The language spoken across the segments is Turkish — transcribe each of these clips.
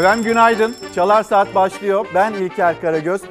Efendim günaydın. Çalar Saat başlıyor. Ben İlker Karagöz.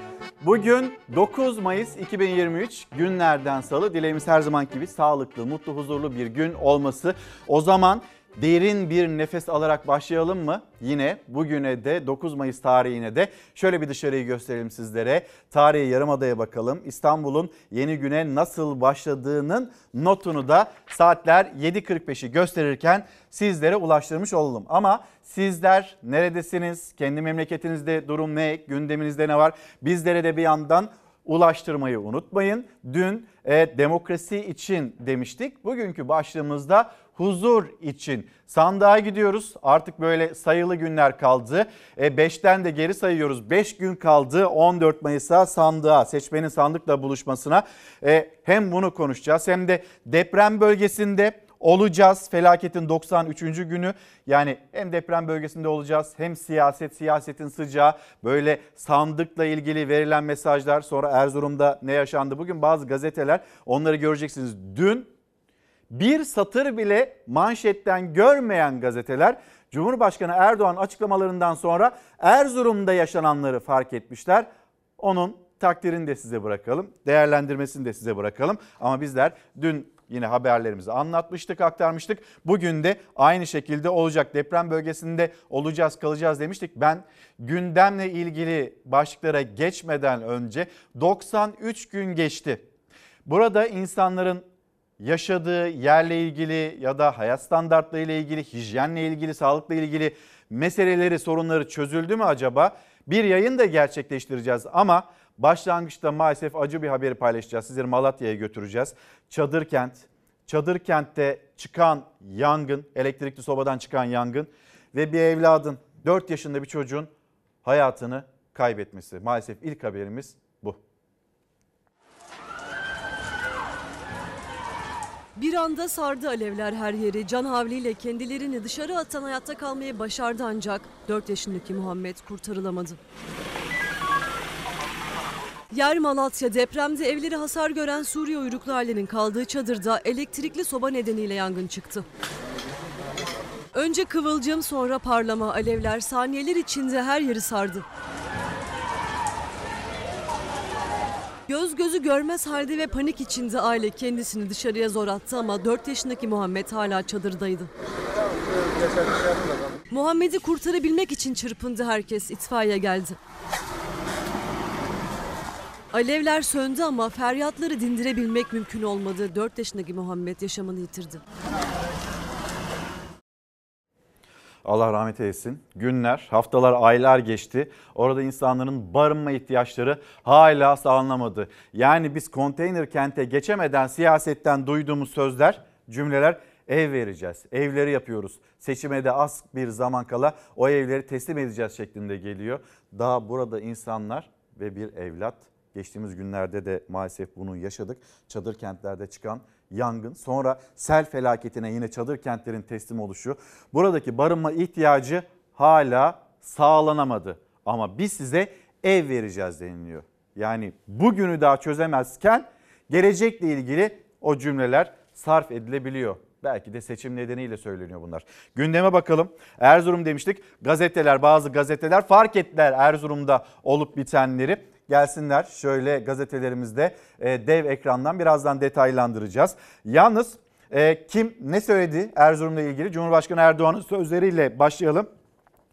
Bugün 9 Mayıs 2023 günlerden salı. Dileğimiz her zaman gibi sağlıklı, mutlu, huzurlu bir gün olması. O zaman derin bir nefes alarak başlayalım mı? Yine bugüne de 9 Mayıs tarihine de şöyle bir dışarıyı gösterelim sizlere. Tarihi Yarımada'ya bakalım. İstanbul'un yeni güne nasıl başladığının notunu da saatler 7.45'i gösterirken sizlere ulaştırmış olalım. Ama sizler neredesiniz? Kendi memleketinizde durum ne? Gündeminizde ne var? Bizlere de bir yandan ulaştırmayı unutmayın. Dün e, demokrasi için demiştik. Bugünkü başlığımızda huzur için sandığa gidiyoruz. Artık böyle sayılı günler kaldı. 5'ten e, de geri sayıyoruz. 5 gün kaldı 14 Mayıs'a sandığa, seçmenin sandıkla buluşmasına. E, hem bunu konuşacağız hem de deprem bölgesinde olacağız. Felaketin 93. günü yani hem deprem bölgesinde olacağız hem siyaset, siyasetin sıcağı böyle sandıkla ilgili verilen mesajlar sonra Erzurum'da ne yaşandı bugün bazı gazeteler onları göreceksiniz. Dün bir satır bile manşetten görmeyen gazeteler Cumhurbaşkanı Erdoğan açıklamalarından sonra Erzurum'da yaşananları fark etmişler. Onun takdirini de size bırakalım, değerlendirmesini de size bırakalım. Ama bizler dün yine haberlerimizi anlatmıştık, aktarmıştık. Bugün de aynı şekilde olacak. Deprem bölgesinde olacağız, kalacağız demiştik. Ben gündemle ilgili başlıklara geçmeden önce 93 gün geçti. Burada insanların yaşadığı yerle ilgili ya da hayat standartları ile ilgili, hijyenle ilgili, sağlıkla ilgili meseleleri, sorunları çözüldü mü acaba? Bir yayın da gerçekleştireceğiz ama başlangıçta maalesef acı bir haberi paylaşacağız. Sizleri Malatya'ya götüreceğiz. Çadır kent, çadır kentte çıkan yangın, elektrikli sobadan çıkan yangın ve bir evladın 4 yaşında bir çocuğun hayatını kaybetmesi. Maalesef ilk haberimiz Bir anda sardı alevler her yeri. Can havliyle kendilerini dışarı atan hayatta kalmayı başardı ancak 4 yaşındaki Muhammed kurtarılamadı. Yer Malatya depremde evleri hasar gören Suriye uyruklu ailenin kaldığı çadırda elektrikli soba nedeniyle yangın çıktı. Önce kıvılcım sonra parlama alevler saniyeler içinde her yeri sardı. Göz gözü görmez halde ve panik içinde aile kendisini dışarıya zor attı ama 4 yaşındaki Muhammed hala çadırdaydı. Muhammed'i kurtarabilmek için çırpındı herkes. itfaiye geldi. Alevler söndü ama feryatları dindirebilmek mümkün olmadı. 4 yaşındaki Muhammed yaşamını yitirdi. Allah rahmet eylesin. Günler, haftalar, aylar geçti. Orada insanların barınma ihtiyaçları hala sağlanamadı. Yani biz konteyner kente geçemeden siyasetten duyduğumuz sözler, cümleler ev vereceğiz. Evleri yapıyoruz. Seçime de az bir zaman kala o evleri teslim edeceğiz şeklinde geliyor. Daha burada insanlar ve bir evlat geçtiğimiz günlerde de maalesef bunu yaşadık. Çadır kentlerde çıkan yangın, sonra sel felaketine yine çadır kentlerin teslim oluşu. Buradaki barınma ihtiyacı hala sağlanamadı. Ama biz size ev vereceğiz deniliyor. Yani bugünü daha çözemezken gelecekle ilgili o cümleler sarf edilebiliyor. Belki de seçim nedeniyle söyleniyor bunlar. Gündeme bakalım. Erzurum demiştik. Gazeteler, bazı gazeteler fark ettiler Erzurum'da olup bitenleri gelsinler şöyle gazetelerimizde e, dev ekrandan birazdan detaylandıracağız. Yalnız e, kim ne söyledi Erzurum'la ilgili Cumhurbaşkanı Erdoğan'ın sözleriyle başlayalım.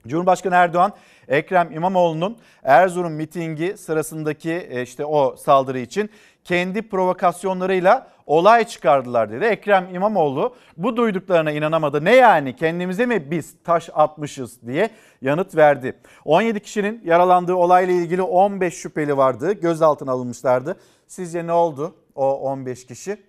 Cumhurbaşkanı Erdoğan Ekrem İmamoğlu'nun Erzurum mitingi sırasındaki e, işte o saldırı için kendi provokasyonlarıyla olay çıkardılar dedi. Ekrem İmamoğlu bu duyduklarına inanamadı. Ne yani kendimize mi biz taş atmışız diye yanıt verdi. 17 kişinin yaralandığı olayla ilgili 15 şüpheli vardı. Gözaltına alınmışlardı. Sizce ne oldu o 15 kişi?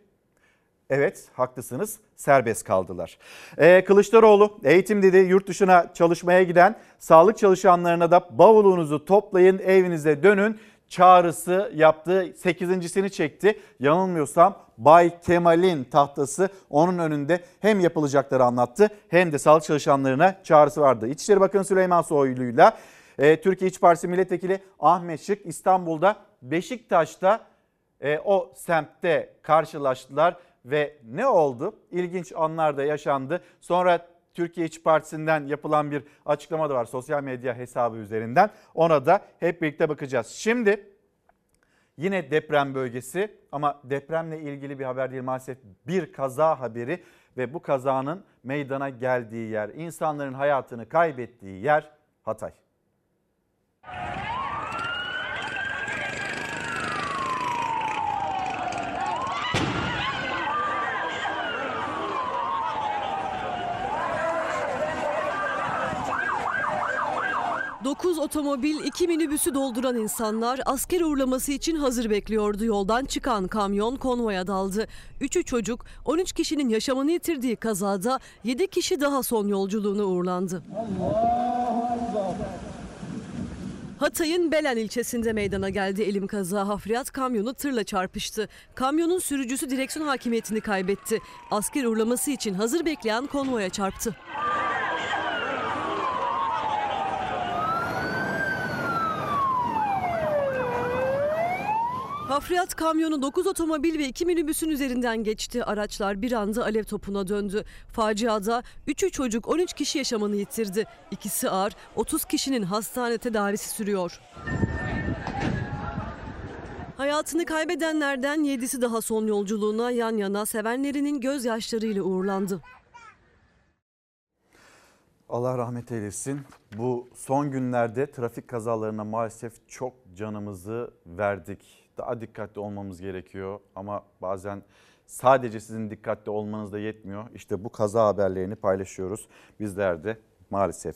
Evet haklısınız serbest kaldılar. Ee, Kılıçdaroğlu eğitim dedi yurt dışına çalışmaya giden sağlık çalışanlarına da bavulunuzu toplayın evinize dönün çağrısı yaptı. Sekizincisini çekti. Yanılmıyorsam Bay Kemal'in tahtası onun önünde hem yapılacakları anlattı hem de sağlık çalışanlarına çağrısı vardı. İçişleri Bakanı Süleyman Soylu'yla e, Türkiye İç Partisi Milletvekili Ahmet Şık İstanbul'da Beşiktaş'ta e, o semtte karşılaştılar ve ne oldu? İlginç anlar da yaşandı. Sonra Türkiye İşçi Partisi'nden yapılan bir açıklama da var sosyal medya hesabı üzerinden. Ona da hep birlikte bakacağız. Şimdi yine deprem bölgesi ama depremle ilgili bir haber değil maalesef bir kaza haberi ve bu kazanın meydana geldiği yer, insanların hayatını kaybettiği yer Hatay. Dokuz otomobil, iki minibüsü dolduran insanlar asker uğurlaması için hazır bekliyordu. Yoldan çıkan kamyon konvoya daldı. Üçü çocuk, 13 kişinin yaşamını yitirdiği kazada 7 kişi daha son yolculuğuna uğurlandı. Hatay'ın Belen ilçesinde meydana geldi elim kaza. Hafriyat kamyonu tırla çarpıştı. Kamyonun sürücüsü direksiyon hakimiyetini kaybetti. Asker uğurlaması için hazır bekleyen konvoya çarptı. Hafriyat kamyonu 9 otomobil ve 2 minibüsün üzerinden geçti. Araçlar bir anda alev topuna döndü. Faciada 3'ü çocuk 13 kişi yaşamını yitirdi. İkisi ağır 30 kişinin hastane tedavisi sürüyor. Hayatını kaybedenlerden 7'si daha son yolculuğuna yan yana sevenlerinin gözyaşlarıyla uğurlandı. Allah rahmet eylesin. Bu son günlerde trafik kazalarına maalesef çok canımızı verdik daha dikkatli olmamız gerekiyor ama bazen sadece sizin dikkatli olmanız da yetmiyor. İşte bu kaza haberlerini paylaşıyoruz bizler de maalesef.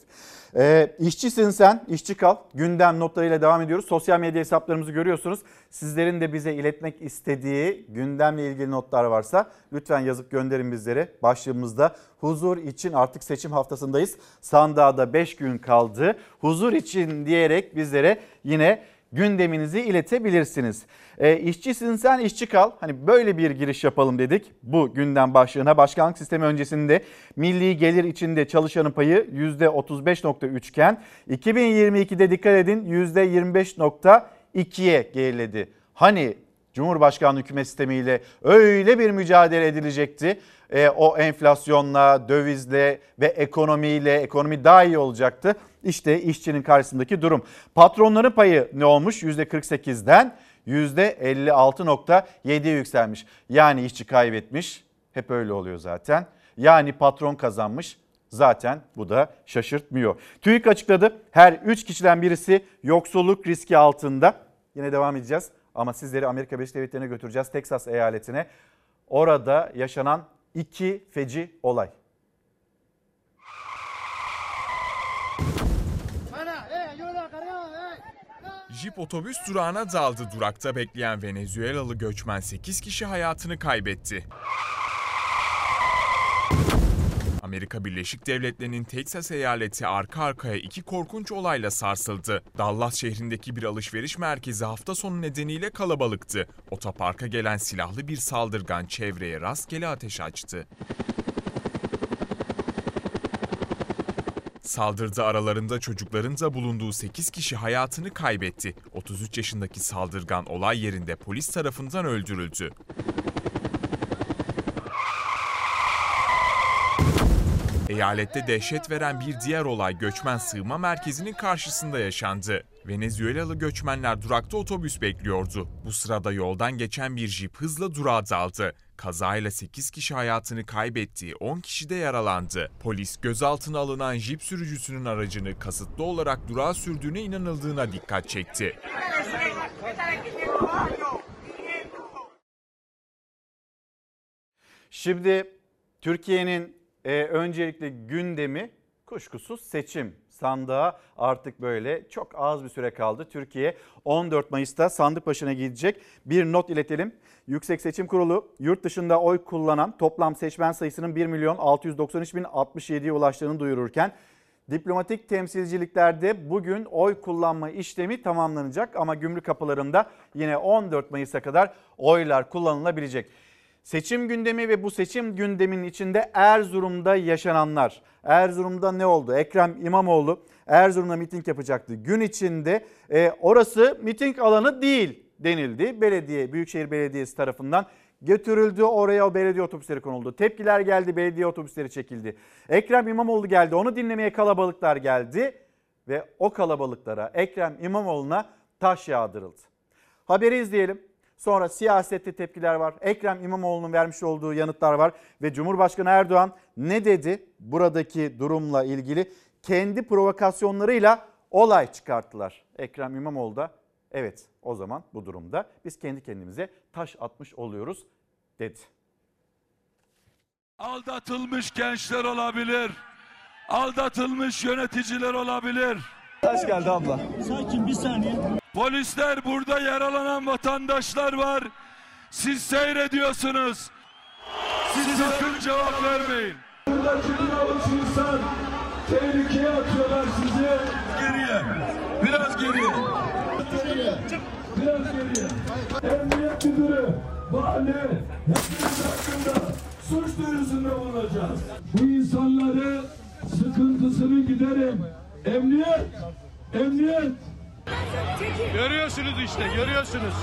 Ee, işçisin sen, işçi kal. Gündem notlarıyla devam ediyoruz. Sosyal medya hesaplarımızı görüyorsunuz. Sizlerin de bize iletmek istediği gündemle ilgili notlar varsa lütfen yazıp gönderin bizlere. Başlığımızda huzur için artık seçim haftasındayız. Sandığa da 5 gün kaldı. Huzur için diyerek bizlere yine gündeminizi iletebilirsiniz. E, işçisin sen işçi kal. Hani böyle bir giriş yapalım dedik bu gündem başlığına. Başkanlık sistemi öncesinde milli gelir içinde çalışanın payı %35.3 iken 2022'de dikkat edin %25.2'ye geriledi. Hani Cumhurbaşkanlığı hükümet sistemiyle öyle bir mücadele edilecekti. E, o enflasyonla, dövizle ve ekonomiyle ekonomi daha iyi olacaktı. İşte işçinin karşısındaki durum. Patronların payı ne olmuş? %48'den %56.7 yükselmiş. Yani işçi kaybetmiş. Hep öyle oluyor zaten. Yani patron kazanmış. Zaten bu da şaşırtmıyor. TÜİK açıkladı. Her 3 kişiden birisi yoksulluk riski altında. Yine devam edeceğiz ama sizleri Amerika Birleşik Devletleri'ne götüreceğiz. Texas eyaletine. Orada yaşanan iki feci olay. Jip otobüs durağına daldı. Durakta bekleyen Venezuelalı göçmen 8 kişi hayatını kaybetti. Amerika Birleşik Devletleri'nin Texas eyaleti arka arkaya iki korkunç olayla sarsıldı. Dallas şehrindeki bir alışveriş merkezi hafta sonu nedeniyle kalabalıktı. Otoparka gelen silahlı bir saldırgan çevreye rastgele ateş açtı. Saldırıda aralarında çocukların da bulunduğu 8 kişi hayatını kaybetti. 33 yaşındaki saldırgan olay yerinde polis tarafından öldürüldü. Eyalette dehşet veren bir diğer olay göçmen sığınma merkezinin karşısında yaşandı. Venezuelalı göçmenler durakta otobüs bekliyordu. Bu sırada yoldan geçen bir jip hızla durağa daldı. Kazayla 8 kişi hayatını kaybetti, 10 kişi de yaralandı. Polis gözaltına alınan jip sürücüsünün aracını kasıtlı olarak durağa sürdüğüne inanıldığına dikkat çekti. Şimdi Türkiye'nin e, öncelikle gündemi kuşkusuz seçim. Sandığa artık böyle çok az bir süre kaldı. Türkiye 14 Mayıs'ta sandık başına gidecek. Bir not iletelim. Yüksek Seçim Kurulu yurt dışında oy kullanan toplam seçmen sayısının 1 milyon 693 bin 67'ye ulaştığını duyururken diplomatik temsilciliklerde bugün oy kullanma işlemi tamamlanacak ama gümrük kapılarında yine 14 Mayıs'a kadar oylar kullanılabilecek. Seçim gündemi ve bu seçim gündeminin içinde Erzurum'da yaşananlar. Erzurum'da ne oldu? Ekrem İmamoğlu Erzurum'da miting yapacaktı. Gün içinde e, orası miting alanı değil denildi. Belediye, Büyükşehir Belediyesi tarafından götürüldü oraya o belediye otobüsleri konuldu. Tepkiler geldi belediye otobüsleri çekildi. Ekrem İmamoğlu geldi onu dinlemeye kalabalıklar geldi ve o kalabalıklara Ekrem İmamoğlu'na taş yağdırıldı. Haberi izleyelim. Sonra siyasette tepkiler var. Ekrem İmamoğlu'nun vermiş olduğu yanıtlar var. Ve Cumhurbaşkanı Erdoğan ne dedi buradaki durumla ilgili? Kendi provokasyonlarıyla olay çıkarttılar. Ekrem İmamoğlu da evet o zaman bu durumda biz kendi kendimize taş atmış oluyoruz dedi. Aldatılmış gençler olabilir. Aldatılmış yöneticiler olabilir. Taş geldi abla. Sakin bir saniye. Polisler burada yaralanan vatandaşlar var. Siz seyrediyorsunuz. Siz sakın cevap vermeyin. Burada kimi avuç insan tehlikeye atıyorlar sizi. Geriye. Biraz geriye. Biraz geriye. Emniyet müdürü, vali, hepimiz hakkında suç duyurusunda bulunacağız. Bu insanları sıkıntısını giderin. Emniyet, emniyet. Görüyorsunuz işte görüyorsunuz.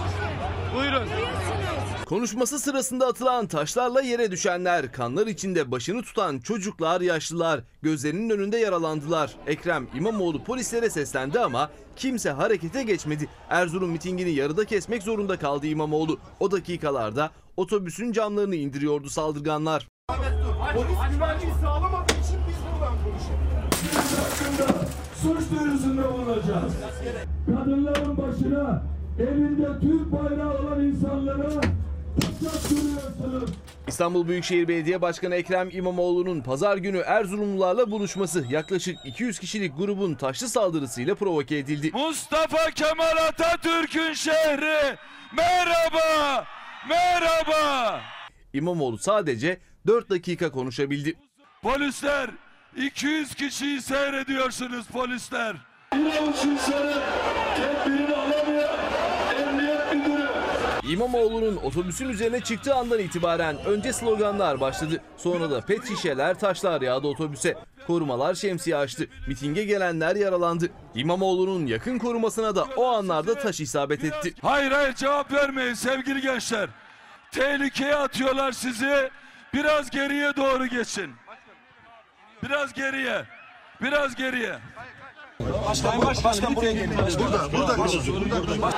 Buyurun. Konuşması sırasında atılan taşlarla yere düşenler, kanlar içinde başını tutan çocuklar, yaşlılar gözlerinin önünde yaralandılar. Ekrem İmamoğlu polislere seslendi ama kimse harekete geçmedi. Erzurum mitingini yarıda kesmek zorunda kaldı İmamoğlu. O dakikalarda otobüsün camlarını indiriyordu saldırganlar. hakkında suç duyurusunda bulunacağız. Kadınların başına elinde Türk bayrağı olan insanlara bıçak sürüyorsunuz. İstanbul Büyükşehir Belediye Başkanı Ekrem İmamoğlu'nun pazar günü Erzurumlularla buluşması yaklaşık 200 kişilik grubun taşlı saldırısıyla provoke edildi. Mustafa Kemal Atatürk'ün şehri. Merhaba, merhaba. İmamoğlu sadece 4 dakika konuşabildi. Polisler, 200 kişiyi seyrediyorsunuz polisler. Bir avuç insanın tedbirini alamayan emniyet müdürü. İmamoğlu'nun otobüsün üzerine çıktığı andan itibaren önce sloganlar başladı. Sonra da pet şişeler, taşlar yağdı otobüse. Korumalar şemsiye açtı. Mitinge gelenler yaralandı. İmamoğlu'nun yakın korumasına da o anlarda taş isabet etti. Hayır hayır cevap vermeyin sevgili gençler. Tehlikeye atıyorlar sizi. Biraz geriye doğru geçin. Biraz geriye. Biraz geriye. Başkan, başkan buraya gelin. Burada, burada. burada.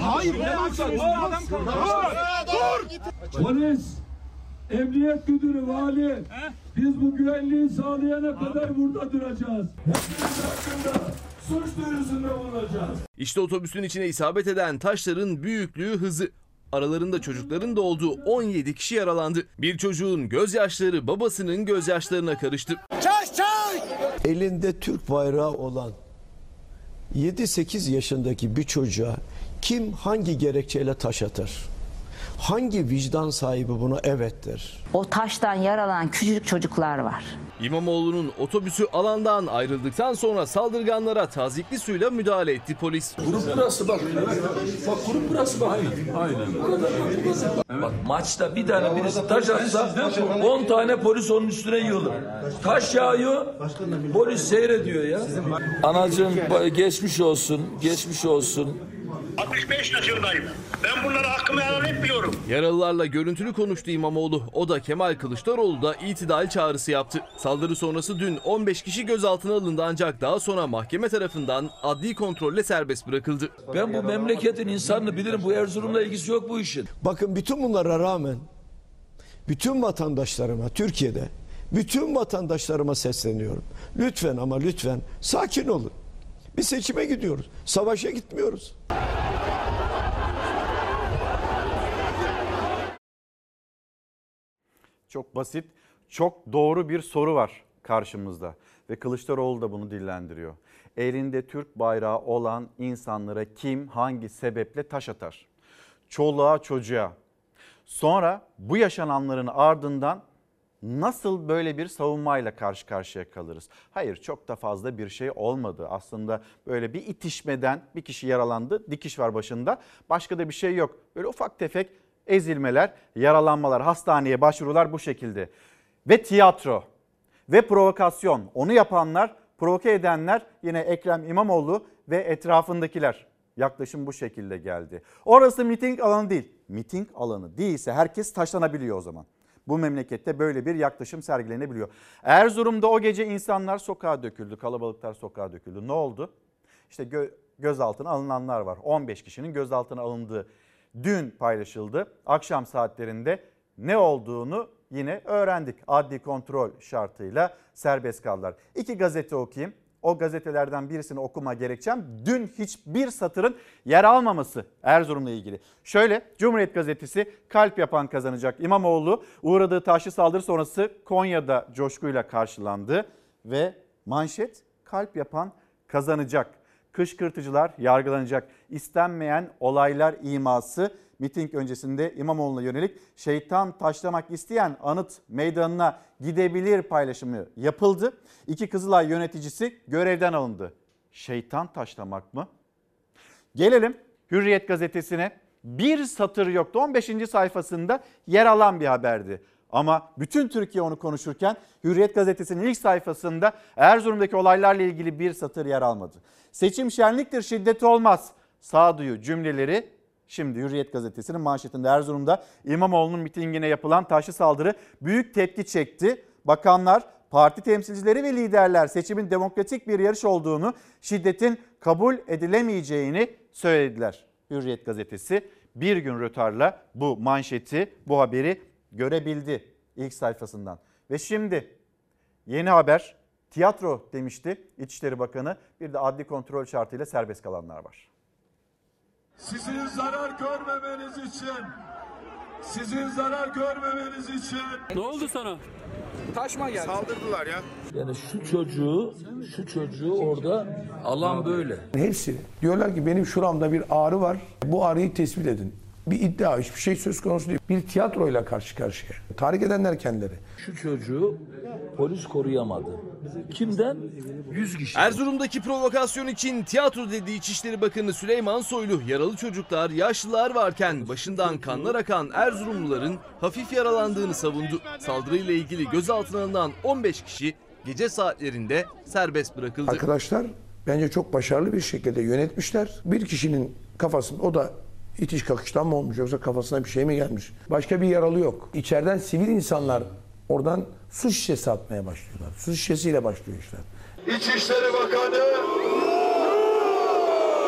Hayır, Polis, emniyet müdürü, vali. Biz bu güvenliği sağlayana kadar burada duracağız. Hepimiz hakkında suç duyurusunda bulunacağız. İşte otobüsün içine isabet eden taşların büyüklüğü hızı. Aralarında çocukların da olduğu 17 kişi yaralandı. Bir çocuğun gözyaşları babasının gözyaşlarına karıştı. elinde Türk bayrağı olan 7-8 yaşındaki bir çocuğa kim hangi gerekçeyle taş atar? Hangi vicdan sahibi buna evet der? O taştan yaralanan küçücük çocuklar var. İmamoğlu'nun otobüsü alandan ayrıldıktan sonra saldırganlara tazikli suyla müdahale etti polis. Bak maçta bir tane birisi taş atsa 10 tane polis onun üstüne yığılır. Taş yağıyor, polis seyrediyor ya. Anacığım geçmiş olsun, geçmiş olsun. 65 yaşındayım. Ben bunlara hakkımı helal etmiyorum. Yaralılarla görüntülü konuştu İmamoğlu. O da Kemal Kılıçdaroğlu da itidal çağrısı yaptı. Saldırı sonrası dün 15 kişi gözaltına alındı ancak daha sonra mahkeme tarafından adli kontrolle serbest bırakıldı. Ben bu memleketin insanını bilirim. Bu Erzurum'la ilgisi yok bu işin. Bakın bütün bunlara rağmen bütün vatandaşlarıma Türkiye'de bütün vatandaşlarıma sesleniyorum. Lütfen ama lütfen sakin olun. Bir seçime gidiyoruz. Savaşa gitmiyoruz. Çok basit, çok doğru bir soru var karşımızda ve Kılıçdaroğlu da bunu dillendiriyor. Elinde Türk bayrağı olan insanlara kim hangi sebeple taş atar? Çoluğa çocuğa. Sonra bu yaşananların ardından nasıl böyle bir savunmayla karşı karşıya kalırız? Hayır çok da fazla bir şey olmadı. Aslında böyle bir itişmeden bir kişi yaralandı, dikiş var başında. Başka da bir şey yok. Böyle ufak tefek ezilmeler, yaralanmalar, hastaneye başvurular bu şekilde. Ve tiyatro ve provokasyon onu yapanlar provoke edenler yine Ekrem İmamoğlu ve etrafındakiler. Yaklaşım bu şekilde geldi. Orası miting alanı değil. Miting alanı değilse herkes taşlanabiliyor o zaman. Bu memlekette böyle bir yaklaşım sergilenebiliyor. Erzurum'da o gece insanlar sokağa döküldü, kalabalıklar sokağa döküldü. Ne oldu? İşte gö- gözaltına alınanlar var. 15 kişinin gözaltına alındığı dün paylaşıldı. Akşam saatlerinde ne olduğunu yine öğrendik. Adli kontrol şartıyla serbest kaldılar. İki gazete okuyayım. O gazetelerden birisini okuma gerekçem dün hiçbir satırın yer almaması Erzurum'la ilgili. Şöyle Cumhuriyet Gazetesi kalp yapan kazanacak. İmamoğlu uğradığı taşlı saldırı sonrası Konya'da coşkuyla karşılandı ve manşet kalp yapan kazanacak. Kışkırtıcılar yargılanacak. İstenmeyen olaylar iması miting öncesinde İmamoğlu'na yönelik şeytan taşlamak isteyen anıt meydanına gidebilir paylaşımı yapıldı. İki Kızılay yöneticisi görevden alındı. Şeytan taşlamak mı? Gelelim Hürriyet gazetesine. Bir satır yoktu. 15. sayfasında yer alan bir haberdi. Ama bütün Türkiye onu konuşurken Hürriyet gazetesinin ilk sayfasında Erzurum'daki olaylarla ilgili bir satır yer almadı. Seçim şenliktir şiddet olmaz. Sağduyu cümleleri şimdi Hürriyet gazetesinin manşetinde Erzurum'da İmamoğlu'nun mitingine yapılan taşlı saldırı büyük tepki çekti. Bakanlar, parti temsilcileri ve liderler seçimin demokratik bir yarış olduğunu, şiddetin kabul edilemeyeceğini söylediler. Hürriyet gazetesi bir gün rötarla bu manşeti, bu haberi görebildi ilk sayfasından. Ve şimdi yeni haber tiyatro demişti İçişleri Bakanı. Bir de adli kontrol şartıyla serbest kalanlar var. Sizin zarar görmemeniz için, sizin zarar görmemeniz için Ne oldu sana? Taşma geldi. Saldırdılar ya. Yani şu çocuğu, şu çocuğu orada alan böyle. Hepsi diyorlar ki benim şuramda bir ağrı var. Bu ağrıyı tespit edin. Bir iddia, hiçbir şey söz konusu değil. Bir tiyatroyla karşı karşıya. Tahrik edenler kendileri. Şu çocuğu polis koruyamadı. Kimden? 100 kişi. Erzurum'daki provokasyon için tiyatro dediği İçişleri Bakanı Süleyman Soylu yaralı çocuklar, yaşlılar varken başından kanlar akan Erzurumluların hafif yaralandığını savundu. Saldırıyla ilgili gözaltına alınan 15 kişi gece saatlerinde serbest bırakıldı. Arkadaşlar bence çok başarılı bir şekilde yönetmişler. Bir kişinin kafasında o da itiş kakıştan mı olmuş yoksa kafasına bir şey mi gelmiş? Başka bir yaralı yok. İçeriden sivil insanlar oradan su şişesi atmaya başlıyorlar. Su şişesiyle başlıyor işler. İçişleri Bakanı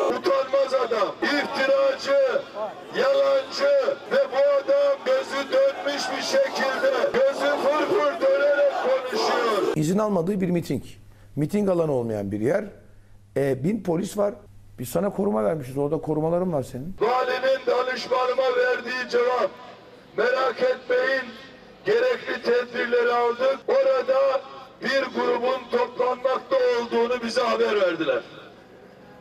utanmaz adam, iftiracı, yalancı ve bu adam gözü dönmüş bir şekilde gözü fırfır dönerek konuşuyor. İzin almadığı bir miting. Miting alanı olmayan bir yer. E, bin polis var. Biz sana koruma vermişiz. Orada korumaların var senin. Valinin danışmanıma verdiği cevap merak etmeyin gerekli tedbirleri aldık. Orada bir grubun toplanmakta olduğunu bize haber verdiler.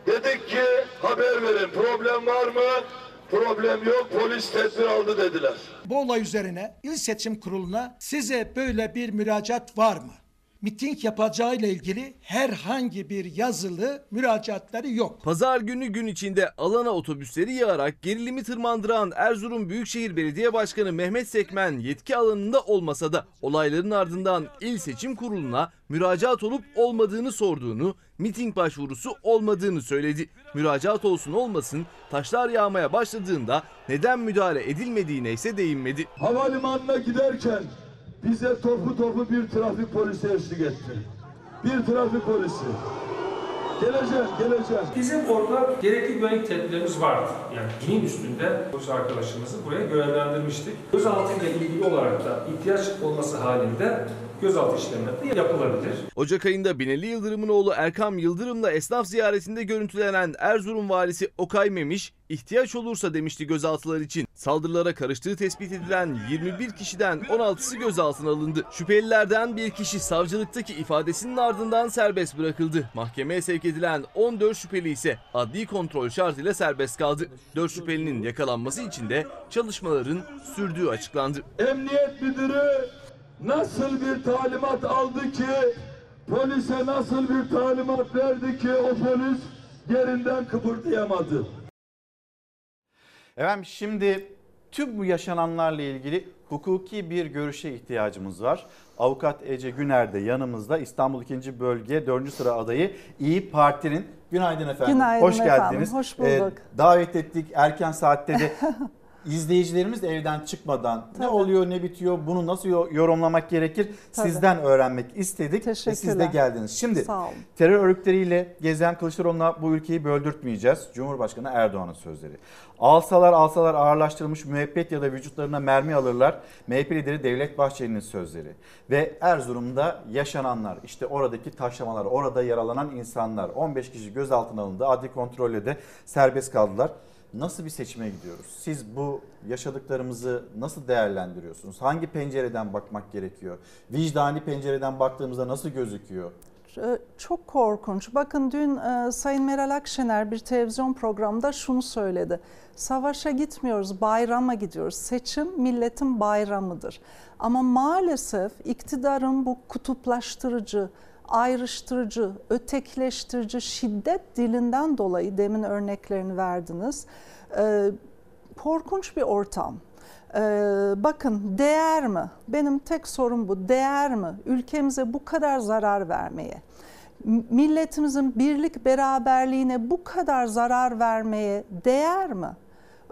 Dedik ki haber verin problem var mı? Problem yok polis tedbir aldı dediler. Bu olay üzerine İl Seçim Kurulu'na size böyle bir müracaat var mı? Miting yapacağıyla ilgili herhangi bir yazılı müracaatları yok. Pazar günü gün içinde alana otobüsleri yağarak gerilimi tırmandıran Erzurum Büyükşehir Belediye Başkanı Mehmet Sekmen yetki alanında olmasa da olayların ardından İl Seçim Kurulu'na müracaat olup olmadığını sorduğunu, miting başvurusu olmadığını söyledi. Müracaat olsun olmasın taşlar yağmaya başladığında neden müdahale edilmediğine ise değinmedi. Havalimanına giderken bize topu topu bir trafik polisi eşlik etti. Bir trafik polisi. Geleceğim, geleceğim. Bizim orada gerekli güvenlik tedbirlerimiz vardı. Yani binin üstünde polis arkadaşımızı buraya görevlendirmiştik. Gözaltıyla ilgili olarak da ihtiyaç olması halinde gözaltı işlemleri de yapılabilir. Ocak ayında Binali Yıldırım'ın oğlu Erkam Yıldırım'la esnaf ziyaretinde görüntülenen Erzurum valisi Okay Memiş, ihtiyaç olursa demişti gözaltılar için. Saldırılara karıştığı tespit edilen 21 kişiden 16'sı gözaltına alındı. Şüphelilerden bir kişi savcılıktaki ifadesinin ardından serbest bırakıldı. Mahkemeye sevk edilen 14 şüpheli ise adli kontrol şartıyla serbest kaldı. 4 şüphelinin yakalanması için de çalışmaların sürdüğü açıklandı. Emniyet müdürü nasıl bir talimat aldı ki polise nasıl bir talimat verdi ki o polis yerinden kıpırdayamadı. Efendim şimdi tüm bu yaşananlarla ilgili hukuki bir görüşe ihtiyacımız var. Avukat Ece Güner de yanımızda İstanbul 2. Bölge 4. sıra adayı İyi Parti'nin. Günaydın efendim. Günaydın Hoş efendim, geldiniz. hoş bulduk. Ee, davet ettik erken saatte de izleyicilerimiz de evden çıkmadan ne oluyor ne bitiyor bunu nasıl yo- yorumlamak gerekir Tabii. sizden öğrenmek istedik ve siz de geldiniz. Şimdi terör örgütleriyle gezen Kılıçdaroğlu'na bu ülkeyi böldürtmeyeceğiz. Cumhurbaşkanı Erdoğan'ın sözleri. Alsalar alsalar ağırlaştırılmış müebbet ya da vücutlarına mermi alırlar. MHP lideri Devlet Bahçeli'nin sözleri. Ve Erzurum'da yaşananlar, işte oradaki taşlamalar, orada yaralanan insanlar, 15 kişi gözaltına alındı. Adli kontrolle de serbest kaldılar. Nasıl bir seçime gidiyoruz? Siz bu yaşadıklarımızı nasıl değerlendiriyorsunuz? Hangi pencereden bakmak gerekiyor? Vicdani pencereden baktığımızda nasıl gözüküyor? Ee, Çok korkunç. Bakın dün e, Sayın Meral Akşener bir televizyon programında şunu söyledi. Savaşa gitmiyoruz, bayrama gidiyoruz. Seçim milletin bayramıdır. Ama maalesef iktidarın bu kutuplaştırıcı, ayrıştırıcı, ötekileştirici şiddet dilinden dolayı demin örneklerini verdiniz. Ee, korkunç bir ortam. Ee, bakın değer mi? Benim tek sorum bu. Değer mi? Ülkemize bu kadar zarar vermeye, milletimizin birlik beraberliğine bu kadar zarar vermeye değer mi?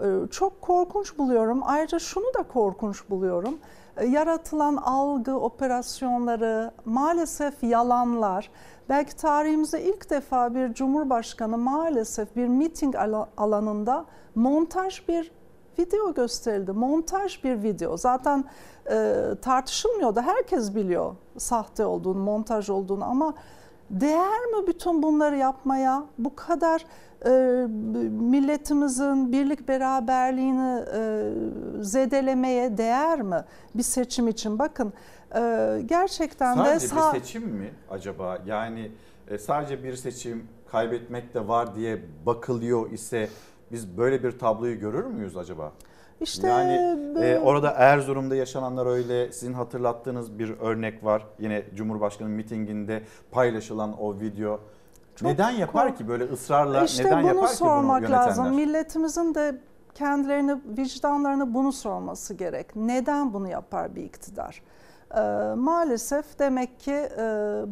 Ee, çok korkunç buluyorum. Ayrıca şunu da korkunç buluyorum. Ee, Yaratılan algı operasyonları, maalesef yalanlar. Belki tarihimizde ilk defa bir cumhurbaşkanı maalesef bir miting ala- alanında montaj bir video gösterildi. Montaj bir video. Zaten e, tartışılmıyor da herkes biliyor sahte olduğunu, montaj olduğunu ama değer mi bütün bunları yapmaya? Bu kadar e, milletimizin birlik beraberliğini e, zedelemeye değer mi bir seçim için? Bakın e, gerçekten de Sadece bir seçim mi acaba? Yani e, sadece bir seçim kaybetmek de var diye bakılıyor ise biz böyle bir tabloyu görür müyüz acaba? İşte yani bu- e, orada Erzurum'da yaşananlar öyle sizin hatırlattığınız bir örnek var. Yine Cumhurbaşkanı mitinginde paylaşılan o video. neden yapar ki böyle ısrarla İşte neden bunu yapar ki bunu sormak yönetenler? lazım. Milletimizin de kendilerini, vicdanlarını bunu sorması gerek. Neden bunu yapar bir iktidar? Ee, maalesef demek ki e,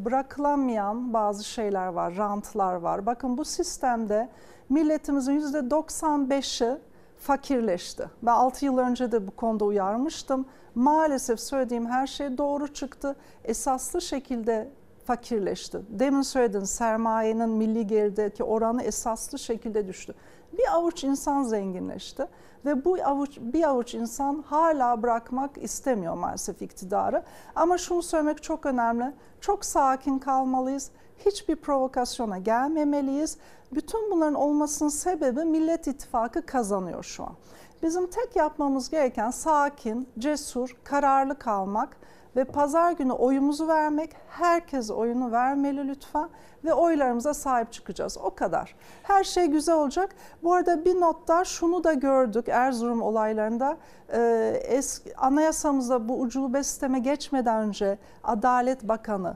bırakılamayan bazı şeyler var, rantlar var. Bakın bu sistemde milletimizin %95'i fakirleşti. Ben 6 yıl önce de bu konuda uyarmıştım. Maalesef söylediğim her şey doğru çıktı. Esaslı şekilde fakirleşti. Demin söyledin sermayenin milli gerideki oranı esaslı şekilde düştü. Bir avuç insan zenginleşti ve bu avuç bir avuç insan hala bırakmak istemiyor maalesef iktidarı. Ama şunu söylemek çok önemli. Çok sakin kalmalıyız. Hiçbir provokasyona gelmemeliyiz. Bütün bunların olmasının sebebi Millet İttifakı kazanıyor şu an. Bizim tek yapmamız gereken sakin, cesur, kararlı kalmak ve pazar günü oyumuzu vermek. Herkes oyunu vermeli lütfen ve oylarımıza sahip çıkacağız. O kadar. Her şey güzel olacak. Bu arada bir not daha şunu da gördük Erzurum olaylarında. Ee, eski, anayasamızda bu ucube sisteme geçmeden önce Adalet Bakanı,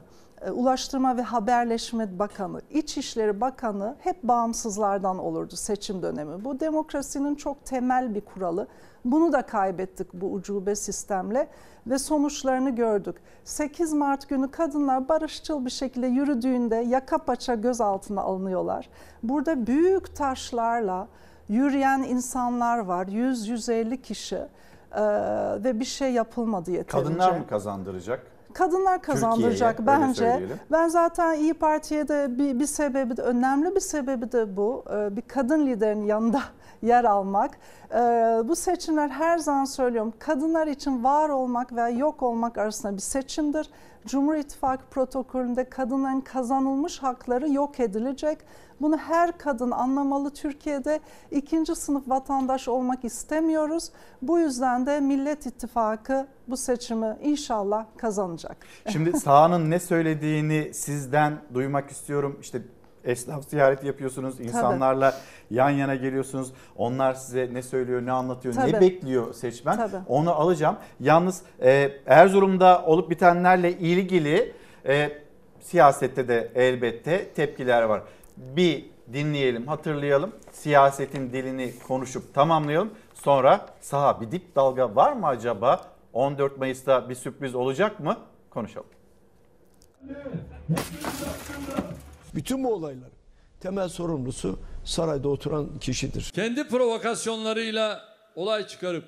Ulaştırma ve Haberleşme Bakanı, İçişleri Bakanı hep bağımsızlardan olurdu seçim dönemi. Bu demokrasinin çok temel bir kuralı. Bunu da kaybettik bu ucube sistemle ve sonuçlarını gördük. 8 Mart günü kadınlar barışçıl bir şekilde yürüdüğünde yaka paça gözaltına alınıyorlar. Burada büyük taşlarla yürüyen insanlar var. 100-150 kişi e, ve bir şey yapılmadı yeterince. Kadınlar mı kazandıracak? Kadınlar kazandıracak Türkiye'ye, bence. Ben zaten İyi Parti'ye de bir, bir sebebi de önemli bir sebebi de bu. Ee, Bir kadın liderin yanında yer almak. Ee, Bu seçimler her zaman söylüyorum kadınlar için var olmak veya yok olmak arasında bir seçimdir. Cumhur İttifakı protokolünde kadınların kazanılmış hakları yok edilecek. Bunu her kadın anlamalı. Türkiye'de ikinci sınıf vatandaş olmak istemiyoruz. Bu yüzden de Millet İttifakı bu seçimi inşallah kazanacak. Şimdi sahanın ne söylediğini sizden duymak istiyorum. İşte esnaf ziyareti yapıyorsunuz, insanlarla yan yana geliyorsunuz. Onlar size ne söylüyor, ne anlatıyor, ne Tabii. bekliyor seçmen? Tabii. Onu alacağım. Yalnız e, Erzurum'da olup bitenlerle ilgili e, siyasette de elbette tepkiler var. Bir dinleyelim, hatırlayalım. Siyasetin dilini konuşup tamamlayalım. Sonra saha bir dip dalga var mı acaba? 14 Mayıs'ta bir sürpriz olacak mı? Konuşalım. Bütün bu olayların temel sorumlusu sarayda oturan kişidir. Kendi provokasyonlarıyla olay çıkarıp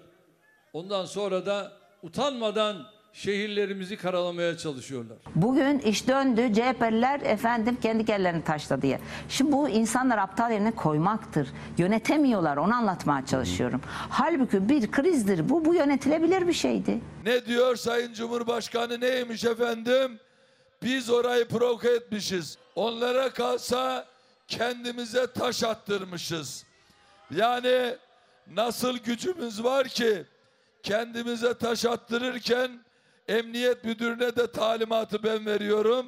ondan sonra da utanmadan şehirlerimizi karalamaya çalışıyorlar. Bugün iş döndü CHP'liler efendim kendi kellerini taşladı diye. Şimdi bu insanlar aptal yerine koymaktır. Yönetemiyorlar onu anlatmaya çalışıyorum. Halbuki bir krizdir bu bu yönetilebilir bir şeydi. Ne diyor Sayın Cumhurbaşkanı neymiş efendim? Biz orayı provoke etmişiz. Onlara kalsa kendimize taş attırmışız. Yani nasıl gücümüz var ki kendimize taş attırırken emniyet müdürüne de talimatı ben veriyorum.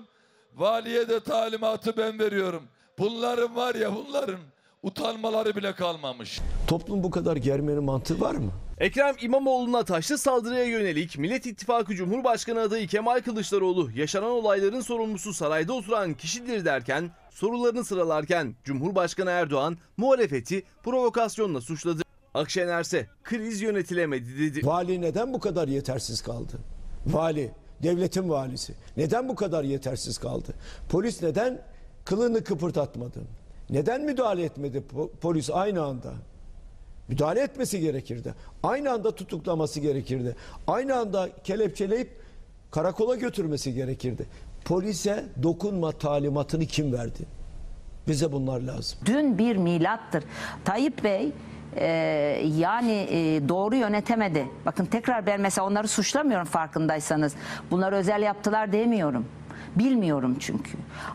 Valiye de talimatı ben veriyorum. Bunların var ya bunların utanmaları bile kalmamış. Toplum bu kadar germenin mantığı var mı? Ekrem İmamoğlu'na taşlı saldırıya yönelik Millet İttifakı Cumhurbaşkanı adayı Kemal Kılıçdaroğlu yaşanan olayların sorumlusu sarayda oturan kişidir derken sorularını sıralarken Cumhurbaşkanı Erdoğan muhalefeti provokasyonla suçladı. Akşener ise kriz yönetilemedi dedi. Vali neden bu kadar yetersiz kaldı? Vali, devletin valisi neden bu kadar yetersiz kaldı? Polis neden kılını kıpırdatmadı? Neden müdahale etmedi po- polis aynı anda? Müdahale etmesi gerekirdi. Aynı anda tutuklaması gerekirdi. Aynı anda kelepçeleyip karakola götürmesi gerekirdi. Polise dokunma talimatını kim verdi? Bize bunlar lazım. Dün bir milattır. Tayyip Bey e, yani e, doğru yönetemedi. Bakın tekrar ben mesela onları suçlamıyorum farkındaysanız. Bunları özel yaptılar demiyorum. Bilmiyorum çünkü.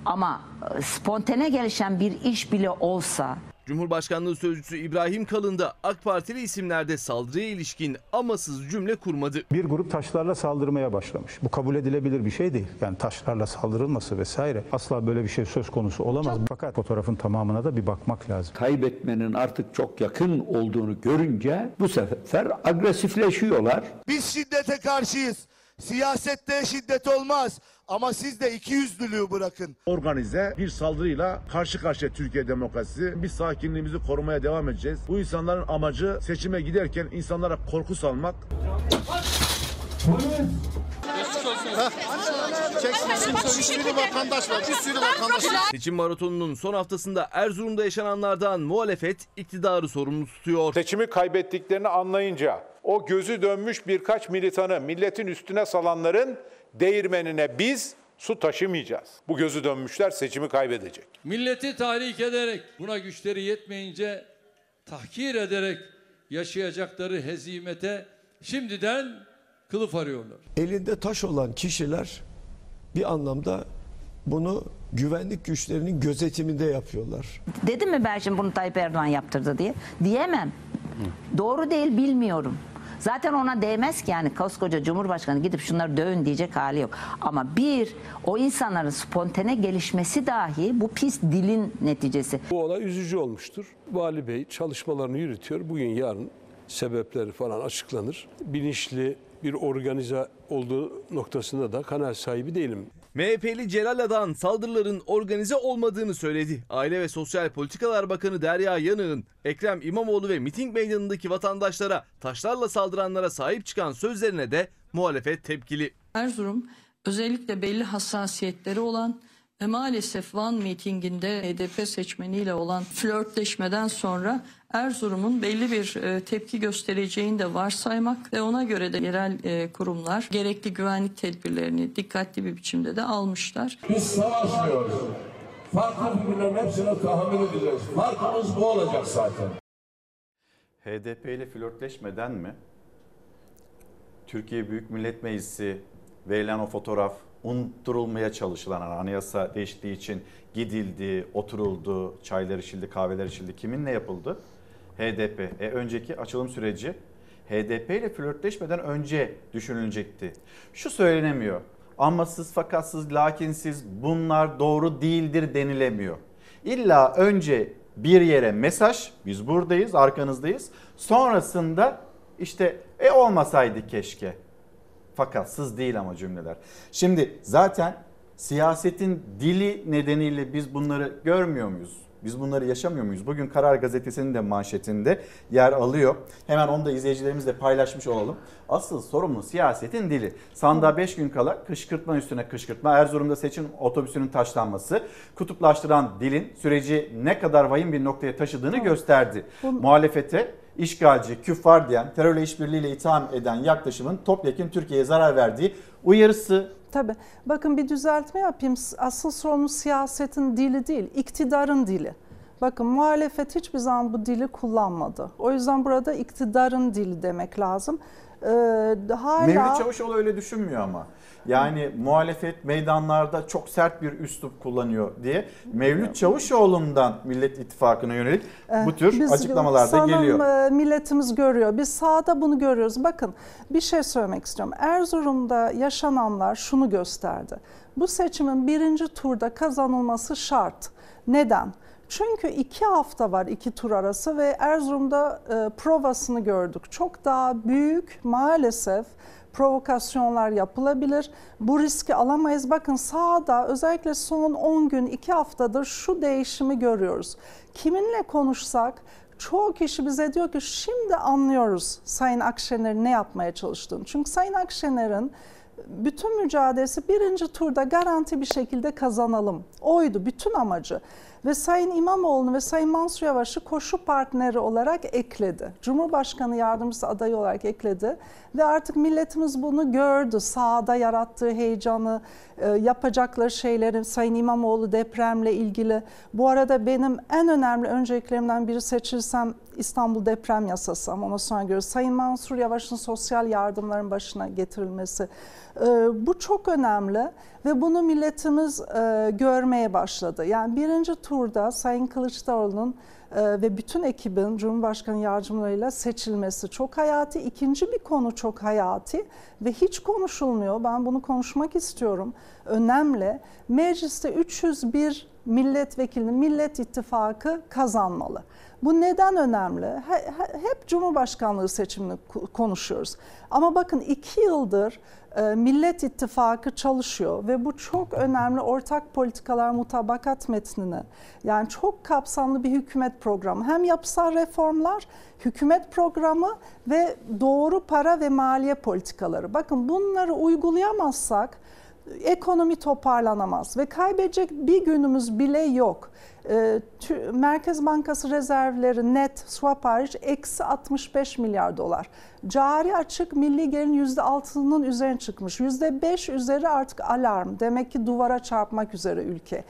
Ama e, spontane gelişen bir iş bile olsa Cumhurbaşkanlığı Sözcüsü İbrahim Kalın da AK Partili isimlerde saldırıya ilişkin amasız cümle kurmadı. Bir grup taşlarla saldırmaya başlamış. Bu kabul edilebilir bir şey değil. Yani taşlarla saldırılması vesaire asla böyle bir şey söz konusu olamaz. Fakat fotoğrafın tamamına da bir bakmak lazım. Kaybetmenin artık çok yakın olduğunu görünce bu sefer agresifleşiyorlar. Biz şiddete karşıyız. Siyasette şiddet olmaz. Ama siz de iki yüzlülüğü bırakın. Organize bir saldırıyla karşı karşıya Türkiye demokrasisi. Biz sakinliğimizi korumaya devam edeceğiz. Bu insanların amacı seçime giderken insanlara korku salmak. Seçim maratonunun son haftasında Erzurum'da yaşananlardan muhalefet iktidarı sorumlu tutuyor. Seçimi kaybettiklerini anlayınca o gözü dönmüş birkaç militanı milletin üstüne salanların değirmenine biz su taşımayacağız. Bu gözü dönmüşler seçimi kaybedecek. Milleti tahrik ederek buna güçleri yetmeyince tahkir ederek yaşayacakları hezimete şimdiden kılıf arıyorlar. Elinde taş olan kişiler bir anlamda bunu güvenlik güçlerinin gözetiminde yapıyorlar. dedim mi ben şimdi bunu Tayyip Erdoğan yaptırdı diye? Diyemem. Doğru değil bilmiyorum. Zaten ona değmez ki yani koskoca Cumhurbaşkanı gidip şunları dövün diyecek hali yok. Ama bir o insanların spontane gelişmesi dahi bu pis dilin neticesi. Bu olay üzücü olmuştur. Vali Bey çalışmalarını yürütüyor. Bugün yarın sebepleri falan açıklanır. Bilinçli bir organize olduğu noktasında da kanaat sahibi değilim. MHP'li Celal Adan saldırıların organize olmadığını söyledi. Aile ve Sosyal Politikalar Bakanı Derya Yanık'ın Ekrem İmamoğlu ve miting meydanındaki vatandaşlara taşlarla saldıranlara sahip çıkan sözlerine de muhalefet tepkili. Erzurum özellikle belli hassasiyetleri olan ve maalesef Van mitinginde HDP seçmeniyle olan flörtleşmeden sonra Erzurum'un belli bir e, tepki göstereceğini de varsaymak ve ona göre de yerel e, kurumlar gerekli güvenlik tedbirlerini dikkatli bir biçimde de almışlar. Biz savaşmıyoruz. Farklı fikirlerin hepsine tahammül edeceğiz. Farkımız bu olacak zaten. HDP ile flörtleşmeden mi? Türkiye Büyük Millet Meclisi verilen o fotoğraf unutturulmaya çalışılan anayasa değiştiği için gidildi, oturuldu, çaylar içildi, kahveler içildi. Kiminle yapıldı? HDP. E önceki açılım süreci HDP ile flörtleşmeden önce düşünülecekti. Şu söylenemiyor. Amasız, fakatsız, lakinsiz bunlar doğru değildir denilemiyor. İlla önce bir yere mesaj, biz buradayız, arkanızdayız. Sonrasında işte e olmasaydı keşke. Fakatsız değil ama cümleler. Şimdi zaten siyasetin dili nedeniyle biz bunları görmüyor muyuz? Biz bunları yaşamıyor muyuz? Bugün Karar Gazetesi'nin de manşetinde yer alıyor. Hemen onu da izleyicilerimizle paylaşmış olalım. Asıl sorumlu siyasetin dili. Sandığa 5 gün kala kışkırtma üstüne kışkırtma, Erzurum'da seçim otobüsünün taşlanması, kutuplaştıran dilin süreci ne kadar vahim bir noktaya taşıdığını gösterdi. Muhalefete işgalci, küffar diyen, terörle işbirliğiyle itham eden yaklaşımın topyekun Türkiye'ye zarar verdiği uyarısı Tabii. Bakın bir düzeltme yapayım. Asıl sorunu siyasetin dili değil, iktidarın dili. Bakın muhalefet hiçbir zaman bu dili kullanmadı. O yüzden burada iktidarın dili demek lazım. Ee, hala... Mevlüt Çavuşoğlu öyle düşünmüyor ama. Yani muhalefet meydanlarda çok sert bir üslup kullanıyor diye Mevlüt Çavuşoğlu'ndan Millet İttifakı'na yönelik bu tür Biz açıklamalar da geliyor. Sanırım milletimiz görüyor. Biz sahada bunu görüyoruz. Bakın bir şey söylemek istiyorum. Erzurum'da yaşananlar şunu gösterdi. Bu seçimin birinci turda kazanılması şart. Neden? Çünkü iki hafta var iki tur arası ve Erzurum'da e, provasını gördük. Çok daha büyük maalesef provokasyonlar yapılabilir. Bu riski alamayız. Bakın sahada özellikle son 10 gün 2 haftadır şu değişimi görüyoruz. Kiminle konuşsak çoğu kişi bize diyor ki şimdi anlıyoruz Sayın Akşener'in ne yapmaya çalıştığını. Çünkü Sayın Akşener'in bütün mücadelesi birinci turda garanti bir şekilde kazanalım. Oydu bütün amacı ve Sayın İmamoğlu'nu ve Sayın Mansur Yavaş'ı koşu partneri olarak ekledi. Cumhurbaşkanı yardımcısı adayı olarak ekledi ve artık milletimiz bunu gördü. Sahada yarattığı heyecanı, e, yapacakları şeyleri Sayın İmamoğlu depremle ilgili. Bu arada benim en önemli önceliklerimden biri seçilsem İstanbul deprem yasası ama ona sonra görürüz. Sayın Mansur Yavaş'ın sosyal yardımların başına getirilmesi. E, bu çok önemli ve bunu milletimiz e, görmeye başladı. Yani birinci turda Sayın Kılıçdaroğlu'nun ve bütün ekibin Cumhurbaşkanı yardımlarıyla seçilmesi çok hayati. İkinci bir konu çok hayati ve hiç konuşulmuyor. Ben bunu konuşmak istiyorum. Önemli. Mecliste 301 milletvekilini Millet İttifakı kazanmalı. Bu neden önemli? Hep Cumhurbaşkanlığı seçimini konuşuyoruz. Ama bakın iki yıldır Millet İttifakı çalışıyor ve bu çok önemli ortak politikalar mutabakat metnini yani çok kapsamlı bir hükümet programı hem yapısal reformlar hükümet programı ve doğru para ve maliye politikaları. Bakın bunları uygulayamazsak ekonomi toparlanamaz ve kaybedecek bir günümüz bile yok. Merkez Bankası rezervleri net swap hariç eksi 65 milyar dolar. Cari açık milli gelirin %6'nın üzerine çıkmış. %5 üzeri artık alarm. Demek ki duvara çarpmak üzere ülke.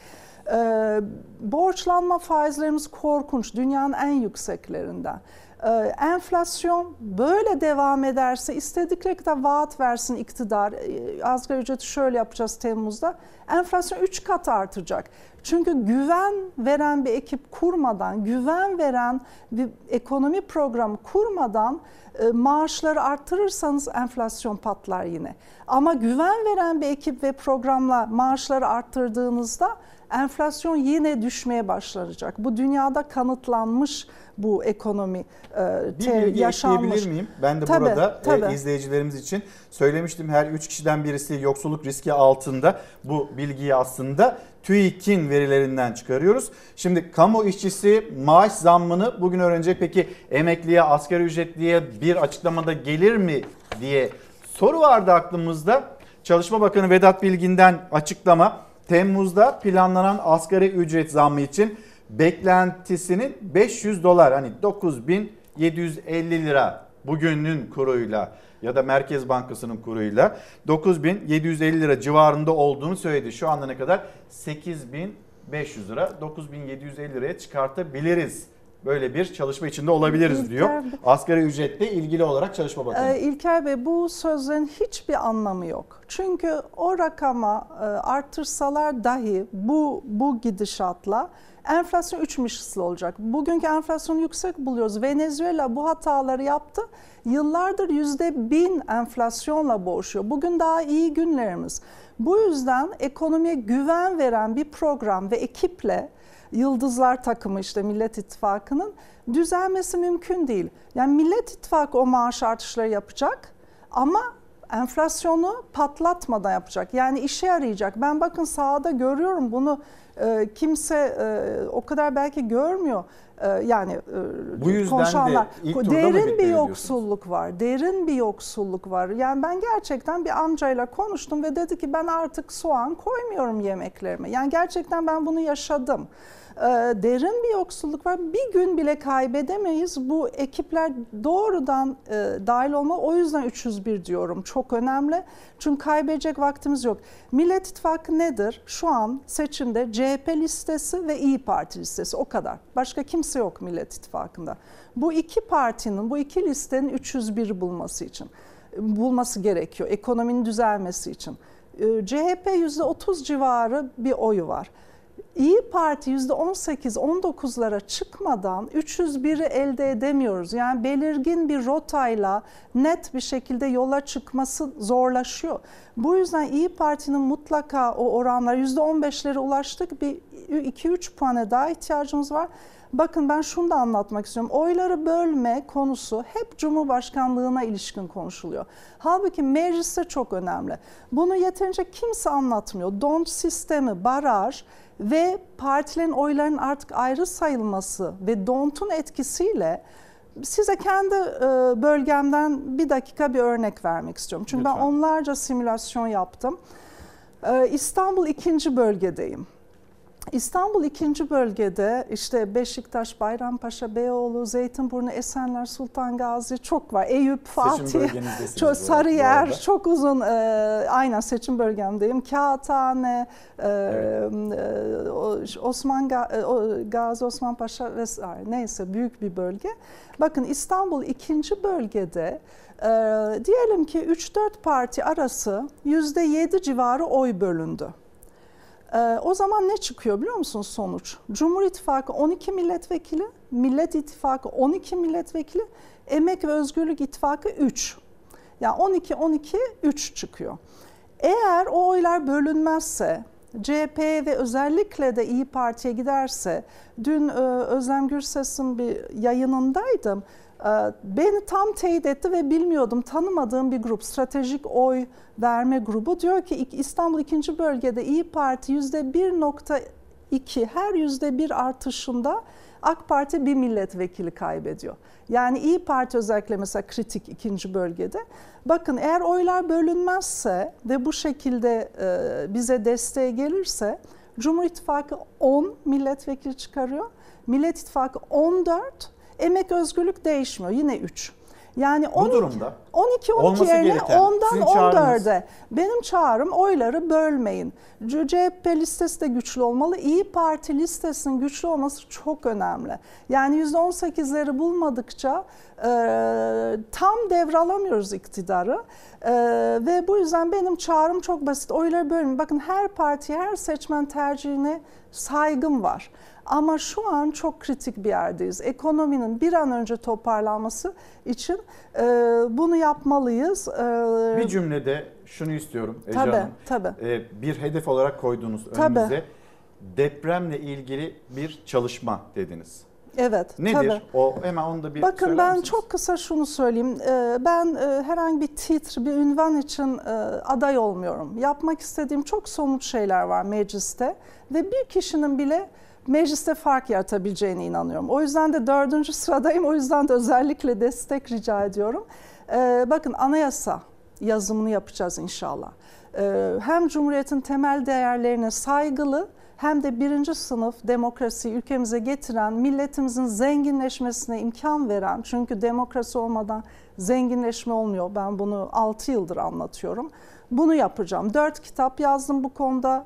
Ee, borçlanma faizlerimiz korkunç. Dünyanın en yükseklerinden. Ee, enflasyon böyle devam ederse istedikleri kadar vaat versin iktidar. Ee, asgari ücreti şöyle yapacağız Temmuz'da. Enflasyon 3 kat artacak. Çünkü güven veren bir ekip kurmadan, güven veren bir ekonomi programı kurmadan e, maaşları arttırırsanız enflasyon patlar yine. Ama güven veren bir ekip ve programla maaşları arttırdığınızda enflasyon yine düşmeye başlayacak. Bu dünyada kanıtlanmış bu ekonomi e, bir bilgi yaşanmış. miyim? Ben de tabii, burada tabii. E, izleyicilerimiz için söylemiştim her 3 kişiden birisi yoksulluk riski altında bu bilgiyi aslında TÜİK'in verilerinden çıkarıyoruz. Şimdi kamu işçisi maaş zammını bugün öğrenecek. Peki emekliye, asgari ücretliye bir açıklamada gelir mi diye soru vardı aklımızda. Çalışma Bakanı Vedat Bilgin'den açıklama. Temmuz'da planlanan asgari ücret zammı için beklentisinin 500 dolar hani 9750 lira bugünün kuruyla ya da Merkez Bankası'nın kuruyla 9750 lira civarında olduğunu söyledi. Şu anda ne kadar? 8500 lira 9750 liraya çıkartabiliriz böyle bir çalışma içinde olabiliriz İlker, diyor. Asgari ücretle ilgili olarak Çalışma Bakanı. E, İlker Bey bu sözlerin hiçbir anlamı yok. Çünkü o rakama e, artırsalar dahi bu bu gidişatla enflasyon 3 misli olacak. Bugünkü enflasyonu yüksek buluyoruz. Venezuela bu hataları yaptı. Yıllardır yüzde bin enflasyonla boğuşuyor. Bugün daha iyi günlerimiz. Bu yüzden ekonomiye güven veren bir program ve ekiple Yıldızlar takımı işte Millet İttifakı'nın düzelmesi mümkün değil. Yani Millet İttifakı o maaş artışları yapacak ama enflasyonu patlatmadan yapacak. Yani işe yarayacak. Ben bakın sahada görüyorum bunu e, kimse e, o kadar belki görmüyor. E, yani e, Bu yüzden de konuşanlar. mı derin bir yoksulluk var. Derin bir yoksulluk var. Yani ben gerçekten bir amcayla konuştum ve dedi ki ben artık soğan koymuyorum yemeklerime. Yani gerçekten ben bunu yaşadım. Ee, derin bir yoksulluk var. Bir gün bile kaybedemeyiz. Bu ekipler doğrudan e, dahil olma. O yüzden 301 diyorum. Çok önemli. Çünkü kaybedecek vaktimiz yok. Millet İttifakı nedir? Şu an seçimde CHP listesi ve İyi Parti listesi o kadar. Başka kimse yok Millet İttifakı'nda. Bu iki partinin, bu iki listenin 301 bulması için bulması gerekiyor. Ekonominin düzelmesi için. Ee, CHP %30 civarı bir oyu var. İyi Parti %18-19'lara çıkmadan 301'i elde edemiyoruz. Yani belirgin bir rotayla net bir şekilde yola çıkması zorlaşıyor. Bu yüzden İyi Parti'nin mutlaka o oranlar %15'lere ulaştık. Bir 2-3 puana daha ihtiyacımız var. Bakın ben şunu da anlatmak istiyorum. Oyları bölme konusu hep Cumhurbaşkanlığına ilişkin konuşuluyor. Halbuki mecliste çok önemli. Bunu yeterince kimse anlatmıyor. Don't sistemi, baraj ve partilerin oylarının artık ayrı sayılması ve Dont'un etkisiyle size kendi e, bölgemden bir dakika bir örnek vermek istiyorum. Çünkü ben Lütfen. onlarca simülasyon yaptım. E, İstanbul ikinci bölgedeyim. İstanbul ikinci bölgede işte Beşiktaş, Bayrampaşa, Beyoğlu, Zeytinburnu, Esenler, Sultan Gazi çok var. Eyüp, Fatih, çok Sarıyer, çok uzun e, aynen seçim bölgemdeyim. Kağıthane, e, e, o- Osman e, Gazi Osman Paşa vesaire neyse büyük bir bölge. Bakın İstanbul ikinci bölgede e, diyelim ki 3-4 parti arası %7 civarı oy bölündü. Ee, o zaman ne çıkıyor biliyor musunuz sonuç? Cumhur İttifakı 12 milletvekili, Millet İttifakı 12 milletvekili, Emek ve Özgürlük İttifakı 3. Yani 12 12 3 çıkıyor. Eğer o oylar bölünmezse CHP ve özellikle de İyi Parti'ye giderse dün e, Özlem Gürses'in bir yayınındaydım. E, Beni tam teyit etti ve bilmiyordum tanımadığım bir grup stratejik oy verme grubu diyor ki İstanbul 2. bölgede İyi Parti %1.2 her %1 artışında AK Parti bir milletvekili kaybediyor. Yani İyi Parti özellikle mesela kritik ikinci bölgede. Bakın eğer oylar bölünmezse ve bu şekilde e, bize desteğe gelirse Cumhur İttifakı 10 milletvekili çıkarıyor. Millet İttifakı 14, Emek Özgürlük değişmiyor yine 3. Yani 12, durumda 12 12 olması yerine gereken 10'dan sizin çağrınız- 14'e. Benim çağrım oyları bölmeyin. CHP listesi de güçlü olmalı. İyi Parti listesinin güçlü olması çok önemli. Yani %18'leri bulmadıkça e, tam devralamıyoruz iktidarı. E, ve bu yüzden benim çağrım çok basit. Oyları bölmeyin. Bakın her parti, her seçmen tercihine saygım var. Ama şu an çok kritik bir yerdeyiz. Ekonominin bir an önce toparlanması için e, bunu yapmalıyız. E, Bir cümlede şunu istiyorum Ece Tabii, Hanım. tabii. Ee, bir hedef olarak koyduğunuz Tabii. önümüze depremle ilgili bir çalışma dediniz. Evet. Nedir? tabii. O hemen onu da bir Bakın ben misiniz? çok kısa şunu söyleyeyim. Ee, Ben e, herhangi bir titr, bir ünvan için e, aday olmuyorum. Yapmak istediğim çok somut şeyler var mecliste ve bir kişinin bile mecliste fark yaratabileceğine inanıyorum. O yüzden de dördüncü sıradayım. O yüzden de özellikle destek rica ediyorum. Ee, Bakın anayasa yazımını yapacağız inşallah. Ee, Hem Cumhuriyet'in temel değerlerine saygılı hem de birinci sınıf demokrasiyi ülkemize getiren, milletimizin zenginleşmesine imkan veren, çünkü demokrasi olmadan zenginleşme olmuyor. Ben bunu 6 yıldır anlatıyorum. Bunu yapacağım. 4 kitap yazdım bu konuda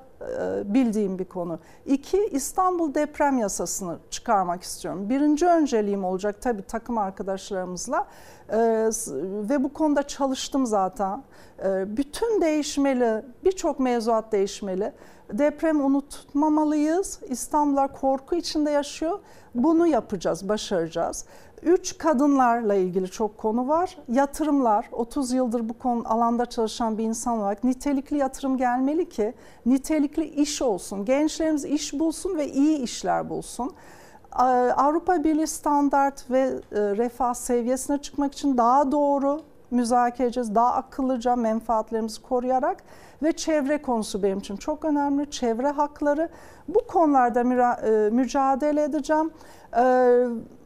bildiğim bir konu. İki, İstanbul deprem yasasını çıkarmak istiyorum. Birinci önceliğim olacak tabii takım arkadaşlarımızla E, s- ve bu konuda çalıştım zaten. E, Bütün değişmeli, birçok mevzuat değişmeli. Deprem unutmamalıyız. İstanbullar korku içinde yaşıyor. Bunu yapacağız, başaracağız. Üç kadınlarla ilgili çok konu var. Yatırımlar, 30 yıldır bu konu alanda çalışan bir insan olarak nitelikli yatırım gelmeli ki nitelikli iş olsun. Gençlerimiz iş bulsun ve iyi işler bulsun. Avrupa Birliği standart ve e, refah seviyesine çıkmak için daha doğru müzakere edeceğiz. Daha akıllıca menfaatlerimizi koruyarak ve çevre konusu benim için çok önemli. Çevre hakları. Bu konularda e, mücadele edeceğim.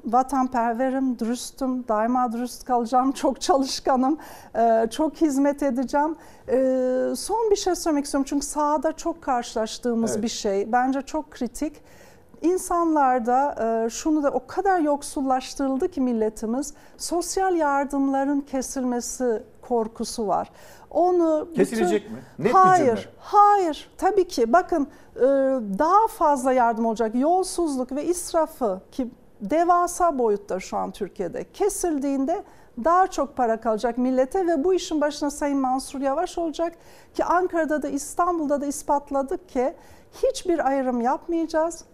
Vatanperverim, dürüstüm, daima dürüst kalacağım, çok çalışkanım, e, çok hizmet edeceğim. E, son bir şey söylemek istiyorum çünkü sahada çok karşılaştığımız Evet. bir şey. Bence çok kritik. İnsanlarda e, şunu da o kadar yoksullaştırıldı ki milletimiz sosyal yardımların kesilmesi korkusu var. Onu Kesilecek mi? Net bir hayır, cümle. hayır. Tabii ki. Bakın daha fazla yardım olacak. Yolsuzluk ve israfı ki devasa boyutta şu an Türkiye'de kesildiğinde daha çok para kalacak millete ve bu işin başına Sayın Mansur Yavaş olacak ki Ankara'da da İstanbul'da da ispatladık ki hiçbir ayrım yapmayacağız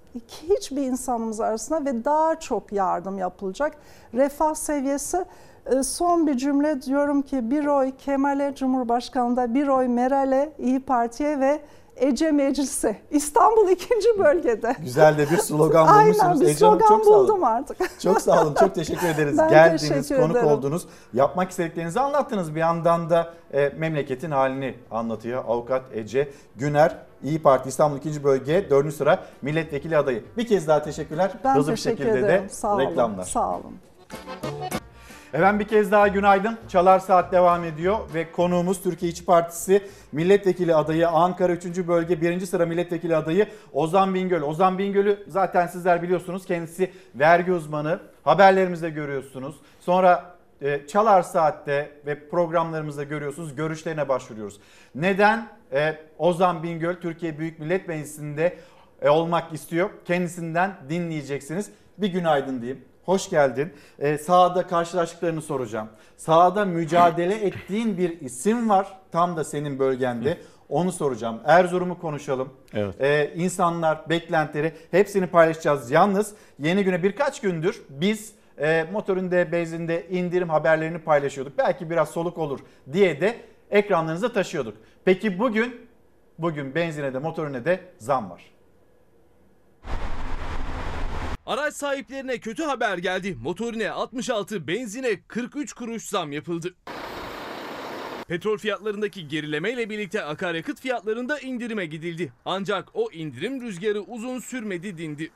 hiçbir insanımız arasında ve daha çok yardım yapılacak. Refah seviyesi e, son bir cümle diyorum ki bir oy Kemal'e Cumhurbaşkanı'nda bir oy Meral'e İyi Parti'ye ve Ece Meclisi İstanbul ikinci bölgede. Güzel de bir slogan Aynen bulmuşsunuz. bir Ece Hanım, slogan çok sağ olun. buldum artık. Çok sağ olun. Çok teşekkür ederiz. Ben Geldiniz, teşekkür konuk ederim. oldunuz. Yapmak istediklerinizi anlattınız. Bir yandan da e, memleketin halini anlatıyor. Avukat Ece Güner, İyi Parti İstanbul 2. Bölge 4. sıra milletvekili adayı. Bir kez daha teşekkürler. Ben Hızlı bir teşekkür şekilde ederim. de Sağ olun. reklamlar. Sağ olun. Efendim bir kez daha günaydın. Çalar Saat devam ediyor ve konuğumuz Türkiye İşçi Partisi milletvekili adayı Ankara 3. Bölge 1. sıra milletvekili adayı Ozan Bingöl. Ozan Bingöl'ü zaten sizler biliyorsunuz. Kendisi vergi uzmanı. Haberlerimizde görüyorsunuz. Sonra e, Çalar Saat'te ve programlarımızda görüyorsunuz. Görüşlerine başvuruyoruz. Neden e, Ozan Bingöl Türkiye Büyük Millet Meclisi'nde e, olmak istiyor? Kendisinden dinleyeceksiniz. Bir günaydın diyeyim. Hoş geldin. Ee, sahada karşılaştıklarını soracağım. Sahada mücadele ettiğin bir isim var. Tam da senin bölgende. Onu soracağım. Erzurum'u konuşalım. Evet. Ee, insanlar, beklentileri hepsini paylaşacağız. Yalnız yeni güne birkaç gündür biz e, motorinde, benzinde indirim haberlerini paylaşıyorduk. Belki biraz soluk olur diye de ekranlarınıza taşıyorduk. Peki bugün, bugün benzine de motorine de zam var. Araç sahiplerine kötü haber geldi. Motorine 66, benzine 43 kuruş zam yapıldı. Petrol fiyatlarındaki gerilemeyle birlikte akaryakıt fiyatlarında indirime gidildi. Ancak o indirim rüzgarı uzun sürmedi dindi.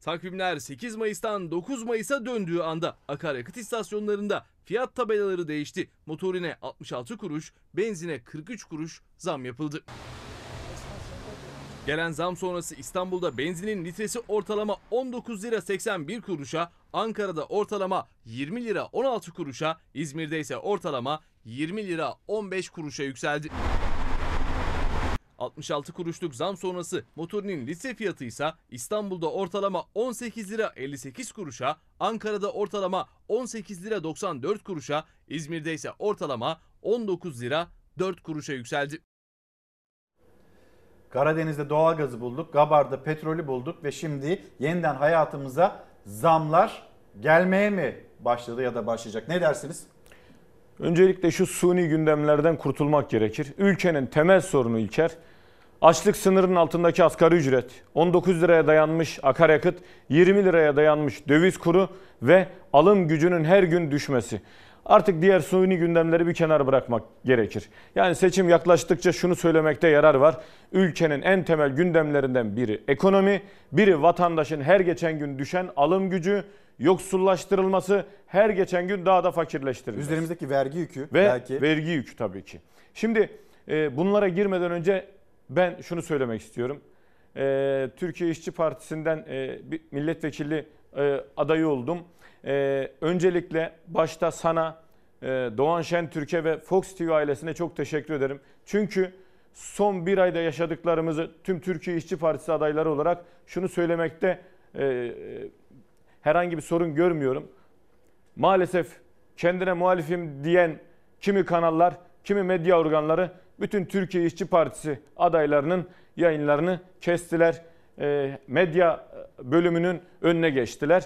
Takvimler 8 Mayıs'tan 9 Mayıs'a döndüğü anda akaryakıt istasyonlarında fiyat tabelaları değişti. Motorine 66 kuruş, benzine 43 kuruş zam yapıldı. Gelen zam sonrası İstanbul'da benzinin litresi ortalama 19 lira 81 kuruşa, Ankara'da ortalama 20 lira 16 kuruşa, İzmir'de ise ortalama 20 lira 15 kuruşa yükseldi. 66 kuruşluk zam sonrası motorinin litre fiyatı ise İstanbul'da ortalama 18 lira 58 kuruşa, Ankara'da ortalama 18 lira 94 kuruşa, İzmir'de ise ortalama 19 lira 4 kuruşa yükseldi. Karadeniz'de doğalgazı bulduk, Gabar'da petrolü bulduk ve şimdi yeniden hayatımıza zamlar gelmeye mi başladı ya da başlayacak? Ne dersiniz? Öncelikle şu suni gündemlerden kurtulmak gerekir. Ülkenin temel sorunu İlker, açlık sınırının altındaki asgari ücret, 19 liraya dayanmış akaryakıt, 20 liraya dayanmış döviz kuru ve alım gücünün her gün düşmesi. Artık diğer suni gündemleri bir kenara bırakmak gerekir. Yani seçim yaklaştıkça şunu söylemekte yarar var. Ülkenin en temel gündemlerinden biri ekonomi, biri vatandaşın her geçen gün düşen alım gücü, yoksullaştırılması, her geçen gün daha da fakirleştirilmesi. Üzerimizdeki vergi yükü Ve belki. vergi yükü tabii ki. Şimdi e, bunlara girmeden önce ben şunu söylemek istiyorum. E, Türkiye İşçi Partisi'nden e, bir milletvekili e, adayı oldum. E, öncelikle başta sana, e, Doğan Şentürk'e ve Fox TV ailesine çok teşekkür ederim. Çünkü son bir ayda yaşadıklarımızı tüm Türkiye İşçi Partisi adayları olarak şunu söylemekte e, e, herhangi bir sorun görmüyorum. Maalesef kendine muhalifim diyen kimi kanallar, kimi medya organları bütün Türkiye İşçi Partisi adaylarının yayınlarını kestiler. E, medya bölümünün önüne geçtiler.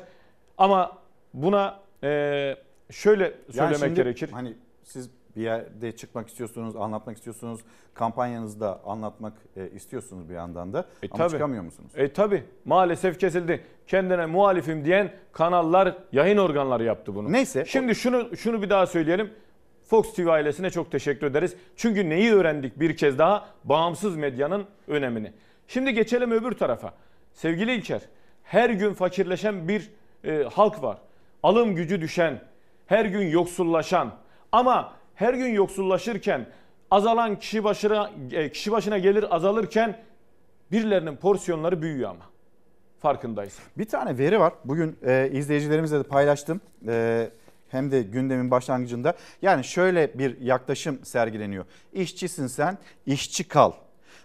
Ama buna e, şöyle Yani söylemek şimdi gerekir. Hani siz bir yerde çıkmak istiyorsunuz, anlatmak istiyorsunuz. Kampanyanızda anlatmak e, istiyorsunuz bir yandan da. E, Ama tabii. çıkamıyor musunuz? E tabi maalesef kesildi. Kendine muhalifim diyen kanallar, yayın organları yaptı bunu. Neyse. Şimdi şunu şunu bir daha söyleyelim. Fox TV ailesine çok teşekkür ederiz. Çünkü neyi öğrendik bir kez daha? Bağımsız medyanın önemini. Şimdi geçelim öbür tarafa. Sevgili İlker, her gün fakirleşen bir e, halk var. Alım gücü düşen, her gün yoksullaşan ama her gün yoksullaşırken azalan kişi başına e, kişi başına gelir azalırken birilerinin porsiyonları büyüyor ama. Farkındaysan. Bir tane veri var. Bugün e, izleyicilerimizle de paylaştım. E, hem de gündemin başlangıcında. Yani şöyle bir yaklaşım sergileniyor. İşçisin sen, işçi kal.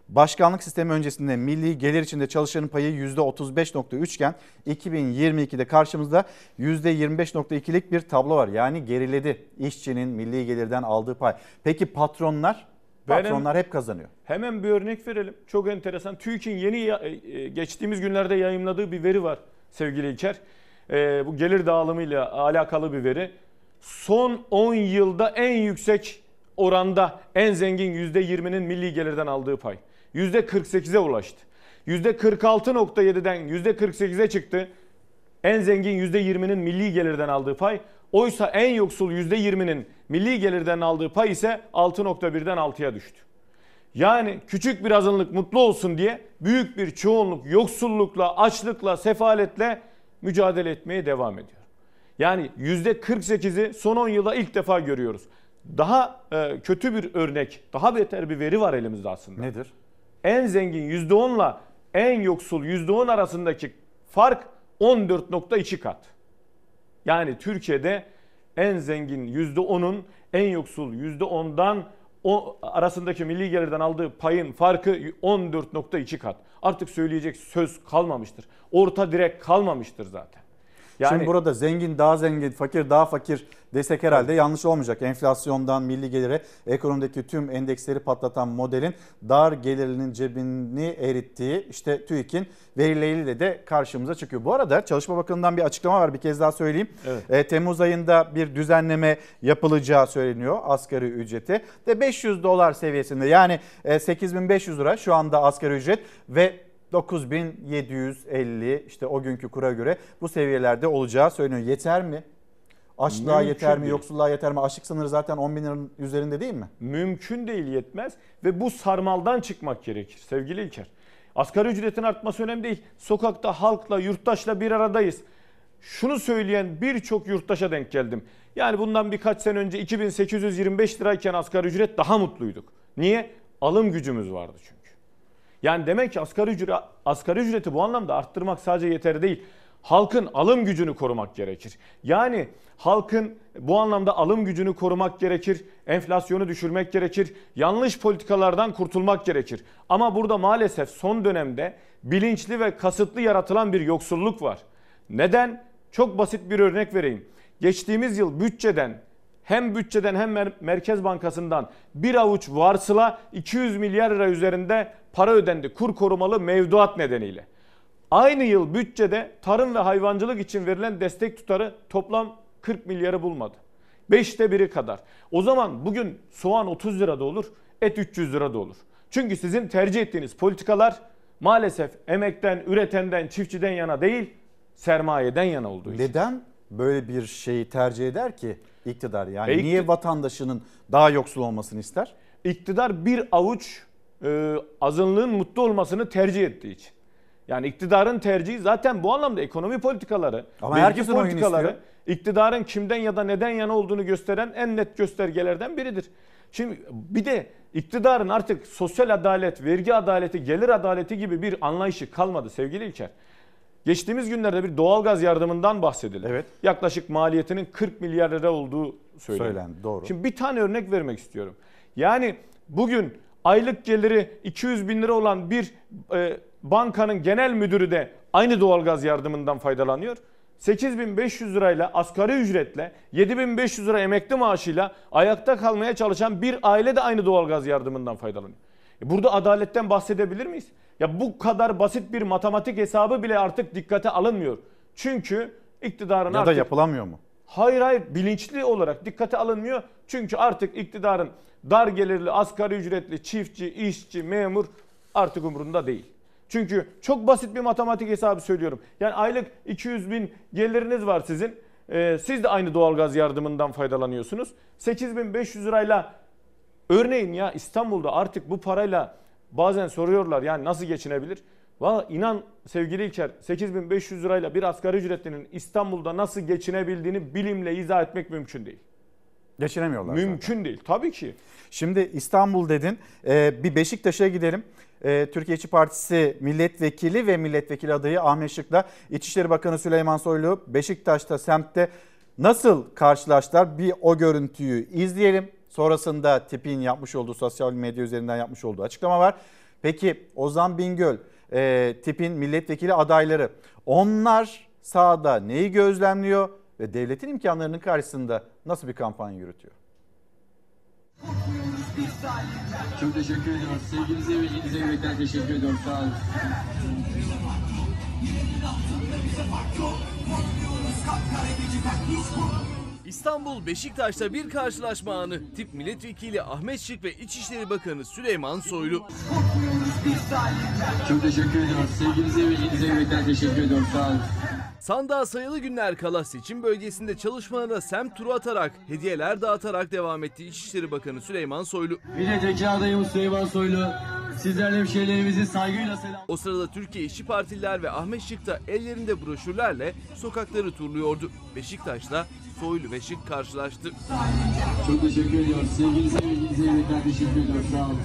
Başkanlık sistemi öncesinde milli gelir içinde çalışanın payı %35.3 iken 2022'de karşımızda %25.2'lik bir tablo var. Yani geriledi işçinin milli gelirden aldığı pay. Peki patronlar? Benim- Patronlar hep kazanıyor. Hemen bir örnek verelim. Çok enteresan. TÜİK'in yeni ya- e, geçtiğimiz günlerde yayımladığı bir veri var sevgili İlker. E, bu gelir dağılımıyla alakalı bir veri. Son 10 yılda en yüksek oranda en zengin %20'nin milli gelirden aldığı pay. %48'e ulaştı. %46.7'den %48'e çıktı. En zengin %20'nin milli gelirden aldığı pay. Oysa en yoksul %20'nin milli gelirden aldığı pay ise 6.1'den 6'ya düştü. Yani küçük bir azınlık mutlu olsun diye büyük bir çoğunluk yoksullukla, açlıkla, sefaletle mücadele etmeye devam ediyor. Yani %48'i son 10 yılda ilk defa görüyoruz. Daha e, kötü bir örnek, daha beter bir veri var elimizde aslında. Nedir? En zengin %10'la en yoksul %10 arasındaki fark 14.2 kat. Yani Türkiye'de en zengin %10'un en yoksul %10'dan o arasındaki milli gelirden aldığı payın farkı 14.2 kat. Artık söyleyecek söz kalmamıştır. Orta direk kalmamıştır zaten. Şimdi burada zengin daha zengin, fakir daha fakir desek herhalde yanlış olmayacak. Enflasyondan milli gelire, ekonomideki tüm endeksleri patlatan modelin dar gelirlinin cebini erittiği işte TÜİK'in verileriyle de karşımıza çıkıyor. Bu arada Çalışma Bakanı'ndan bir açıklama var bir kez daha söyleyeyim. Evet. E, Temmuz ayında bir düzenleme yapılacağı söyleniyor asgari ücreti de 500 dolar seviyesinde yani e, 8500 lira şu anda asgari ücret ve 9750 işte o günkü kura göre bu seviyelerde olacağı söyleniyor. Yeter mi? Açlığa Mümkün yeter mi? değil. Yoksulluğa yeter mi? Açlık sınırı zaten 10 bin liranın üzerinde değil mi? Mümkün değil yetmez ve bu sarmaldan çıkmak gerekir sevgili İlker. Asgari ücretin artması önemli değil. Sokakta halkla, yurttaşla bir aradayız. Şunu söyleyen birçok yurttaşa denk geldim. Yani bundan birkaç sene önce 2825 lirayken asgari ücret daha mutluyduk. Niye? Alım gücümüz vardı çünkü. Yani demek ki asgari, ücret, asgari ücreti bu anlamda arttırmak sadece yeterli değil. Halkın alım gücünü korumak gerekir. Yani halkın bu anlamda alım gücünü korumak gerekir. Enflasyonu düşürmek gerekir. Yanlış politikalardan kurtulmak gerekir. Ama burada maalesef son dönemde bilinçli ve kasıtlı yaratılan bir yoksulluk var. Neden? Çok basit bir örnek vereyim. Geçtiğimiz yıl bütçeden hem bütçeden hem Mer- Merkez Bankası'ndan bir avuç varsıla 200 milyar lira üzerinde para ödendi kur korumalı mevduat nedeniyle. Aynı yıl bütçede tarım ve hayvancılık için verilen destek tutarı toplam 40 milyarı bulmadı. Beşte biri kadar. O zaman bugün soğan 30 lira da olur, et 300 lira da olur. Çünkü sizin tercih ettiğiniz politikalar maalesef emekten, üretenden, çiftçiden yana değil, sermayeden yana olduğu için. Neden böyle bir şeyi tercih eder ki iktidar? Yani ikti- niye vatandaşının daha yoksul olmasını ister? İktidar bir avuç e, azınlığın mutlu olmasını tercih ettiği için. Yani iktidarın tercihi zaten bu anlamda ekonomi politikaları, Ama vergi politikaları iktidarın kimden ya da neden yana olduğunu gösteren en net göstergelerden biridir. Şimdi bir de iktidarın artık sosyal adalet, vergi adaleti, gelir adaleti gibi bir anlayışı kalmadı sevgili İlker. Geçtiğimiz günlerde bir doğalgaz yardımından bahsedildi. Evet. Yaklaşık maliyetinin 40 milyar lira olduğu söyleniyor. Söylendi, doğru. Şimdi bir tane örnek vermek istiyorum. Yani bugün aylık geliri 200 bin lira olan bir e, bankanın genel müdürü de aynı doğalgaz yardımından faydalanıyor. 8500 lirayla asgari ücretle 7500 lira emekli maaşıyla ayakta kalmaya çalışan bir aile de aynı doğalgaz yardımından faydalanıyor. E burada adaletten bahsedebilir miyiz? Ya bu kadar basit bir matematik hesabı bile artık dikkate alınmıyor. Çünkü iktidarın Ya da artık yapılamıyor mu? Hayır hayır bilinçli olarak dikkate alınmıyor. Çünkü artık iktidarın dar gelirli, asgari ücretli, çiftçi, işçi, memur artık umurunda değil. Çünkü çok basit bir matematik hesabı söylüyorum. Yani aylık 200 bin geliriniz var sizin. Ee, siz de aynı doğalgaz yardımından faydalanıyorsunuz. 8500 lirayla örneğin ya İstanbul'da artık bu parayla bazen soruyorlar yani nasıl geçinebilir? Valla inan sevgili İlker 8500 lirayla bir asgari ücretlinin İstanbul'da nasıl geçinebildiğini bilimle izah etmek mümkün değil. Geçinemiyorlar. Mümkün zaten. değil tabii ki. Şimdi İstanbul dedin. Ee, bir Beşiktaş'a gidelim. Ee, Türkiye İşçi Partisi milletvekili ve milletvekili adayı Ahmet Şık'la İçişleri Bakanı Süleyman Soylu Beşiktaş'ta semtte nasıl karşılaştılar? Bir o görüntüyü izleyelim. Sonrasında tipin yapmış olduğu sosyal medya üzerinden yapmış olduğu açıklama var. Peki Ozan Bingöl, e, tipin milletvekili adayları onlar sahada neyi gözlemliyor ve devletin imkanlarının karşısında nasıl bir kampanya yürütüyor? Çok teşekkür ediyoruz. Sevginize ve ilginize teşekkür ediyorum. Sağ olun. İstanbul Beşiktaş'ta bir karşılaşma anı. Tip milletvekili Ahmet Şık ve İçişleri Bakanı Süleyman Soylu. Çok teşekkür ediyoruz. Sevginize ve teşekkür ediyorum. Sağ olun. Sandığa sayılı günler kala seçim bölgesinde çalışmalarına semt turu atarak, hediyeler dağıtarak devam etti İçişleri Bakanı Süleyman Soylu. Milletvekili adayımız Süleyman Soylu. Sizlerle hemşehrilerimizi saygıyla selam. O sırada Türkiye İşçi Partililer ve Ahmet Şık da ellerinde broşürlerle sokakları turluyordu. Beşiktaş'ta Soylu ve Şık karşılaştı. Çok teşekkür ediyoruz. Sevginize ve ilginize yürekten teşekkür ediyorum. Sağ olun.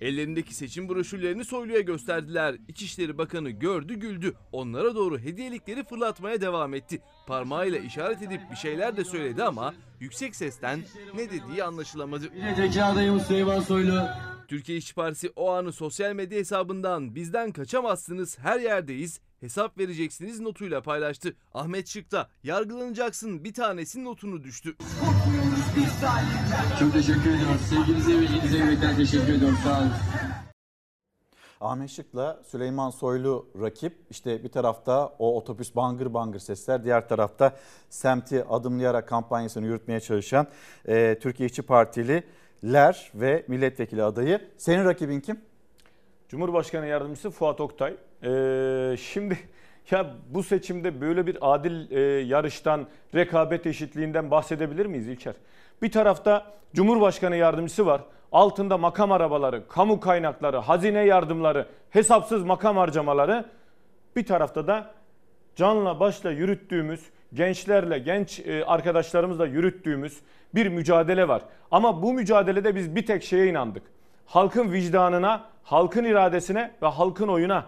Ellerindeki seçim broşürlerini Soylu'ya gösterdiler. İçişleri Bakanı gördü güldü. Onlara doğru hediyelikleri fırlatmaya devam etti. Parmağıyla işaret edip bir şeyler de söyledi ama yüksek sesten ne dediği anlaşılamadı. Milletvekili adayımız Süleyman Soylu. Türkiye İşçi Partisi o anı sosyal medya hesabından bizden kaçamazsınız her yerdeyiz hesap vereceksiniz notuyla paylaştı. Ahmet Şık da yargılanacaksın bir tanesinin notunu düştü. Çok teşekkür ediyoruz. Sevginize ve ilginize yürekten teşekkür ediyorum. Sağ olun. Ahmet Şık'la Süleyman Soylu rakip. İşte bir tarafta o otobüs bangır bangır sesler, diğer tarafta semti adımlayarak kampanyasını yürütmeye çalışan e, Türkiye İşçi Partililer ve milletvekili adayı. Senin rakibin kim? Cumhurbaşkanı Yardımcısı Fuat Oktay. Ee, şimdi ya bu seçimde böyle bir adil e, yarıştan, rekabet eşitliğinden bahsedebilir miyiz İlker? Bir tarafta Cumhurbaşkanı Yardımcısı var. Altında makam arabaları, kamu kaynakları, hazine yardımları, hesapsız makam harcamaları. Bir tarafta da canla başla yürüttüğümüz, gençlerle, genç e, arkadaşlarımızla yürüttüğümüz bir mücadele var. Ama bu mücadelede biz bir tek şeye inandık. Halkın vicdanına, halkın iradesine ve halkın oyuna.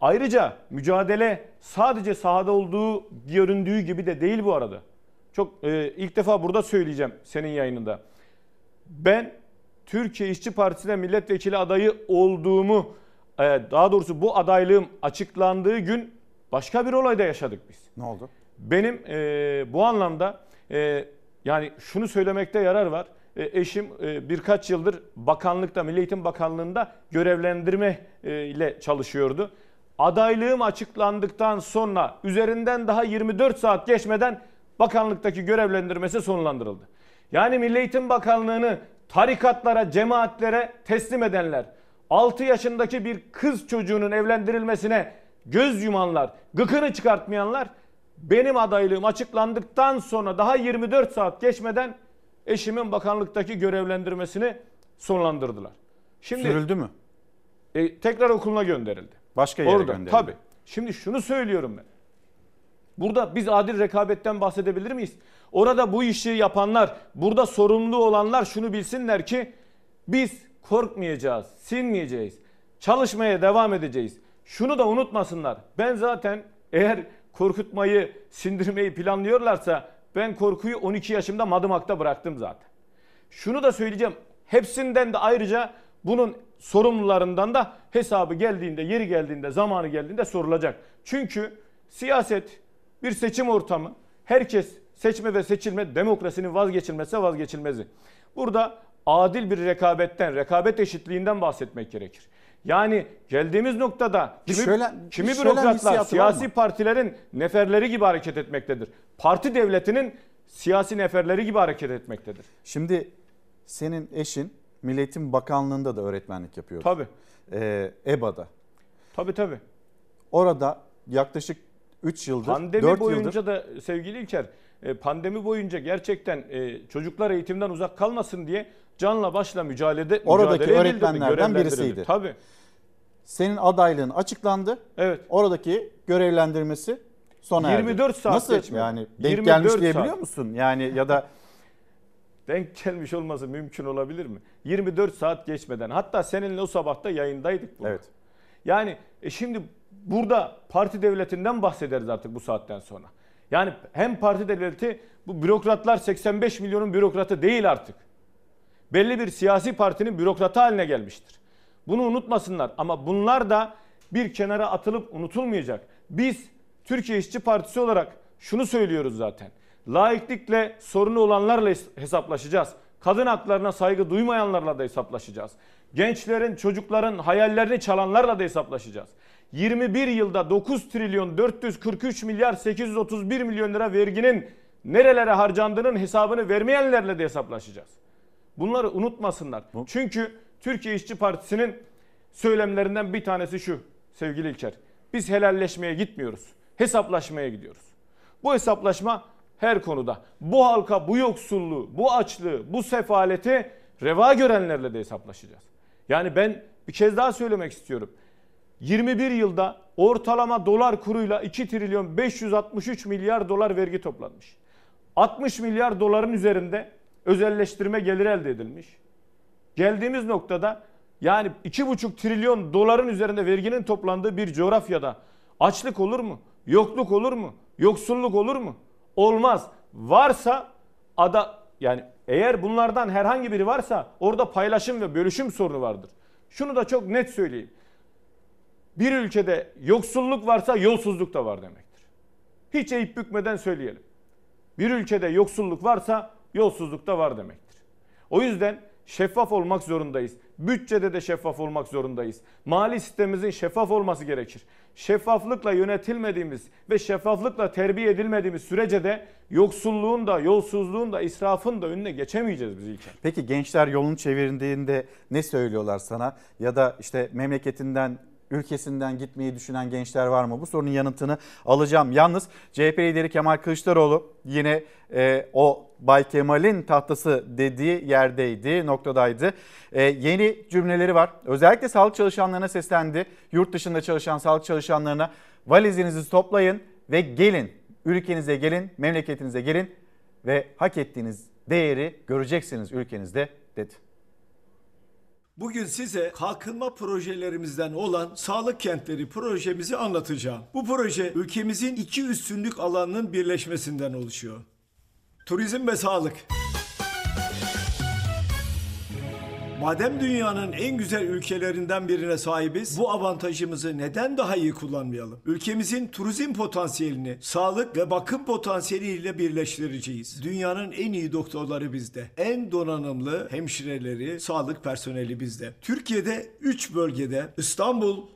Ayrıca mücadele sadece sahada olduğu göründüğü gibi de değil bu arada. Çok e, ilk defa burada söyleyeceğim senin yayınında. Ben Türkiye İşçi Partisi'ne milletvekili adayı olduğumu, e, daha doğrusu bu adaylığım açıklandığı gün başka bir olayda yaşadık biz. Ne oldu? Benim e, bu anlamda e, yani şunu söylemekte yarar var. E, eşim e, birkaç yıldır bakanlıkta, Milli Eğitim Bakanlığı'nda görevlendirme e, ile çalışıyordu. Adaylığım açıklandıktan sonra üzerinden daha 24 saat geçmeden bakanlıktaki görevlendirmesi sonlandırıldı. Yani Milli Eğitim Bakanlığı'nı tarikatlara, cemaatlere teslim edenler, 6 yaşındaki bir kız çocuğunun evlendirilmesine göz yumanlar, gıkını çıkartmayanlar benim adaylığım açıklandıktan sonra daha 24 saat geçmeden eşimin bakanlıktaki görevlendirmesini sonlandırdılar. Şimdi Sürüldü mü? e, tekrar okuluna gönderildi. Başka yere Orada, gönderildi. Tabii. Şimdi şunu söylüyorum ben. Burada biz adil rekabetten bahsedebilir miyiz? Orada bu işi yapanlar, burada sorumlu olanlar şunu bilsinler ki biz korkmayacağız, sinmeyeceğiz. Çalışmaya devam edeceğiz. Şunu da unutmasınlar. Ben zaten eğer korkutmayı, sindirmeyi planlıyorlarsa ben korkuyu 12 yaşımda Madımak'ta bıraktım zaten. Şunu da söyleyeceğim. Hepsinden de ayrıca bunun sorumlularından da hesabı geldiğinde, yeri geldiğinde, zamanı geldiğinde sorulacak. Çünkü siyaset bir seçim ortamı. Herkes seçme ve seçilme demokrasinin vazgeçilmezse vazgeçilmezi. Burada adil bir rekabetten, rekabet eşitliğinden bahsetmek gerekir. Yani geldiğimiz noktada kimi, şöyle- kimi bürokratlar siyasi partilerin neferleri gibi hareket etmektedir. Parti devletinin siyasi neferleri gibi hareket etmektedir. Şimdi senin eşin Milli Eğitim Bakanlığı'nda da öğretmenlik yapıyor. Tabii. Ee, EBA'da. Tabii tabii. Orada yaklaşık 3 yıldır, Pandemi 4 boyunca yıldır da sevgili İlker, e, pandemi boyunca gerçekten e, çocuklar eğitimden uzak kalmasın diye canla başla mücadele Oradaki mücadele öğretmenlerden birisiydi. Tabii. senin adaylığın açıklandı. Evet. Oradaki görevlendirmesi sona erdi. 24 saat Nasıl geçmedi. yani denk 24 gelmiş saat. diyebiliyor musun? Yani ya da Denk gelmiş olması mümkün olabilir mi? 24 saat geçmeden. Hatta seninle o sabahta yayındaydık burada. Evet. Yani e şimdi burada parti devletinden bahsederiz artık bu saatten sonra. Yani hem parti devleti bu bürokratlar 85 milyonun bürokratı değil artık. Belli bir siyasi partinin bürokratı haline gelmiştir. Bunu unutmasınlar ama bunlar da bir kenara atılıp unutulmayacak. Biz Türkiye İşçi Partisi olarak şunu söylüyoruz zaten. Laiklikle sorunu olanlarla hesaplaşacağız. Kadın haklarına saygı duymayanlarla da hesaplaşacağız. Gençlerin, çocukların hayallerini çalanlarla da hesaplaşacağız. 21 yılda 9 trilyon 443 milyar 831 milyon lira verginin nerelere harcandığının hesabını vermeyenlerle de hesaplaşacağız. Bunları unutmasınlar. Çünkü Türkiye İşçi Partisi'nin söylemlerinden bir tanesi şu sevgili İlker. Biz helalleşmeye gitmiyoruz. Hesaplaşmaya gidiyoruz. Bu hesaplaşma her konuda. Bu halka bu yoksulluğu, bu açlığı, bu sefaleti reva görenlerle de hesaplaşacağız. Yani ben bir kez daha söylemek istiyorum. 21 yılda ortalama dolar kuruyla 2 trilyon 563 milyar dolar vergi toplanmış. 60 milyar doların üzerinde özelleştirme geliri elde edilmiş. Geldiğimiz noktada yani 2,5 trilyon doların üzerinde verginin toplandığı bir coğrafyada açlık olur mu? Yokluk olur mu? Yoksulluk olur mu? Olmaz. Varsa ada yani eğer bunlardan herhangi biri varsa orada paylaşım ve bölüşüm sorunu vardır. Şunu da çok net söyleyeyim. Bir ülkede yoksulluk varsa yolsuzluk da var demektir. Hiç eğip bükmeden söyleyelim. Bir ülkede yoksulluk varsa yolsuzluk da var demektir. O yüzden şeffaf olmak zorundayız. Bütçede de şeffaf olmak zorundayız. Mali sistemimizin şeffaf olması gerekir. Şeffaflıkla yönetilmediğimiz ve şeffaflıkla terbiye edilmediğimiz sürece de yoksulluğun da, yolsuzluğun da, israfın da önüne geçemeyeceğiz biz İlker. peki gençler yolunu çevirdiğinde ne söylüyorlar sana? Ya da işte memleketinden ülkesinden gitmeyi düşünen gençler var mı? Bu sorunun yanıtını alacağım. Yalnız CHP lideri Kemal Kılıçdaroğlu yine e, o Bay Kemal'in tahtası dediği yerdeydi, noktadaydı. E, yeni cümleleri var. Özellikle sağlık çalışanlarına seslendi. Yurt dışında çalışan sağlık çalışanlarına valizinizi toplayın ve gelin. Ülkenize gelin, memleketinize gelin ve hak ettiğiniz değeri göreceksiniz ülkenizde dedi. Bugün size kalkınma projelerimizden olan sağlık kentleri projemizi anlatacağım. Bu proje ülkemizin iki üstünlük alanının birleşmesinden oluşuyor. Turizm ve sağlık. Madem dünyanın en güzel ülkelerinden birine sahibiz, bu avantajımızı neden daha iyi kullanmayalım? Ülkemizin turizm potansiyelini sağlık ve bakım potansiyeliyle birleştireceğiz. Dünyanın en iyi doktorları bizde. En donanımlı hemşireleri, sağlık personeli bizde. Türkiye'de 3 bölgede İstanbul,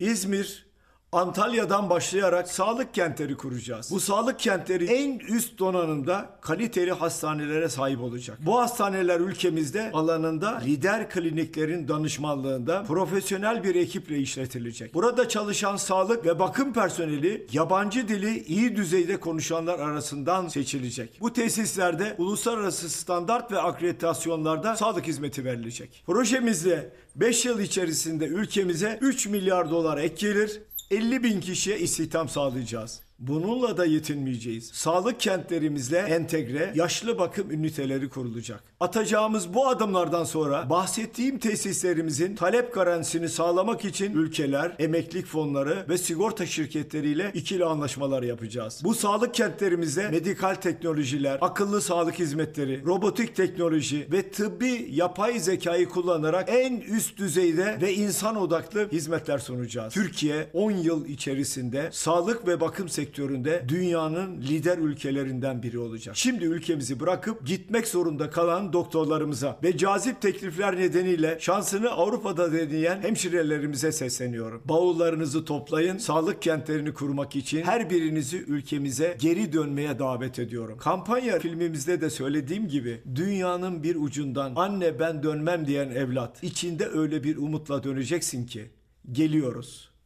İzmir, Antalya'dan başlayarak sağlık kentleri kuracağız. Bu sağlık kentleri en üst donanımda kaliteli hastanelere sahip olacak. Bu hastaneler ülkemizde alanında lider kliniklerin danışmanlığında profesyonel bir ekiple işletilecek. Burada çalışan sağlık ve bakım personeli yabancı dili iyi düzeyde konuşanlar arasından seçilecek. Bu tesislerde uluslararası standart ve akreditasyonlarda sağlık hizmeti verilecek. Projemizde 5 yıl içerisinde ülkemize 3 milyar dolar ek gelir, 50 bin kişiye istihdam sağlayacağız. Bununla da yetinmeyeceğiz. Sağlık kentlerimizle entegre yaşlı bakım üniteleri kurulacak. Atacağımız bu adımlardan sonra bahsettiğim tesislerimizin talep garantisini sağlamak için ülkeler, emeklilik fonları ve sigorta şirketleriyle ikili anlaşmalar yapacağız. Bu sağlık kentlerimizde medikal teknolojiler, akıllı sağlık hizmetleri, robotik teknoloji ve tıbbi yapay zekayı kullanarak en üst düzeyde ve insan odaklı hizmetler sunacağız. Türkiye 10 yıl içerisinde sağlık ve bakım sektörü sektöründe dünyanın lider ülkelerinden biri olacak. Şimdi ülkemizi bırakıp gitmek zorunda kalan doktorlarımıza ve cazip teklifler nedeniyle şansını Avrupa'da deneyen hemşirelerimize sesleniyorum. Bavullarınızı toplayın, sağlık kentlerini kurmak için her birinizi ülkemize geri dönmeye davet ediyorum. Kampanya filmimizde de söylediğim gibi dünyanın bir ucundan anne ben dönmem diyen evlat içinde öyle bir umutla döneceksin ki geliyoruz.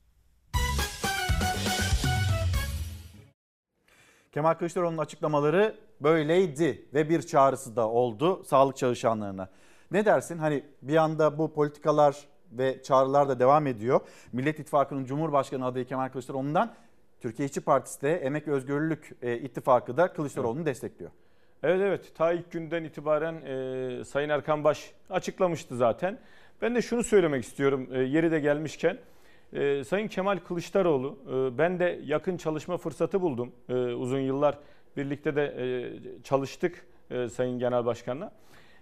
Kemal Kılıçdaroğlu'nun açıklamaları böyleydi ve bir çağrısı da oldu sağlık çalışanlarına. Ne dersin? Hani bir anda bu politikalar ve çağrılar da devam ediyor. Millet İttifakı'nın Cumhurbaşkanı adayı Kemal Kılıçdaroğlu'ndan Türkiye İşçi Partisi de Emek ve Özgürlük e, İttifakı da Kılıçdaroğlu'nu destekliyor. Evet evet ta ilk günden itibaren e, Sayın Erkan Baş açıklamıştı zaten. Ben de şunu söylemek istiyorum e, yeri de gelmişken. E, Sayın Kemal Kılıçdaroğlu e, ben de yakın çalışma fırsatı buldum. E, uzun yıllar birlikte de e, çalıştık e, Sayın Genel Başkan'la.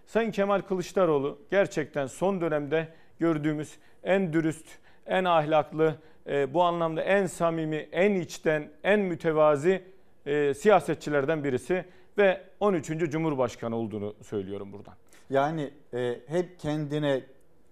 Sayın Kemal Kılıçdaroğlu gerçekten son dönemde gördüğümüz en dürüst, en ahlaklı, e, bu anlamda en samimi, en içten, en mütevazi e, siyasetçilerden birisi ve 13. Cumhurbaşkanı olduğunu söylüyorum buradan. Yani e, hep kendine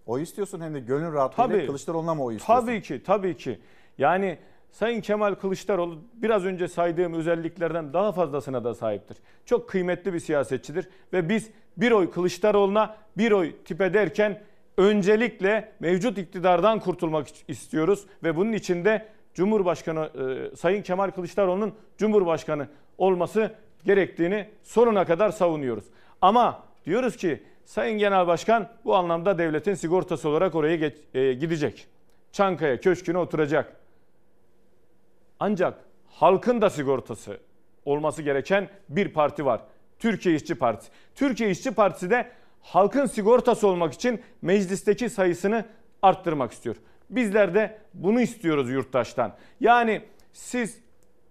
oy istiyorsun hem de gönül rahatlığıyla Tabii. Kılıçdaroğlu'na mı oy istiyorsun? Tabii ki, tabii ki. Yani Sayın Kemal Kılıçdaroğlu biraz önce saydığım özelliklerden daha fazlasına da sahiptir. Çok kıymetli bir siyasetçidir ve biz bir oy Kılıçdaroğlu'na bir oy tipe derken öncelikle mevcut iktidardan kurtulmak istiyoruz ve bunun için de Cumhurbaşkanı e, Sayın Kemal Kılıçdaroğlu'nun Cumhurbaşkanı olması gerektiğini sonuna kadar savunuyoruz. Ama diyoruz ki Sayın Genel Başkan bu anlamda devletin sigortası olarak oraya geç, e, gidecek. Çankaya Köşkü'ne oturacak. Ancak halkın da sigortası olması gereken bir parti var. Türkiye İşçi Partisi. Türkiye İşçi Partisi de halkın sigortası olmak için meclisteki sayısını arttırmak istiyor. Bizler de bunu istiyoruz yurttaştan. Yani siz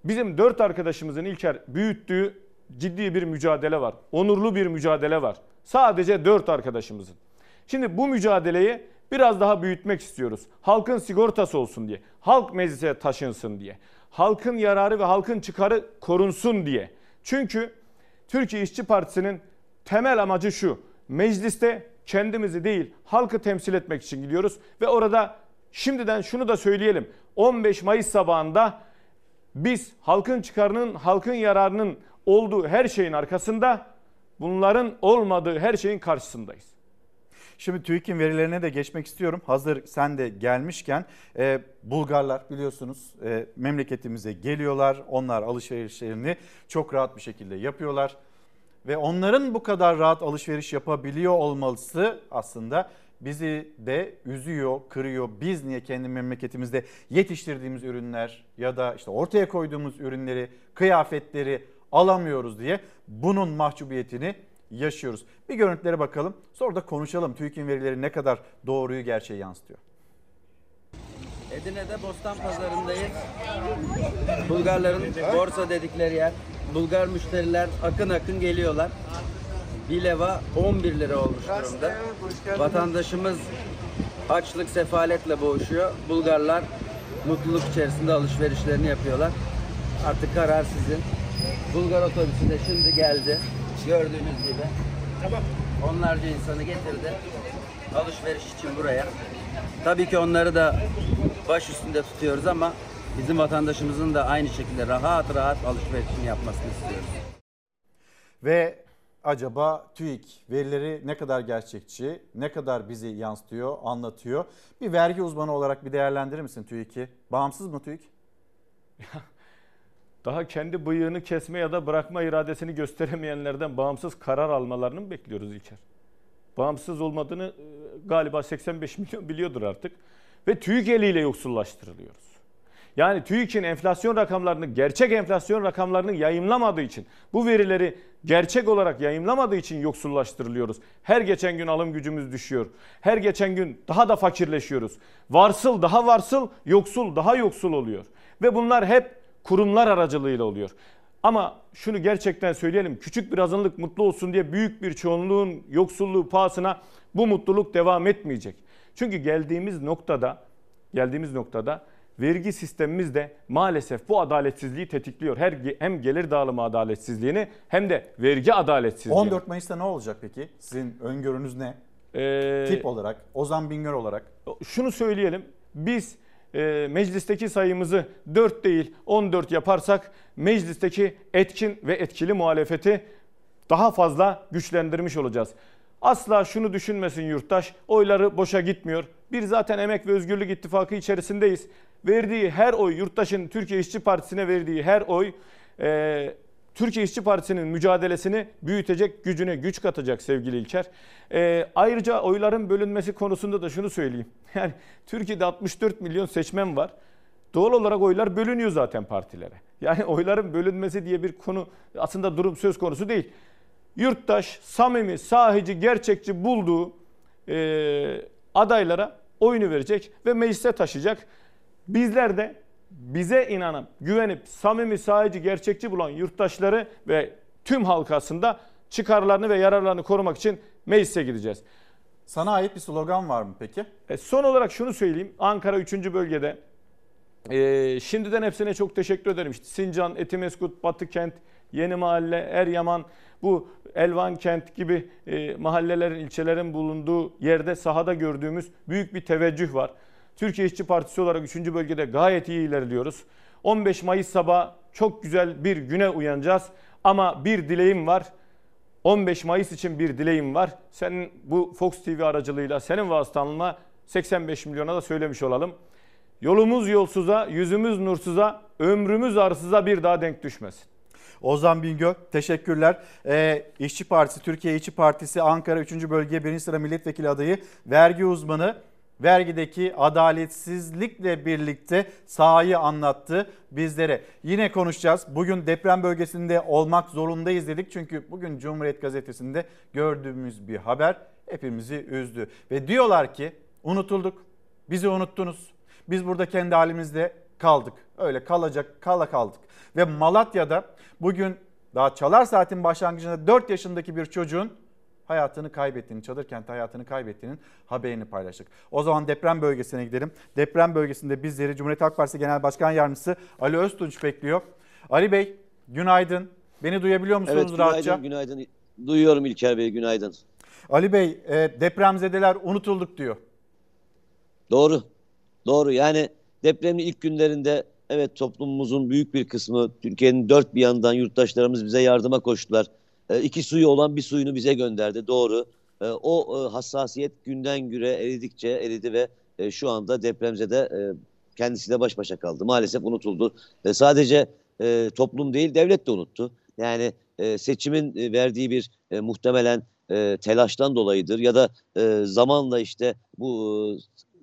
bizim dört arkadaşımızın İlker büyüttüğü ciddi bir mücadele var. Onurlu bir mücadele var. Sadece dört arkadaşımızın. Şimdi bu mücadeleyi biraz daha büyütmek istiyoruz. Halkın sigortası olsun diye. Halk meclise taşınsın diye. Halkın yararı ve halkın çıkarı korunsun diye. Çünkü Türkiye İşçi Partisi'nin temel amacı şu. Mecliste kendimizi değil halkı temsil etmek için gidiyoruz ve orada şimdiden şunu da söyleyelim. 15 Mayıs sabahında biz halkın çıkarının, halkın yararının olduğu her şeyin arkasında, bunların olmadığı her şeyin karşısındayız. Şimdi TÜİK'in verilerine de geçmek istiyorum. Hazır sen de gelmişken e, Bulgarlar biliyorsunuz e, memleketimize geliyorlar. Onlar alışverişlerini çok rahat bir şekilde yapıyorlar. Ve onların bu kadar rahat alışveriş yapabiliyor olması aslında bizi de üzüyor, kırıyor. Biz niye kendi memleketimizde yetiştirdiğimiz ürünler ya da işte ortaya koyduğumuz ürünleri, kıyafetleri alamıyoruz diye bunun mahcubiyetini yaşıyoruz. Bir görüntülere bakalım. Sonra da konuşalım. TÜİK'in verileri ne kadar doğruyu gerçeği yansıtıyor. Edirne'de Bostan Pazarı'ndayız. Bulgarların borsa dedikleri yer. Bulgar müşteriler akın akın geliyorlar. Bir leva 11 lira olmuş durumda. Vatandaşımız açlık sefaletle boğuşuyor. Bulgarlar mutluluk içerisinde alışverişlerini yapıyorlar. Artık karar sizin. Bulgar otobüsü de şimdi geldi. Gördüğünüz gibi. Onlarca insanı getirdi. Alışveriş için buraya. Tabii ki onları da baş üstünde tutuyoruz ama bizim vatandaşımızın da aynı şekilde rahat rahat alışverişini yapmasını istiyoruz. Ve acaba TÜİK verileri ne kadar gerçekçi, ne kadar bizi yansıtıyor, anlatıyor? Bir vergi uzmanı olarak bir değerlendirir misin TÜİK'i? Bağımsız mı TÜİK? Daha kendi bıyığını kesme ya da bırakma iradesini gösteremeyenlerden bağımsız karar almalarını mı bekliyoruz İlker? Bağımsız olmadığını e, galiba 85 milyon biliyordur artık. Ve TÜİK eliyle yoksullaştırılıyoruz. Yani TÜİK'in enflasyon rakamlarını, gerçek enflasyon rakamlarını yayımlamadığı için, bu verileri gerçek olarak yayımlamadığı için yoksullaştırılıyoruz. Her geçen gün alım gücümüz düşüyor. Her geçen gün daha da fakirleşiyoruz. Varsıl daha varsıl, yoksul daha yoksul oluyor. Ve bunlar hep kurumlar aracılığıyla oluyor. Ama şunu gerçekten söyleyelim. Küçük bir azınlık mutlu olsun diye büyük bir çoğunluğun yoksulluğu pahasına bu mutluluk devam etmeyecek. Çünkü geldiğimiz noktada geldiğimiz noktada vergi sistemimiz de maalesef bu adaletsizliği tetikliyor. Her hem gelir dağılımı adaletsizliğini hem de vergi adaletsizliğini. 14 Mayıs'ta ne olacak peki? Sizin öngörünüz ne? Ee, Tip olarak, Ozan Bingöl olarak. Şunu söyleyelim. Biz e, meclisteki sayımızı 4 değil 14 yaparsak meclisteki etkin ve etkili muhalefeti daha fazla güçlendirmiş olacağız. Asla şunu düşünmesin yurttaş. Oyları boşa gitmiyor. Bir zaten Emek ve Özgürlük İttifakı içerisindeyiz. Verdiği her oy, yurttaşın Türkiye İşçi Partisi'ne verdiği her oy e, Türkiye İşçi Partisi'nin mücadelesini büyütecek, gücüne güç katacak sevgili İlker. E, ayrıca oyların bölünmesi konusunda da şunu söyleyeyim. Yani Türkiye'de 64 milyon seçmen var. Doğal olarak oylar bölünüyor zaten partilere. Yani oyların bölünmesi diye bir konu aslında durum söz konusu değil. Yurttaş samimi, sahici, gerçekçi bulduğu e, adaylara oyunu verecek ve meclise taşıyacak. Bizler de bize inanıp, güvenip, samimi, sahici, gerçekçi bulan yurttaşları ve tüm halk aslında çıkarlarını ve yararlarını korumak için meclise gideceğiz. Sana ait bir slogan var mı peki? E, son olarak şunu söyleyeyim. Ankara 3. bölgede e, şimdiden hepsine çok teşekkür ederim. İşte Sincan, Etimeskut, Batıkent, Yeni Mahalle, Eryaman, bu Elvan Kent gibi e, mahallelerin, ilçelerin bulunduğu yerde sahada gördüğümüz büyük bir teveccüh var. Türkiye İşçi Partisi olarak 3. bölgede gayet iyi ilerliyoruz. 15 Mayıs sabahı çok güzel bir güne uyanacağız. Ama bir dileğim var. 15 Mayıs için bir dileğim var. Senin bu Fox TV aracılığıyla, senin vasıtanla 85 milyona da söylemiş olalım. Yolumuz yolsuza, yüzümüz nursuza, ömrümüz arsıza bir daha denk düşmesin. Ozan Bingöl teşekkürler. Ee, İşçi Partisi, Türkiye İşçi Partisi Ankara 3. Bölge 1. sıra milletvekili adayı, vergi uzmanı vergideki adaletsizlikle birlikte sahayı anlattı bizlere. Yine konuşacağız. Bugün deprem bölgesinde olmak zorundayız dedik. Çünkü bugün Cumhuriyet Gazetesi'nde gördüğümüz bir haber hepimizi üzdü. Ve diyorlar ki unutulduk, bizi unuttunuz. Biz burada kendi halimizde kaldık. Öyle kalacak, kala kaldık. Ve Malatya'da bugün daha çalar saatin başlangıcında 4 yaşındaki bir çocuğun hayatını kaybettiğini, çadır kenti hayatını kaybettiğinin haberini paylaştık. O zaman deprem bölgesine gidelim. Deprem bölgesinde bizleri Cumhuriyet Halk Partisi Genel Başkan Yardımcısı Ali Öztunç bekliyor. Ali Bey günaydın. Beni duyabiliyor musunuz evet, günaydın, rahatça? günaydın. Duyuyorum İlker Bey, günaydın. Ali Bey e, depremzedeler unutulduk diyor. Doğru, doğru. Yani depremin ilk günlerinde evet toplumumuzun büyük bir kısmı, Türkiye'nin dört bir yandan yurttaşlarımız bize yardıma koştular. E, iki suyu olan bir suyunu bize gönderdi, doğru. E, o e, hassasiyet günden güne eridikçe eridi ve e, şu anda depremzede e, kendisiyle baş başa kaldı. Maalesef unutuldu. Sadece toplum değil, devlet de unuttu. Yani seçimin verdiği bir muhtemelen e, telaştan dolayıdır ya da zamanla işte bu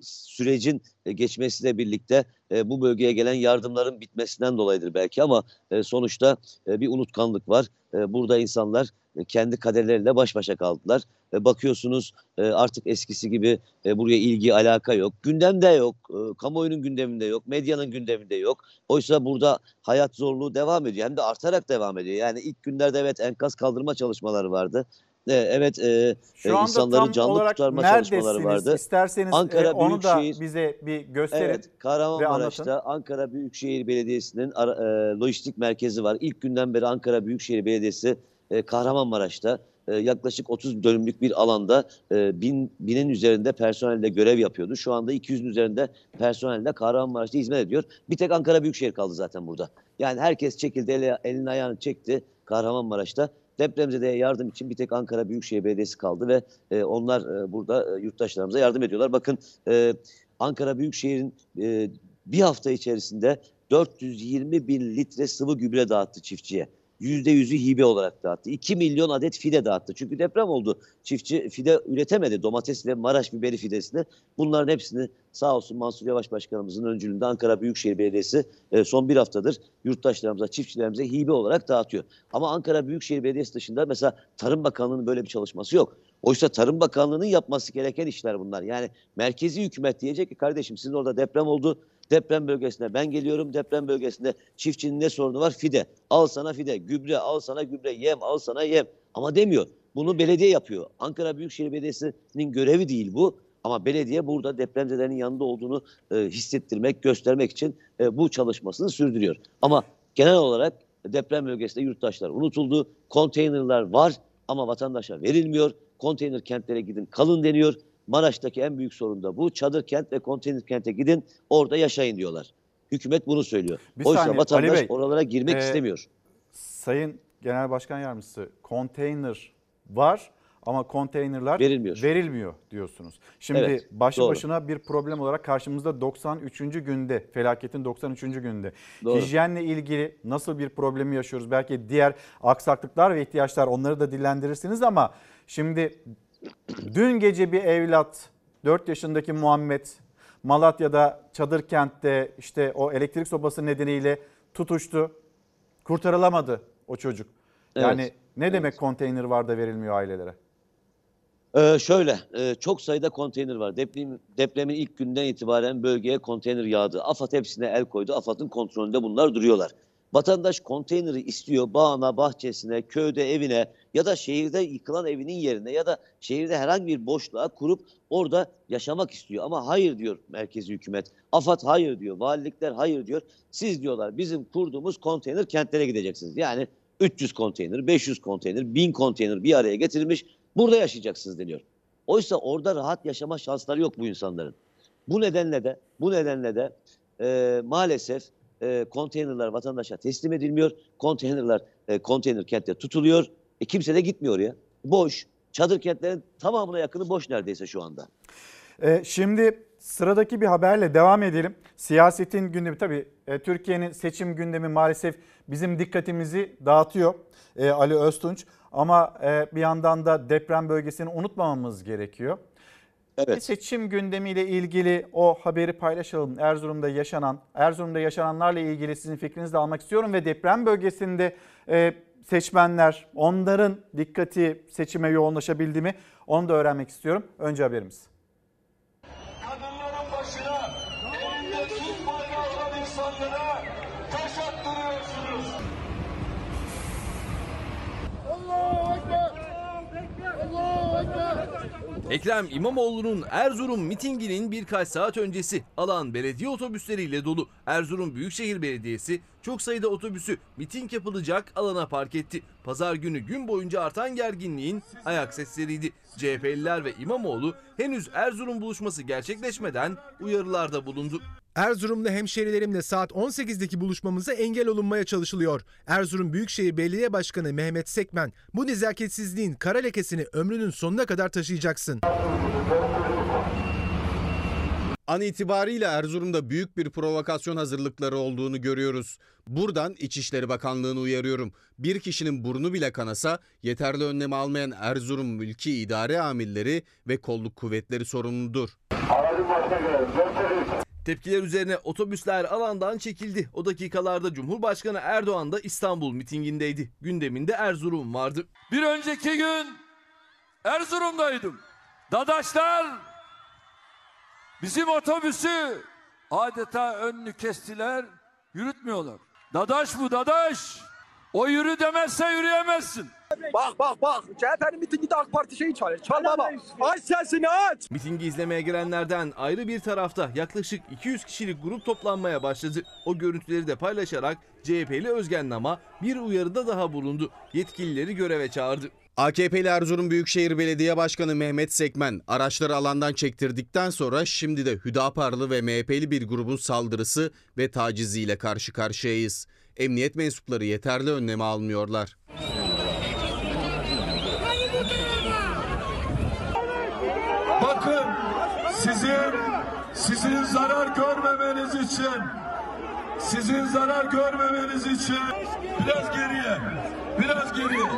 sürecin e, geçmesiyle birlikte e, bu bölgeye gelen yardımların bitmesinden dolayıdır belki ama e, sonuçta bir unutkanlık var. Burada insanlar kendi kaderleriyle baş başa kaldılar. Bakıyorsunuz artık eskisi gibi buraya ilgi alaka yok. Gündemde yok, kamuoyunun gündeminde yok, medyanın gündeminde yok. Oysa burada hayat zorluğu devam ediyor hem de artarak devam ediyor. Yani ilk günlerde evet enkaz kaldırma çalışmaları vardı. E, Evet, e, Şu e, anda insanları tam canlı olarak kurtarma çalışmaları vardı. İsterseniz Ankara e, onu da Büyükşehir- bize bir gösterin Evet. Kahramanmaraş'ta Ankara Büyükşehir Belediyesi'nin e, lojistik merkezi var. İlk günden beri Ankara Büyükşehir Belediyesi e, Kahramanmaraş'ta e, yaklaşık 30 dönümlük bir alanda e, bin, binin üzerinde personelle görev yapıyordu. Şu anda 200'ün üzerinde personelle Kahramanmaraş'ta hizmet ediyor. Bir tek Ankara Büyükşehir kaldı zaten burada. Yani herkes çekildi, eli, elini ayağını çekti Kahramanmaraş'ta. Depremzedeye yardım için bir tek Ankara Büyükşehir Belediyesi kaldı ve e, onlar e, burada e, yurttaşlarımıza yardım ediyorlar. Bakın e, Ankara Büyükşehir'in e, bir hafta içerisinde 420 bin litre sıvı gübre dağıttı çiftçiye. %100'ü hibe olarak dağıttı. 2 milyon adet fide dağıttı. Çünkü deprem oldu. Çiftçi fide üretemedi. Domates ve Maraş biberi fidesini. Bunların hepsini sağ olsun Mansur Yavaş Başkanımızın öncülüğünde Ankara Büyükşehir Belediyesi e, son bir haftadır yurttaşlarımıza, çiftçilerimize hibe olarak dağıtıyor. Ama Ankara Büyükşehir Belediyesi dışında mesela Tarım Bakanlığı'nın böyle bir çalışması yok. Oysa Tarım Bakanlığı'nın yapması gereken işler bunlar. Yani merkezi hükümet diyecek ki kardeşim sizin orada deprem oldu. Deprem bölgesine ben geliyorum. Deprem bölgesinde çiftçinin ne sorunu var? Fide. Al sana fide. Gübre al sana gübre. Yem al sana yem. Ama demiyor. Bunu belediye yapıyor. Ankara Büyükşehir Belediyesi'nin görevi değil bu. Ama belediye burada depremzelerin yanında olduğunu e, hissettirmek, göstermek için e, bu çalışmasını sürdürüyor. Ama genel olarak deprem bölgesinde yurttaşlar unutuldu. Konteynerler var ama vatandaşa verilmiyor. Konteyner kentlere gidin kalın deniyor. Maraş'taki en büyük sorun da bu. Çadır kent ve konteyner kente gidin orada yaşayın diyorlar. Hükümet bunu söylüyor. Bir Oysa saniye, vatandaş Bey, oralara girmek e, istemiyor. Sayın Genel Başkan Yardımcısı konteyner var ama konteynerler Verilmiyor. verilmiyor diyorsunuz. Şimdi Evet, başlı doğru. başına bir problem olarak karşımızda 93. günde, felaketin 93. günde. Doğru. Hijyenle ilgili nasıl bir problemi yaşıyoruz? Belki diğer aksaklıklar ve ihtiyaçlar onları da dillendirirsiniz ama şimdi dün gece bir evlat 4 yaşındaki Muhammed Malatya'da çadır kentte işte o elektrik sobası nedeniyle tutuştu. Kurtarılamadı o çocuk. Yani Evet, ne demek konteyner var da verilmiyor ailelere? Ee, şöyle, e, çok sayıda konteyner var. Deprem, depremin ilk günden itibaren bölgeye konteyner yağdı. AFAD hepsine el koydu. AFAD'ın kontrolünde bunlar duruyorlar. Vatandaş konteyneri istiyor. Bağına, bahçesine, köyde, evine ya da şehirde yıkılan evinin yerine ya da şehirde herhangi bir boşluğa kurup orada yaşamak istiyor. Ama hayır diyor merkezi hükümet. AFAD hayır diyor. Valilikler hayır diyor. Siz diyorlar bizim kurduğumuz konteyner kentlere gideceksiniz. Yani 300 konteyner, 500 konteyner, 1000 konteyner bir araya getirilmiş. Burada yaşayacaksınız deniyor. Oysa orada rahat yaşama şansları yok bu insanların. Bu nedenle de bu nedenle de e, maalesef e, konteynerler vatandaşa teslim edilmiyor. Konteynerler e, konteyner kentte tutuluyor. E, kimse de gitmiyor ya. Boş. Çadır kentlerin tamamına yakını boş neredeyse şu anda. Ee, şimdi sıradaki bir haberle devam edelim. Siyasetin gündemi tabii e, Türkiye'nin seçim gündemi maalesef bizim dikkatimizi dağıtıyor e, Ali Öztunç. Ama e, bir yandan da deprem bölgesini unutmamamız gerekiyor. Evet. Seçim gündemiyle ilgili o haberi paylaşalım. Erzurum'da yaşanan, Erzurum'da yaşananlarla ilgili sizin fikrinizi de almak istiyorum ve deprem bölgesinde e, seçmenler, onların dikkati seçime yoğunlaşabildi mi? Onu da öğrenmek istiyorum. Önce haberimiz. Ekrem İmamoğlu'nun Erzurum mitinginin birkaç saat öncesi alan belediye otobüsleriyle dolu. Erzurum Büyükşehir Belediyesi çok sayıda otobüsü miting yapılacak alana park etti. Pazar günü gün boyunca artan gerginliğin ayak sesleriydi. CHP'liler ve İmamoğlu henüz Erzurum buluşması gerçekleşmeden uyarılarda bulundu. Erzurumlu hemşerilerimle saat 18'deki buluşmamıza engel olunmaya çalışılıyor. Erzurum Büyükşehir Belediye Başkanı Mehmet Sekmen, bu nezaketsizliğin kara lekesini ömrünün sonuna kadar taşıyacaksın. An itibariyle Erzurum'da büyük bir provokasyon hazırlıkları olduğunu görüyoruz. Buradan İçişleri Bakanlığı'nı uyarıyorum. Bir kişinin burnu bile kanasa yeterli önlem almayan Erzurum mülki idare amirleri ve kolluk kuvvetleri sorumludur. Tepkiler üzerine otobüsler alandan çekildi. O dakikalarda Cumhurbaşkanı Erdoğan da İstanbul mitingindeydi. Gündeminde Erzurum vardı. Bir önceki gün Erzurum'daydım. Dadaşlar bizim otobüsü adeta önünü kestiler, yürütmüyorlar. Dadaş bu dadaş. O yürü demezse yürüyemezsin. Bak bak bak. CHP'nin mitinginde AK Parti şeyi çalıyor. Çal baba. Aç sesini aç. Mitingi izlemeye gelenlerden ayrı bir tarafta yaklaşık 200 kişilik grup toplanmaya başladı. O görüntüleri de paylaşarak CHP'li Özgen Nama bir uyarıda daha bulundu. Yetkilileri göreve çağırdı. AKP'li Erzurum Büyükşehir Belediye Başkanı Mehmet Sekmen araçları alandan çektirdikten sonra şimdi de Hüdaparlı ve MHP'li bir grubun saldırısı ve taciziyle karşı karşıyayız. Emniyet mensupları yeterli önlemi almıyorlar. Bakın sizin sizin zarar görmemeniz için sizin zarar görmemeniz için biraz geriye biraz geriye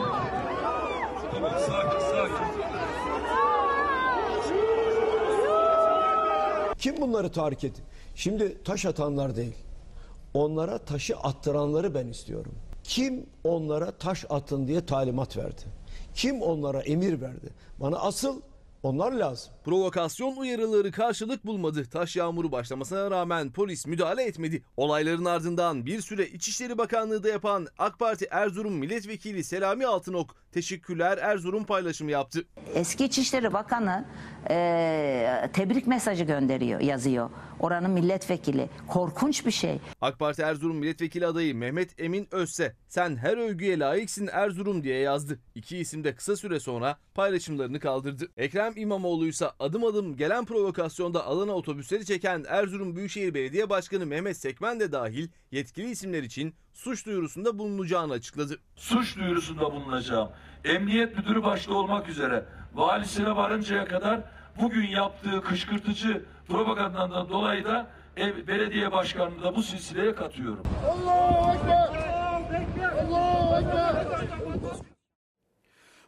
tamam sakin sakin Kim bunları tahrik etti? Şimdi taş atanlar değil. Onlara taşı attıranları ben istiyorum. Kim onlara taş atın diye talimat verdi? Kim onlara emir verdi? Bana asıl onlar lazım. Provokasyon uyarıları karşılık bulmadı. Taş yağmuru başlamasına rağmen polis müdahale etmedi. Olayların ardından bir süre İçişleri Bakanlığı da yapan AK Parti Erzurum Milletvekili Selami Altınok teşekkürler Erzurum paylaşımı yaptı. Eski İçişleri Bakanı e, tebrik mesajı gönderiyor, yazıyor. Oranın milletvekili. Korkunç bir şey. AK Parti Erzurum Milletvekili adayı Mehmet Emin Özse sen her övgüye layıksın Erzurum diye yazdı. İki isim de kısa süre sonra paylaşımlarını kaldırdı. Ekrem İmamoğlu ise adım adım gelen provokasyonda alana otobüsleri çeken Erzurum Büyükşehir Belediye Başkanı Mehmet Sekmen de dahil yetkili isimler için suç duyurusunda bulunacağını açıkladı. Suç duyurusunda bulunacağım. Emniyet müdürü başta olmak üzere valisine varıncaya kadar bugün yaptığı kışkırtıcı propagandandan dolayı da ev, belediye başkanını da bu silsileye katıyorum.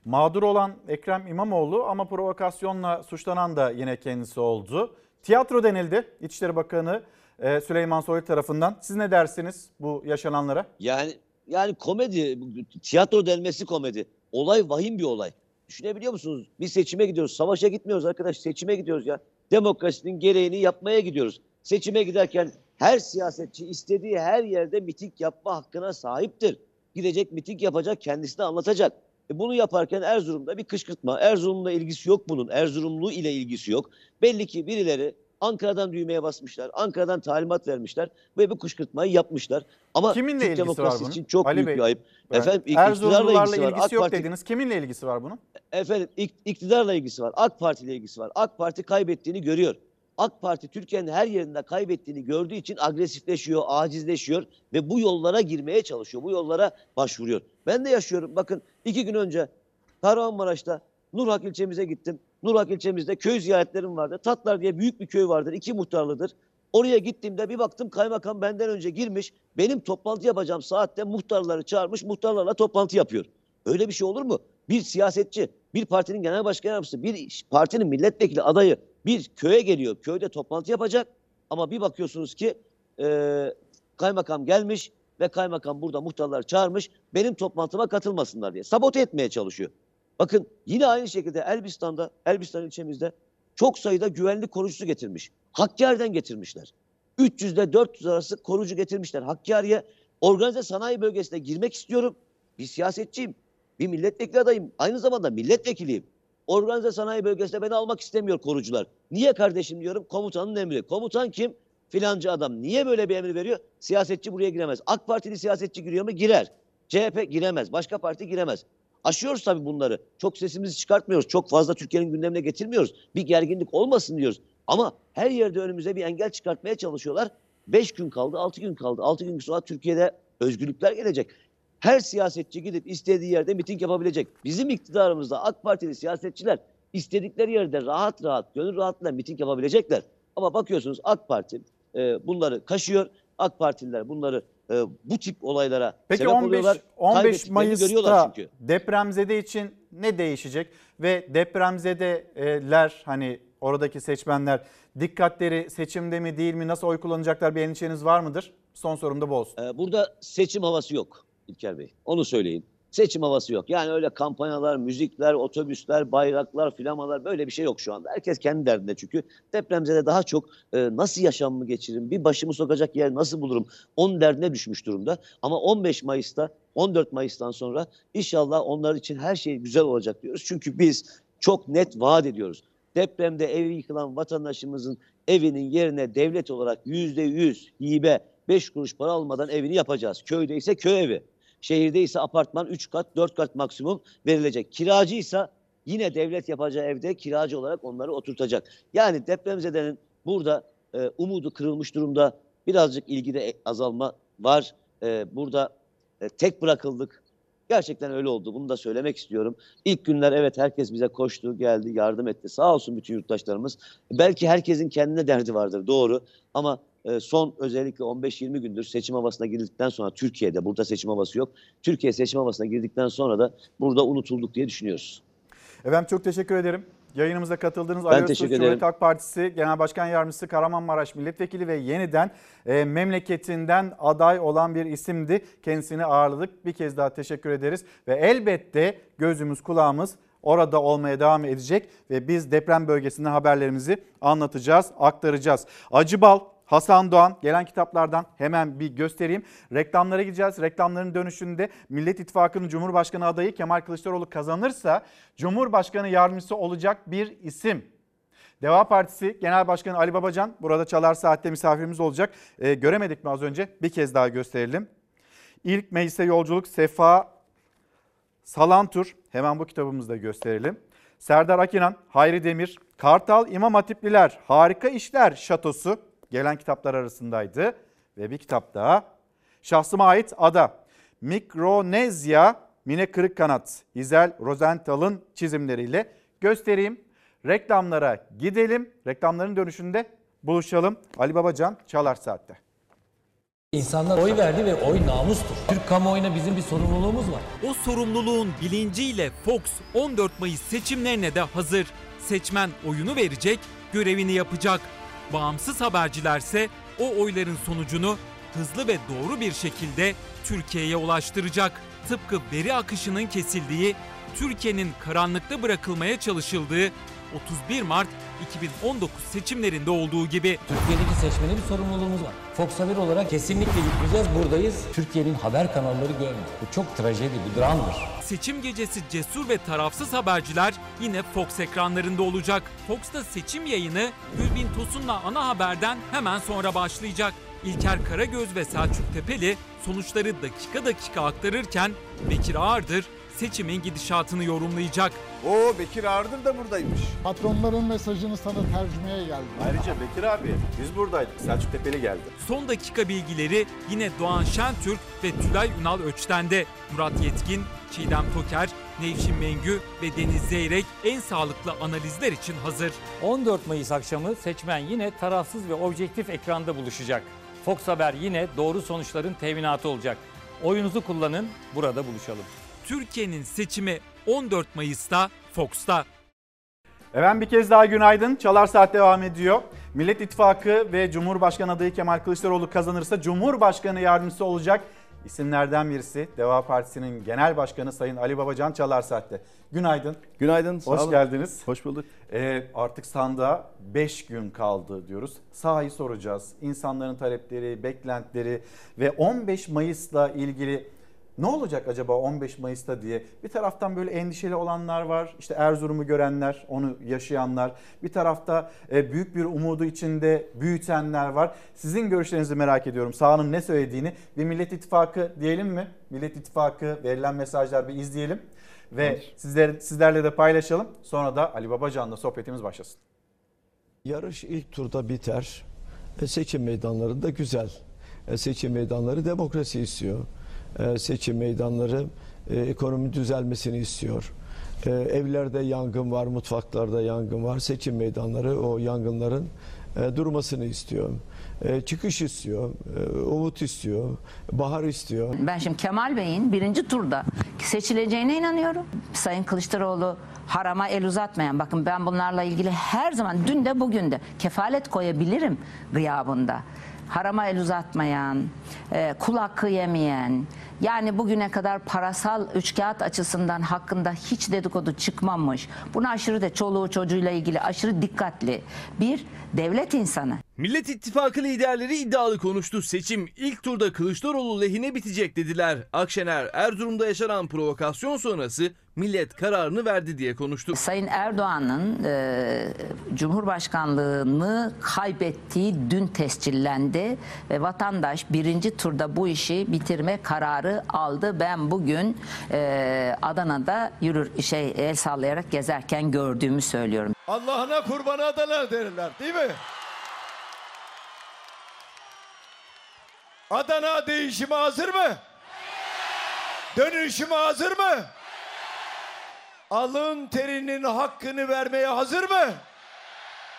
Mağdur olan Ekrem İmamoğlu ama provokasyonla suçlanan da yine kendisi oldu. Tiyatro denildi İçişleri Bakanı e, Süleyman Soylu tarafından. Siz ne dersiniz bu yaşananlara? Yani yani komedi, tiyatro denmesi komedi. Olay vahim bir olay. Düşünebiliyor musunuz? Biz seçime gidiyoruz. Savaşa gitmiyoruz arkadaş. Seçime gidiyoruz ya. Demokrasinin gereğini yapmaya gidiyoruz. Seçime giderken her siyasetçi istediği her yerde miting yapma hakkına sahiptir. Gidecek miting yapacak, kendisine anlatacak. E bunu yaparken Erzurum'da bir kışkırtma. Erzurum'la ilgisi yok bunun. Erzurumlu ile ilgisi yok. Belli ki birileri Ankara'dan düğmeye basmışlar. Ankara'dan talimat vermişler ve bu kışkırtmayı yapmışlar. Ama Kiminle Türk ilgisi bunun? için çok Ali büyük Bey, bir ayıp. Evet. Efendim iktidarla Erzurumlularla ilgisi var. ilgisi AK yok Parti, dediniz. Kiminle ilgisi var bunun? Efendim ik- iktidarla ilgisi var. AK Parti ile ilgisi var. AK Parti kaybettiğini görüyor. AK Parti Türkiye'nin her yerinde kaybettiğini gördüğü için agresifleşiyor, acizleşiyor ve bu yollara girmeye çalışıyor. Bu yollara başvuruyor. Ben de yaşıyorum. Bakın iki gün önce Kahramanmaraş'ta Nurhak ilçemize gittim. Nurhak ilçemizde köy ziyaretlerim vardı. Tatlar diye büyük bir köy vardır. iki muhtarlıdır. Oraya gittiğimde bir baktım kaymakam benden önce girmiş. Benim toplantı yapacağım saatte muhtarları çağırmış. Muhtarlarla toplantı yapıyor. Öyle bir şey olur mu? Bir siyasetçi, bir partinin genel başkan yardımcısı, bir partinin milletvekili adayı bir köye geliyor. Köyde toplantı yapacak. Ama bir bakıyorsunuz ki e, kaymakam gelmiş ve kaymakam burada muhtarları çağırmış. Benim toplantıma katılmasınlar diye. Sabote etmeye çalışıyor. Bakın yine aynı şekilde Elbistan'da, Elbistan ilçemizde çok sayıda güvenlik korucusu getirmiş. Hakkari'den getirmişler. 300 ile 400 arası korucu getirmişler. Hakkari'ye organize sanayi bölgesine girmek istiyorum. Bir siyasetçiyim. Bir milletvekili adayım. Aynı zamanda milletvekiliyim. Organize sanayi bölgesinde beni almak istemiyor korucular. Niye kardeşim diyorum? Komutanın emri. Komutan kim? Filancı adam. Niye böyle bir emir veriyor? Siyasetçi buraya giremez. AK Partili siyasetçi giriyor mu? Girer. CHP giremez. Başka parti giremez. Aşıyoruz tabii bunları. Çok sesimizi çıkartmıyoruz. Çok fazla Türkiye'nin gündemine getirmiyoruz. Bir gerginlik olmasın diyoruz. Ama her yerde önümüze bir engel çıkartmaya çalışıyorlar. 5 gün kaldı, 6 gün kaldı. 6 gün sonra Türkiye'de özgürlükler gelecek. Her siyasetçi gidip istediği yerde miting yapabilecek. Bizim iktidarımızda AK Partili siyasetçiler istedikleri yerde rahat rahat, gönül rahatlığıyla miting yapabilecekler. Ama bakıyorsunuz AK Parti e, bunları kaşıyor. AK Partililer bunları e, bu tip olaylara Peki sebep 15 oluyorlar. 15 Kaybettiklerini görüyorlar Mayıs'ta çünkü. depremzede için ne değişecek ve depremzedeler hani oradaki seçmenler dikkatleri seçimde mi değil mi nasıl oy kullanacaklar bir endişeniz var mıdır? Son sorum da bu olsun. Ee, burada seçim havası yok İlker Bey. Onu söyleyeyim. Seçim havası yok. Yani öyle kampanyalar, müzikler, otobüsler, bayraklar, flamalar böyle bir şey yok şu anda. Herkes kendi derdinde çünkü. Depremzede daha çok e, nasıl yaşamımı geçiririm, bir başımı sokacak yer nasıl bulurum onun derdine düşmüş durumda. Ama 15 Mayıs'ta, 14 Mayıs'tan sonra inşallah onlar için her şey güzel olacak diyoruz. Çünkü biz çok net vaat ediyoruz. Depremde evi yıkılan vatandaşımızın evinin yerine devlet olarak yüzde yüz hibe, beş kuruş para almadan evini yapacağız. Köyde ise köy evi. Şehirde ise apartman 3 kat 4 kat maksimum verilecek. Kiracıysa yine devlet yapacağı evde kiracı olarak onları oturtacak. Yani depremzedenin burada e, umudu kırılmış durumda. Birazcık ilgide azalma var. E, burada e, tek bırakıldık. Gerçekten öyle oldu. Bunu da söylemek istiyorum. İlk günler evet herkes bize koştu, geldi, yardım etti. Sağ olsun bütün yurttaşlarımız. Belki herkesin kendine derdi vardır doğru. Ama e, son özellikle 15-20 gündür seçim havasına girdikten sonra Türkiye'de burada seçim havası yok. Türkiye seçim havasına girdikten sonra da burada unutulduk diye düşünüyoruz. Efendim çok teşekkür ederim. Yayınımıza katıldığınız Ali Öztürk Cumhuriyet. Halk Partisi Genel Başkan Yardımcısı Kahramanmaraş Milletvekili ve yeniden e, memleketinden aday olan bir isimdi. Kendisini ağırladık. Bir kez daha teşekkür ederiz ve elbette gözümüz kulağımız orada olmaya devam edecek ve biz deprem bölgesinden haberlerimizi anlatacağız, aktaracağız. Acıbal, Hasan Doğan gelen kitaplardan hemen bir göstereyim. Reklamlara gideceğiz. Reklamların dönüşünde Millet İttifakı'nın Cumhurbaşkanı adayı Kemal Kılıçdaroğlu kazanırsa Cumhurbaşkanı yardımcısı olacak bir isim. Deva Partisi Genel Başkanı Ali Babacan burada Çalar Saat'te misafirimiz olacak. Ee, göremedik mi az önce? Bir kez daha gösterelim. İlk meclise yolculuk Sefa Salantur. Hemen bu kitabımızda gösterelim. Serdar Akinan, Hayri Demir, Kartal İmam Hatipliler, Harika İşler Şatosu gelen kitaplar arasındaydı. Ve bir kitap daha. Şahsıma ait ada. Mikronezya, Mine Kırıkkanat, İzel Rosenthal'ın çizimleriyle göstereyim. Reklamlara gidelim. Reklamların dönüşünde buluşalım. Ali Babacan Çalar Saat'te. İnsanlar oy verdi ve oy namustur. Türk kamuoyuna bizim bir sorumluluğumuz var. O sorumluluğun bilinciyle Fox 14 Mayıs seçimlerine de hazır. Seçmen oyunu verecek, görevini yapacak. Bağımsız habercilerse o oyların sonucunu hızlı ve doğru bir şekilde Türkiye'ye ulaştıracak. Tıpkı veri akışının kesildiği, Türkiye'nin karanlıkta bırakılmaya çalışıldığı 31 Mart 2019 seçimlerinde olduğu gibi. Türkiye'deki seçmene bir sorumluluğumuz var. Fox Haber olarak kesinlikle gitmeyeceğiz. Buradayız. Türkiye'nin haber kanalları görmüyor. Bu çok trajedi, bir dramdır. Seçim gecesi cesur ve tarafsız haberciler yine Fox ekranlarında olacak. Fox'ta seçim yayını Gülbin Tosun'la ana haberden hemen sonra başlayacak. İlker Karagöz ve Selçuk Tepeli sonuçları dakika dakika aktarırken Bekir Ağırdır seçimin gidişatını yorumlayacak. Oo Bekir Ağırdır da buradaymış. Patronların mesajını sana tercümeye geldi. Ayrıca Bekir abi biz buradaydık. Selçuk Tepeli geldi. Son dakika bilgileri yine Doğan Şentürk ve Tülay Ünal Öçten'de. Murat Yetkin, Çiğdem Toker, Nevşin Mengü ve Deniz Zeyrek en sağlıklı analizler için hazır. 14 Mayıs akşamı seçmen yine tarafsız ve objektif ekranda buluşacak. Fox Haber yine doğru sonuçların teminatı olacak. Oyunuzu kullanın, burada buluşalım. Türkiye'nin seçimi 14 Mayıs'ta Fox'ta. Efendim bir kez daha günaydın. Çalar Saat devam ediyor. Millet İttifakı ve Cumhurbaşkanı adayı Kemal Kılıçdaroğlu kazanırsa Cumhurbaşkanı yardımcısı olacak isimlerden birisi. Deva Partisi'nin Genel Başkanı Sayın Ali Babacan Çalar Saat'te. Günaydın. Günaydın. sağ Hoş olun. geldiniz. Hoş bulduk. Ee, artık sandığa 5 gün kaldı diyoruz. Sahayı soracağız. İnsanların talepleri, beklentileri ve 15 Mayıs'la ilgili ne olacak acaba 15 Mayıs'ta diye bir taraftan böyle endişeli olanlar var. İşte Erzurum'u görenler, onu yaşayanlar. Bir tarafta e, büyük bir umudu içinde büyütenler var. Sizin görüşlerinizi merak ediyorum. Sahanın ne söylediğini bir Millet İttifakı diyelim mi? Millet İttifakı verilen mesajlar bir izleyelim ve sizler, sizlerle de paylaşalım. Sonra da Ali Babacan'la sohbetimiz başlasın. Yarış ilk turda biter. E, seçim meydanlarında güzel. E, seçim meydanları demokrasi istiyor. E, seçim meydanları e, ekonomi düzelmesini istiyor. E, evlerde yangın var, mutfaklarda yangın var. Seçim meydanları o yangınların durmasını istiyor. Çıkış istiyor, umut istiyor, bahar istiyor. Ben şimdi Kemal Bey'in birinci turda seçileceğine inanıyorum. Sayın Kılıçdaroğlu harama el uzatmayan, bakın ben bunlarla ilgili her zaman dün de bugün de kefalet koyabilirim gıyabında. Harama el uzatmayan, e, kul hakkı yani bugüne kadar parasal üçkağıt açısından hakkında hiç dedikodu çıkmamış. Buna aşırı da çoluğu çocuğuyla ilgili aşırı dikkatli bir devlet insanı. Millet İttifakı liderleri iddialı konuştu. Seçim ilk turda Kılıçdaroğlu lehine bitecek dediler. Akşener Erzurum'da yaşanan provokasyon sonrası millet kararını verdi diye konuştu. Sayın Erdoğan'ın e, Cumhurbaşkanlığını kaybettiği dün tescillendi ve vatandaş birinci turda bu işi bitirme kararı aldı. Ben bugün e, Adana'da yürür şey el sallayarak gezerken gördüğümü söylüyorum. Allah'ına kurban Adana derler değil mi? Adana değişime hazır mı? Dönüşüme hazır mı? Alın terinin hakkını vermeye hazır mı?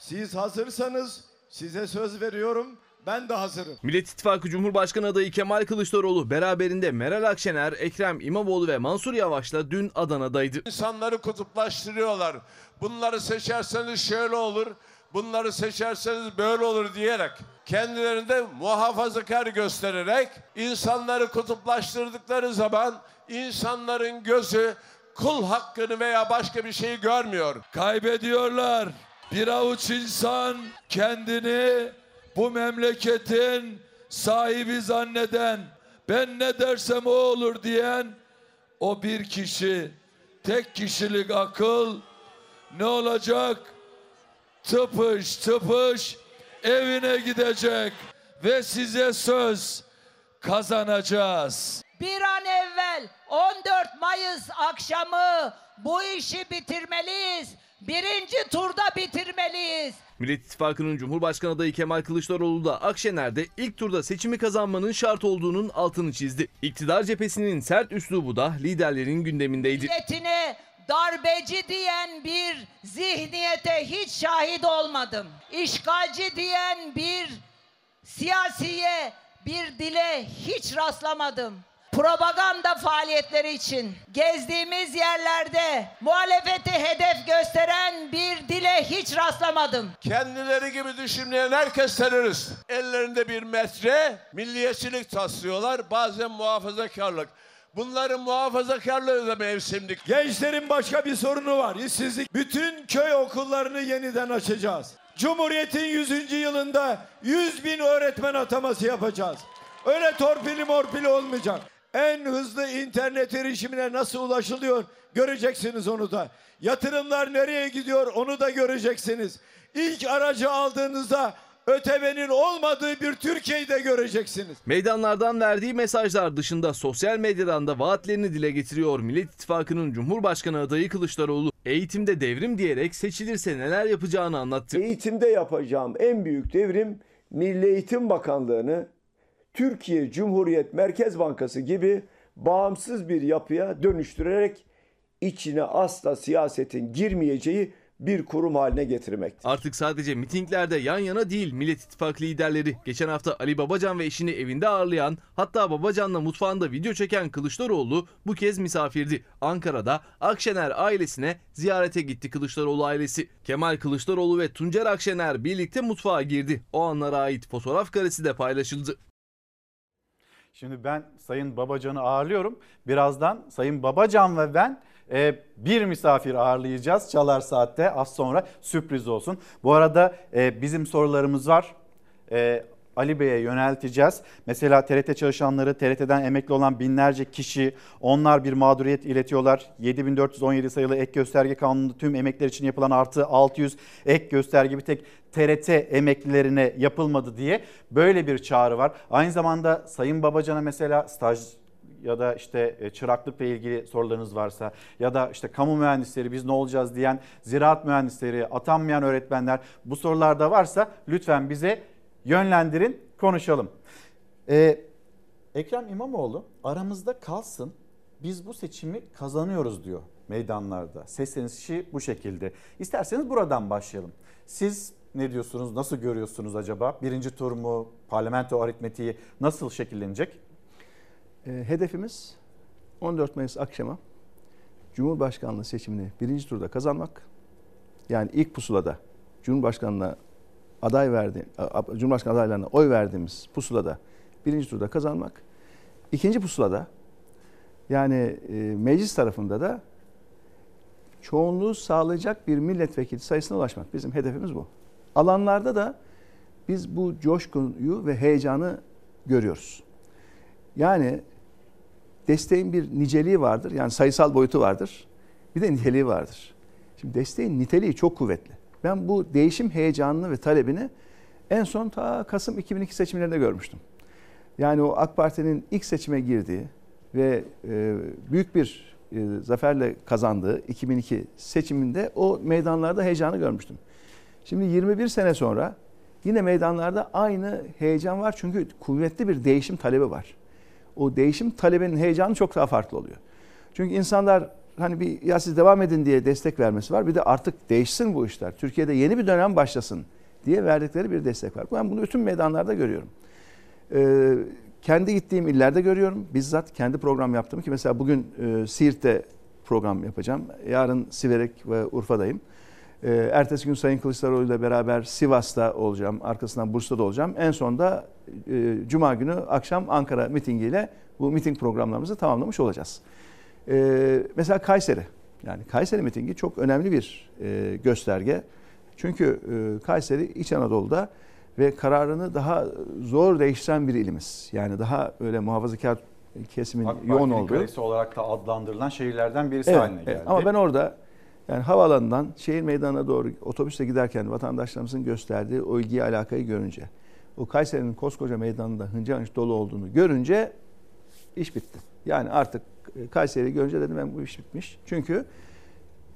Siz hazırsanız size söz veriyorum ben de hazırım. Millet İttifakı Cumhurbaşkanı adayı Kemal Kılıçdaroğlu beraberinde Meral Akşener, Ekrem İmamoğlu ve Mansur Yavaş'la dün Adana'daydı. İnsanları kutuplaştırıyorlar. Bunları seçerseniz şöyle olur, bunları seçerseniz böyle olur diyerek kendilerinde muhafazakar göstererek insanları kutuplaştırdıkları zaman insanların gözü kul hakkını veya başka bir şeyi görmüyor. Kaybediyorlar. Bir avuç insan kendini bu memleketin sahibi zanneden, ben ne dersem o olur diyen o bir kişi, tek kişilik akıl ne olacak? Tıpış tıpış evine gidecek ve size söz kazanacağız. Bir an evvel 14 Mayıs akşamı bu işi bitirmeliyiz. Birinci turda bitirmeliyiz. Millet İttifakı'nın Cumhurbaşkanı adayı Kemal Kılıçdaroğlu da Akşener'de ilk turda seçimi kazanmanın şart olduğunun altını çizdi. İktidar cephesinin sert üslubu da liderlerin gündemindeydi. Milletine darbeci diyen bir zihniyete hiç şahit olmadım. İşgalci diyen bir siyasiye, bir dile hiç rastlamadım. Propaganda faaliyetleri için gezdiğimiz yerlerde muhalefeti hedef gösteren bir dile hiç rastlamadım. Kendileri gibi düşünmeyen herkes terörist. Ellerinde bir metre milliyetçilik taslıyorlar. Bazen muhafazakarlık. Bunların muhafazakarlığı da mevsimlik. Gençlerin başka bir sorunu var. işsizlik. Bütün köy okullarını yeniden açacağız. Cumhuriyet'in 100. yılında 100 bin öğretmen ataması yapacağız. Öyle torpili morpili olmayacak. En hızlı internet erişimine nasıl ulaşılıyor göreceksiniz onu da. Yatırımlar nereye gidiyor onu da göreceksiniz. İlk aracı aldığınızda ötevenin olmadığı bir Türkiye'yi de göreceksiniz. Meydanlardan verdiği mesajlar dışında sosyal medyadan da vaatlerini dile getiriyor Millet İttifakı'nın Cumhurbaşkanı adayı Kılıçdaroğlu. Eğitimde devrim diyerek seçilirse neler yapacağını anlattı. Eğitimde yapacağım en büyük devrim Milli Eğitim Bakanlığı'nı Türkiye Cumhuriyet Merkez Bankası gibi bağımsız bir yapıya dönüştürerek içine asla siyasetin girmeyeceği bir kurum haline getirmek. Artık sadece mitinglerde yan yana değil Millet İttifakı liderleri. Geçen hafta Ali Babacan ve eşini evinde ağırlayan hatta Babacan'la mutfağında video çeken Kılıçdaroğlu bu kez misafirdi. Ankara'da Akşener ailesine ziyarete gitti Kılıçdaroğlu ailesi. Kemal Kılıçdaroğlu ve Tuncer Akşener birlikte mutfağa girdi. O anlara ait fotoğraf karesi de paylaşıldı. Şimdi ben Sayın Babacan'ı ağırlıyorum. Birazdan Sayın Babacan ve ben e, bir misafir ağırlayacağız Çalar Saat'te az sonra sürpriz olsun. Bu arada e, bizim sorularımız var. E, Ali Bey'e yönelteceğiz. Mesela TRT çalışanları, TRT'den emekli olan binlerce kişi onlar bir mağduriyet iletiyorlar. 7417 sayılı ek gösterge kanununda tüm emekliler için yapılan artı 600 ek gösterge bir tek TRT emeklilerine yapılmadı diye böyle bir çağrı var. Aynı zamanda Sayın Babacan'a mesela staj ya da işte e, çıraklıkla ilgili sorularınız varsa ya da işte kamu mühendisleri biz ne olacağız diyen ziraat mühendisleri, atanmayan öğretmenler bu sorularda varsa lütfen bize yönlendirin, konuşalım. Ee, Ekrem İmamoğlu aramızda kalsın biz bu seçimi kazanıyoruz diyor meydanlarda. Seslenişi bu şekilde. İsterseniz buradan başlayalım. Siz ne diyorsunuz? Nasıl görüyorsunuz acaba? Birinci tur mu? Parlamento aritmetiği nasıl şekillenecek? E, hedefimiz 14 Mayıs akşamı Cumhurbaşkanlığı seçimini birinci turda kazanmak. Yani ilk pusulada Cumhurbaşkanlığı aday verdi, Cumhurbaşkanı adaylarına oy verdiğimiz pusulada birinci turda kazanmak. İkinci pusulada yani e, meclis tarafında da çoğunluğu sağlayacak bir milletvekili sayısına ulaşmak. Bizim hedefimiz bu. Alanlarda da biz bu coşkuyu ve heyecanı görüyoruz. Yani desteğin bir niceliği vardır. Yani sayısal boyutu vardır. Bir de niteliği vardır. Şimdi desteğin niteliği çok kuvvetli. Ben bu değişim heyecanını ve talebini en son ta Kasım 2002 seçimlerinde görmüştüm. Yani o AK Parti'nin ilk seçime girdiği ve e, büyük bir e, zaferle kazandığı 2002 seçiminde o meydanlarda heyecanı görmüştüm. Şimdi 21 sene sonra yine meydanlarda aynı heyecan var çünkü kuvvetli bir değişim talebi var. O değişim talebinin heyecanı çok daha farklı oluyor. Çünkü insanlar hani bir ya siz devam edin diye destek vermesi var. Bir de artık değişsin bu işler. Türkiye'de yeni bir dönem başlasın diye verdikleri bir destek var. Ben bunu bütün meydanlarda görüyorum. Ee, kendi gittiğim illerde görüyorum. Bizzat kendi program yaptım ki mesela bugün e, Siirt'te program yapacağım. Yarın Siverek ve Urfa'dayım. Ee, ertesi gün Sayın Kılıçdaroğlu ile beraber Sivas'ta olacağım. Arkasından Bursa'da olacağım. En sonunda e, Cuma günü akşam Ankara mitingiyle bu miting programlarımızı tamamlamış olacağız. Ee, mesela Kayseri. Yani Kayseri mitingi çok önemli bir e, gösterge. Çünkü e, Kayseri İç Anadolu'da ve kararını daha zor değiştiren bir ilimiz. Yani daha öyle muhafazakar kesimin AK yoğun olduğu. kalesi olarak da adlandırılan şehirlerden birisi Evet, haline evet. geldi. Ama ben orada yani havaalanından şehir meydanına doğru otobüste giderken vatandaşlarımızın gösterdiği o ilgiyi alakayı görünce, o Kayseri'nin koskoca meydanında hınca hınç dolu olduğunu görünce iş bitti. Yani artık Kayseri'yi görünce dedim ben bu iş bitmiş. Çünkü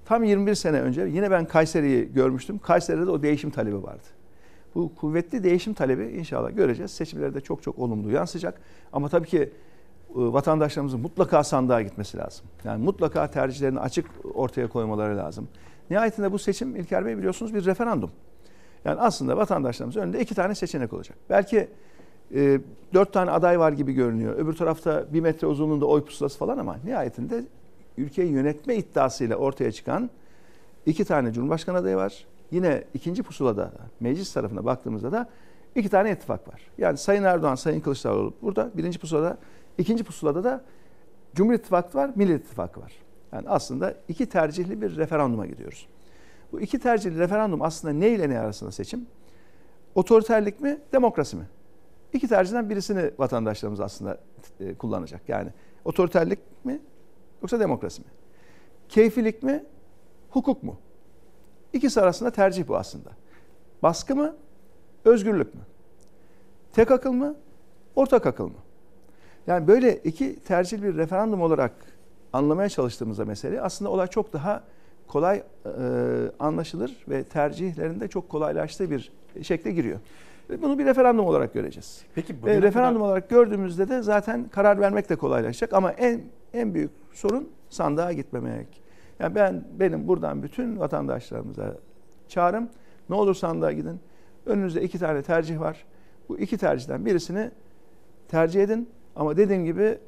tam 21 sene önce yine ben Kayseri'yi görmüştüm. Kayseri'de de o değişim talebi vardı. Bu kuvvetli değişim talebi inşallah göreceğiz. Seçimlerde çok çok olumlu yansıyacak. Ama tabii ki e, vatandaşlarımızın mutlaka sandığa gitmesi lazım. Yani mutlaka tercihlerini açık ortaya koymaları lazım. Nihayetinde bu seçim İlker Bey biliyorsunuz bir referandum. Yani aslında vatandaşlarımızın önünde iki tane seçenek olacak. Belki e, dört tane aday var gibi görünüyor. Öbür tarafta bir metre uzunluğunda oy pusulası falan ama nihayetinde ülkeyi yönetme iddiasıyla ortaya çıkan iki tane Cumhurbaşkanı adayı var. Yine ikinci pusulada meclis tarafına baktığımızda da iki tane ittifak var. Yani Sayın Erdoğan, Sayın Kılıçdaroğlu burada birinci pusulada, ikinci pusulada da Cumhur İttifakı var, Millet İttifakı var. Yani aslında iki tercihli bir referanduma gidiyoruz. Bu iki tercihli referandum aslında ne ile ne arasında seçim? Otoriterlik mi, demokrasi mi? İki tercihten birisini vatandaşlarımız aslında e, kullanacak. Yani otoriterlik mi yoksa demokrasi mi? Keyfilik mi, hukuk mu? İkisi arasında tercih bu aslında. Baskı mı, özgürlük mü? Tek akıl mı, ortak akıl mı? Yani böyle iki tercih bir referandum olarak anlamaya çalıştığımızda mesele aslında olay çok daha kolay e, anlaşılır ve tercihlerinde çok kolaylaştığı bir şekle giriyor. Bunu bir referandum olarak göreceğiz. Peki bugüne referandum kadar- olarak gördüğümüzde de zaten karar vermek de kolaylaşacak ama en en büyük sorun sandığa gitmemek. Yani ben benim buradan bütün vatandaşlarımıza çağrım ne olur sandığa gidin. Önünüzde iki tane tercih var. Bu iki tercihten birisini tercih edin. Ama dediğim gibi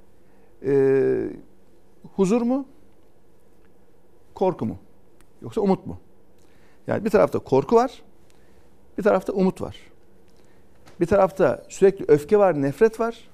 e, huzur mu? Korku mu? Yoksa umut mu? Yani bir tarafta korku var, bir tarafta umut var. Bir tarafta sürekli öfke var, nefret var,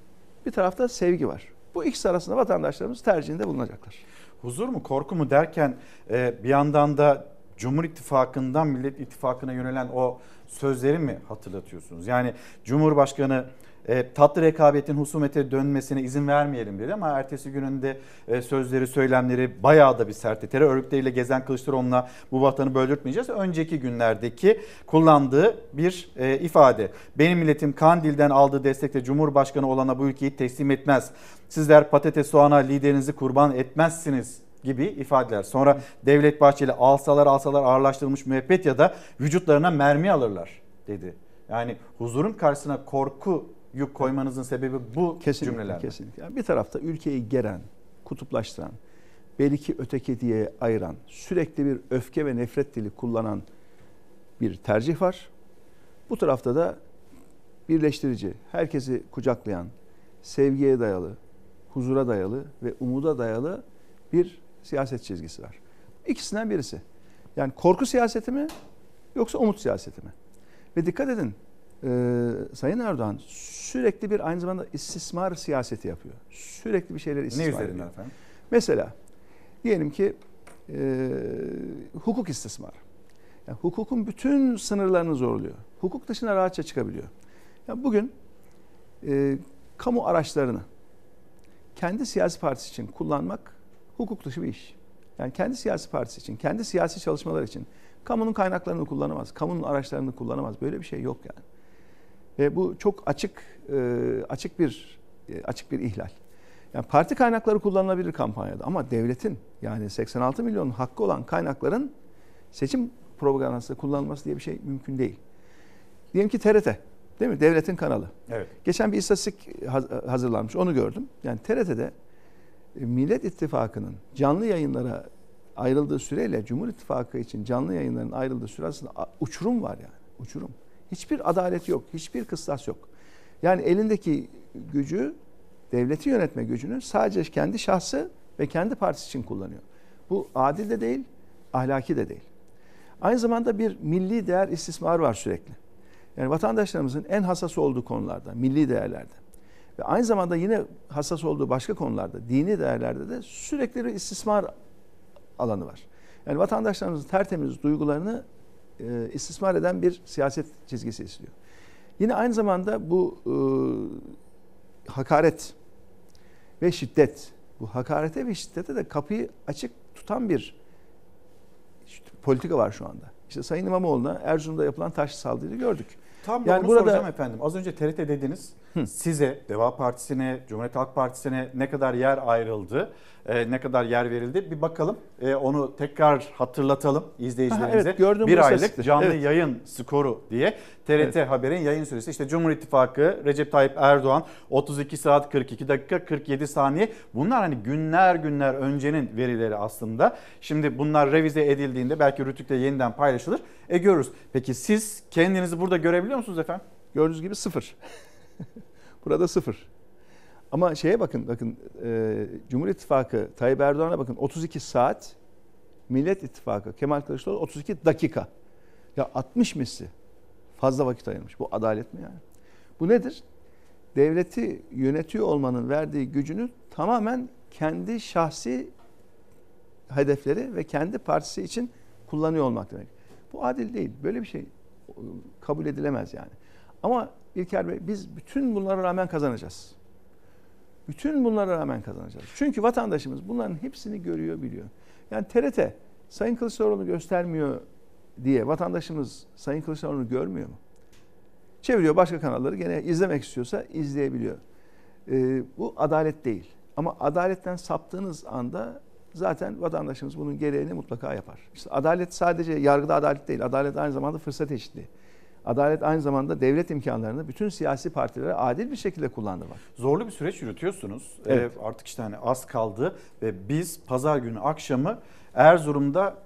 bir tarafta sevgi var. Bu ikisi arasında vatandaşlarımız tercihinde bulunacaklar. Huzur mu korku mu derken e, bir yandan da Cumhur İttifakı'ndan Millet İttifakı'na yönelen o sözleri mi hatırlatıyorsunuz? Yani Cumhurbaşkanı e, tatlı rekabetin husumete dönmesine izin vermeyelim dedi ama ertesi gününde e, sözleri, söylemleri bayağı da bir sertti. Terör örgütleriyle gezen Kılıçdaroğlu'na bu vatanı böldürtmeyeceğiz. Önceki günlerdeki kullandığı bir e, ifade. Benim milletim Kandil'den aldığı destekle Cumhurbaşkanı olana bu ülkeyi teslim etmez. Sizler patates soğana liderinizi kurban etmezsiniz gibi ifadeler. Sonra Devlet Bahçeli alsalar alsalar ağırlaştırılmış müebbet ya da vücutlarına mermi alırlar dedi. Yani huzurun karşısına korku yük koymanızın sebebi bu Kesinlikle, cümleler. mi? kesinlikle. Yani bir tarafta ülkeyi geren, kutuplaştıran, belki öteki diye ayıran, sürekli bir öfke ve nefret dili kullanan bir tercih var. Bu tarafta da birleştirici, herkesi kucaklayan, sevgiye dayalı, huzura dayalı ve umuda dayalı bir siyaset çizgisi var. İkisinden birisi. Yani korku siyaseti mi yoksa umut siyaseti mi? Ve dikkat edin e, Sayın Erdoğan sürekli bir aynı zamanda istismar siyaseti yapıyor. Sürekli bir şeyler istismar üzerinden ediyor. efendim? Mesela diyelim ki e, hukuk istismarı. Yani hukukun bütün sınırlarını zorluyor. Hukuk dışına rahatça çıkabiliyor. Ya bugün e, kamu araçlarını kendi siyasi partisi için kullanmak hukuk dışı bir iş. Yani kendi siyasi partisi için, kendi siyasi çalışmalar için kamunun kaynaklarını kullanamaz, kamunun araçlarını kullanamaz. Böyle bir şey yok yani. Ve bu çok açık e, açık bir e, açık bir ihlal. Yani parti kaynakları kullanılabilir kampanyada ama devletin yani 86 milyon hakkı olan kaynakların seçim propagandasında kullanılması diye bir şey mümkün değil. Diyelim ki TRT değil mi? Devletin kanalı. Evet. Geçen bir istatistik haz- hazırlanmış onu gördüm. Yani TRT'de e, Millet İttifakı'nın canlı yayınlara ayrıldığı süreyle Cumhur İttifakı için canlı yayınların ayrıldığı süre arasında uçurum var yani. Uçurum. Hiçbir adalet yok. Hiçbir kıstas yok. Yani elindeki gücü, devleti yönetme gücünü sadece kendi şahsı ve kendi partisi için kullanıyor. Bu adil de değil, ahlaki de değil. Aynı zamanda bir milli değer istismarı var sürekli. Yani vatandaşlarımızın en hassas olduğu konularda, milli değerlerde Ve aynı zamanda yine hassas olduğu başka konularda, dini değerlerde de sürekli bir istismar alanı var. Yani vatandaşlarımızın tertemiz duygularını e, istismar eden bir siyaset çizgisi istiyor. Yine aynı zamanda bu e, hakaret ve şiddet, bu hakarete ve şiddete de kapıyı açık tutan bir işte politika var şu anda. İşte Sayın İmamoğlu'na Erzurum'da yapılan taş saldırıyı gördük. Tam da onu soracağım efendim. Az önce TRT dediniz. Size, Deva Partisi'ne, Cumhuriyet Halk Partisi'ne ne kadar yer ayrıldı, e, ne kadar yer verildi bir bakalım. E, onu tekrar hatırlatalım izleyicilerimize. Ha, evet, gördüm bir aylık sesli. canlı Evet. yayın skoru diye TRT Evet. Haber'in yayın süresi. İşte Cumhur İttifakı, Recep Tayyip Erdoğan 32 saat 42 dakika 47 saniye. Bunlar hani günler günler öncenin verileri aslında. Şimdi bunlar revize edildiğinde belki Rütük'te yeniden paylaşılır. E görürüz. Peki siz kendinizi burada görebiliyor musunuz efendim? Gördüğünüz gibi sıfır. Burada sıfır. Ama şeye bakın, bakın e, Cumhur İttifakı Tayyip Erdoğan'a bakın 32 saat, Millet İttifakı Kemal Kılıçdaroğlu 32 dakika. Ya 60 misli fazla vakit ayırmış. Bu adalet mi yani? Bu nedir? Devleti yönetiyor olmanın verdiği gücünü tamamen kendi şahsi hedefleri ve kendi partisi için kullanıyor olmak demek. Bu adil değil. Böyle bir şey e, kabul edilemez yani. Ama İlker Bey biz bütün bunlara rağmen kazanacağız. Bütün bunlara rağmen kazanacağız. Çünkü vatandaşımız bunların hepsini görüyor, biliyor. Yani TRT Sayın Kılıçdaroğlu göstermiyor diye vatandaşımız Sayın Kılıçdaroğlu'nu görmüyor mu? Çeviriyor başka kanalları gene izlemek istiyorsa izleyebiliyor. Ee, bu adalet değil. Ama adaletten saptığınız anda zaten vatandaşımız bunun gereğini mutlaka yapar. İşte adalet sadece yargıda adalet değil. Adalet aynı zamanda fırsat eşitliği. Adalet aynı zamanda devlet imkanlarını bütün siyasi partilere adil bir şekilde kullandırmak. Zorlu bir süreç yürütüyorsunuz. Evet. Ee, artık işte hani az kaldı ve biz pazar günü akşamı Erzurum'da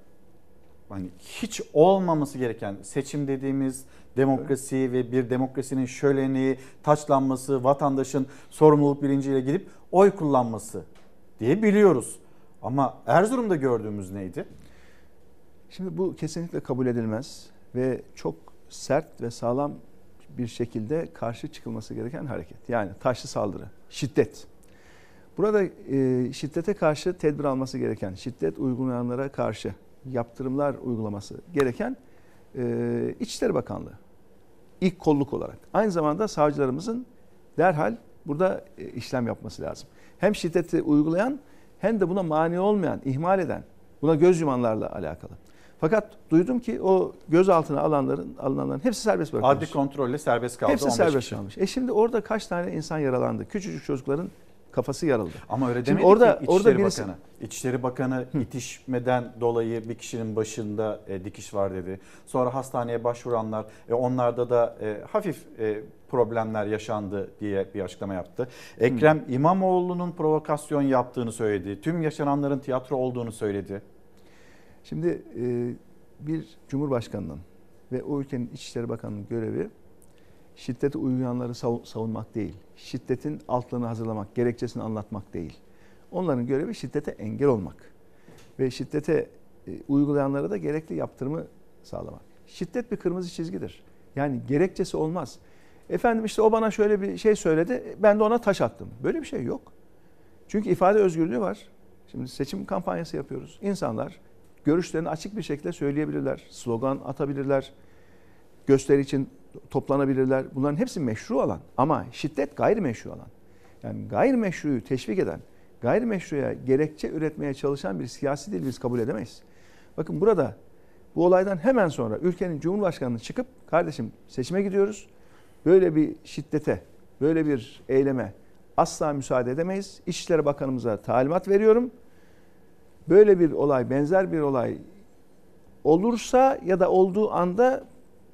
hani hiç olmaması gereken seçim dediğimiz demokrasi ve bir demokrasinin şöleni, taçlanması, vatandaşın sorumluluk bilinciyle gidip oy kullanması diye biliyoruz. Ama Erzurum'da gördüğümüz neydi? Şimdi bu kesinlikle kabul edilmez ve çok sert ve sağlam bir şekilde karşı çıkılması gereken hareket. Yani taşlı saldırı, şiddet. Burada e, şiddete karşı tedbir alması gereken, şiddet uygulayanlara karşı yaptırımlar uygulaması gereken e, İçişleri Bakanlığı. İlk kolluk olarak. Aynı zamanda savcılarımızın derhal burada e, işlem yapması lazım. Hem şiddeti uygulayan hem de buna mani olmayan, ihmal eden, buna göz yumanlarla alakalı. Fakat duydum ki o gözaltına alanların alınanların hepsi serbest bırakılmış. Adli kontrolle serbest kaldı. Hepsi 15 serbest kalmış. E şimdi orada kaç tane insan yaralandı? Küçücük çocukların kafası yarıldı. Ama öyle demedi orada, ki İçişleri orada birisi, Bakanı. İçişleri Bakanı itişmeden dolayı bir kişinin başında e, dikiş var dedi. Sonra hastaneye başvuranlar, e, onlarda da e, hafif e, problemler yaşandı diye bir açıklama yaptı. Ekrem İmamoğlu'nun provokasyon yaptığını söyledi. Tüm yaşananların tiyatro olduğunu söyledi. Şimdi e, bir cumhurbaşkanının ve o ülkenin İçişleri Bakanı'nın görevi şiddete uygulayanları sav- savunmak değil. Şiddetin altlarını hazırlamak, gerekçesini anlatmak değil. Onların görevi şiddete engel olmak. Ve şiddete e, uygulayanlara da gerekli yaptırımı sağlamak. Şiddet bir kırmızı çizgidir. Yani gerekçesi olmaz. Efendim işte o bana şöyle bir şey söyledi, ben de ona taş attım. Böyle bir şey yok. Çünkü ifade özgürlüğü var. Şimdi seçim kampanyası yapıyoruz. İnsanlar görüşlerini açık bir şekilde söyleyebilirler. Slogan atabilirler. Gösteri için toplanabilirler. Bunların hepsi meşru alan. Ama şiddet gayrimeşru alan. Yani gayrimeşruyu teşvik eden, gayrimeşruya gerekçe üretmeye çalışan bir siyasi dil biz kabul edemeyiz. Bakın burada bu olaydan hemen sonra ülkenin Cumhurbaşkanı'nın çıkıp kardeşim seçime gidiyoruz. Böyle bir şiddete, böyle bir eyleme asla müsaade edemeyiz. İçişleri Bakanımıza talimat veriyorum. Böyle bir olay, benzer bir olay olursa ya da olduğu anda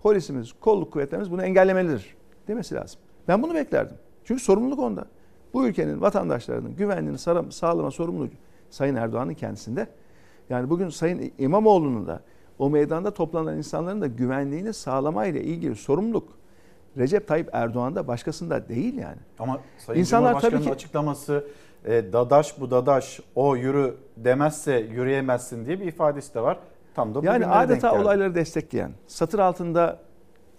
polisimiz, kolluk kuvvetlerimiz bunu engellemelidir demesi lazım. Ben bunu beklerdim. Çünkü sorumluluk onda. Bu ülkenin vatandaşlarının güvenliğini sağlam- sağlama sorumluluğu Sayın Erdoğan'ın kendisinde. Yani bugün Sayın İmamoğlu'nun da o meydanda toplanan insanların da güvenliğini sağlamayla ilgili sorumluluk Recep Tayyip Erdoğan'da başkasında değil yani. Ama Sayın İnsanlar Cumhurbaşkanı'nın tabii ki- açıklaması e, dadaş bu dadaş o yürü demezse yürüyemezsin diye bir ifadesi de var. Tam da Yani adeta olayları destekleyen, satır altında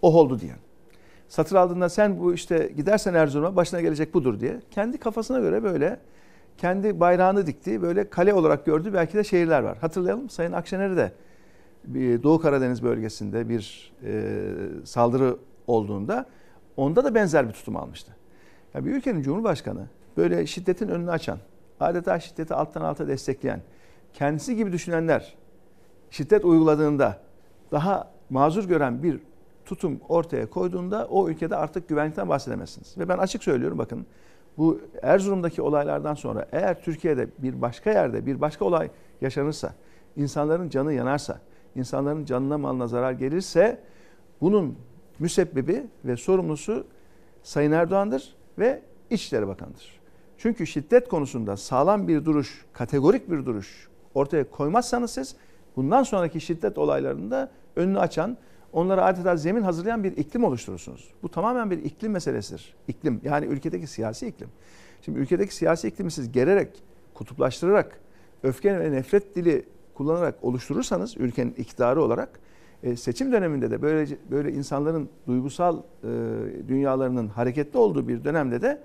o oldu diyen, satır aldığında sen bu işte gidersen Erzurum'a başına gelecek budur diye. Kendi kafasına göre böyle kendi bayrağını diktiği böyle kale olarak gördüğü belki de şehirler var. Hatırlayalım Sayın Akşener'i de Doğu Karadeniz bölgesinde bir e, saldırı olduğunda onda da benzer bir tutum almıştı. Ya bir ülkenin cumhurbaşkanı böyle şiddetin önünü açan, adeta şiddeti alttan alta destekleyen, kendisi gibi düşünenler şiddet uyguladığında daha mazur gören bir tutum ortaya koyduğunda o ülkede artık güvenlikten bahsedemezsiniz. Ve ben açık söylüyorum bakın bu Erzurum'daki olaylardan sonra eğer Türkiye'de bir başka yerde bir başka olay yaşanırsa, insanların canı yanarsa, insanların canına malına zarar gelirse bunun müsebbibi ve sorumlusu Sayın Erdoğan'dır ve İçişleri Bakanı'dır. Çünkü şiddet konusunda sağlam bir duruş, kategorik bir duruş ortaya koymazsanız siz bundan sonraki şiddet olaylarında önünü açan, onlara adeta zemin hazırlayan bir iklim oluşturursunuz. Bu tamamen bir iklim meselesidir. İklim yani ülkedeki siyasi iklim. Şimdi ülkedeki siyasi iklimi siz gererek, kutuplaştırarak, öfke ve nefret dili kullanarak oluşturursanız ülkenin iktidarı olarak e, seçim döneminde de böyle böyle insanların duygusal e, dünyalarının hareketli olduğu bir dönemde de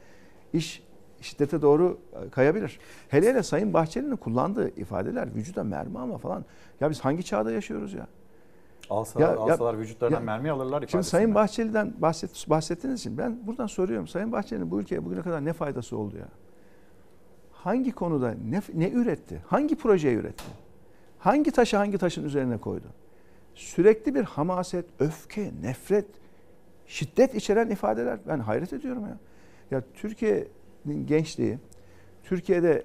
iş şiddete doğru e, kayabilir. Hele hele Sayın Bahçeli'nin kullandığı ifadeler vücuda mermi alma falan. Ya biz hangi çağda yaşıyoruz ya? Alsalar, ya, alsalar ya, vücutlarından ya, mermi alırlar Şimdi Sayın Bahçeli'den bahset, bahsettiğiniz için ben buradan soruyorum. Sayın Bahçeli'nin bu ülkeye bugüne kadar ne faydası oldu ya? Hangi konuda ne, ne üretti? Hangi projeyi üretti? Hangi taşı hangi taşın üzerine koydu? Sürekli bir hamaset, öfke, nefret, şiddet içeren ifadeler. Ben hayret ediyorum ya. Ya Türkiye'nin gençliği, Türkiye'de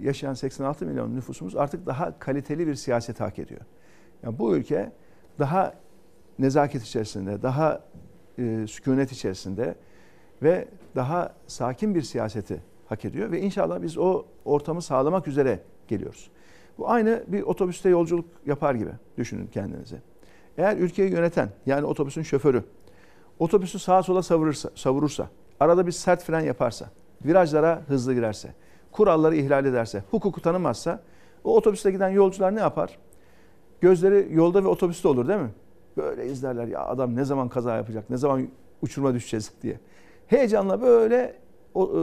yaşayan 86 milyon nüfusumuz artık daha kaliteli bir siyaset hak ediyor. Yani bu ülke daha nezaket içerisinde, daha e, sükunet içerisinde ve daha sakin bir siyaseti hak ediyor ve inşallah biz o ortamı sağlamak üzere geliyoruz. Bu aynı bir otobüste yolculuk yapar gibi düşünün kendinizi. Eğer ülkeyi yöneten yani otobüsün şoförü otobüsü sağa sola savurursa, savurursa, arada bir sert fren yaparsa, virajlara hızlı girerse, kuralları ihlal ederse, hukuku tanımazsa o otobüste giden yolcular ne yapar? Gözleri yolda ve otobüste olur değil mi? Böyle izlerler ya adam ne zaman kaza yapacak, ne zaman uçuruma düşeceğiz diye. Heyecanla böyle o, e,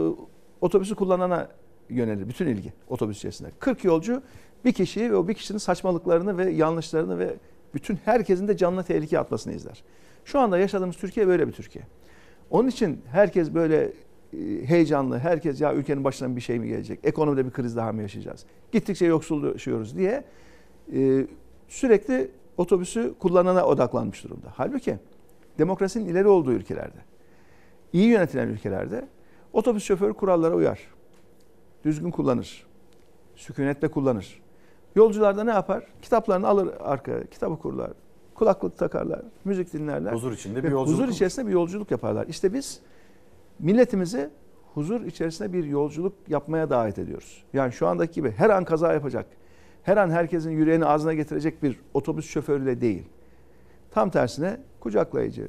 otobüsü kullanana yönelir bütün ilgi otobüs içerisinde. 40 yolcu bir kişiyi ve o bir kişinin saçmalıklarını ve yanlışlarını ve bütün herkesin de canına tehlikeye atmasını izler. Şu anda yaşadığımız Türkiye böyle bir Türkiye. Onun için herkes böyle heyecanlı, herkes ya ülkenin başına bir şey mi gelecek, ekonomide bir kriz daha mı yaşayacağız, gittikçe yoksullaşıyoruz diye e, sürekli otobüsü kullanana odaklanmış durumda. Halbuki demokrasinin ileri olduğu ülkelerde, iyi yönetilen ülkelerde otobüs şoförü kurallara uyar, düzgün kullanır, sükunetle kullanır. Yolcular da ne yapar? Kitaplarını alır arkaya, kitap okurlar, kulaklık takarlar, müzik dinlerler. Huzur içinde bir yolculuk. Huzur içerisinde bir yolculuk yaparlar. İşte biz milletimizi huzur içerisinde bir yolculuk yapmaya davet ediyoruz. Yani şu andaki gibi her an kaza yapacak, her an herkesin yüreğini ağzına getirecek bir otobüs şoförüyle değil. Tam tersine kucaklayıcı,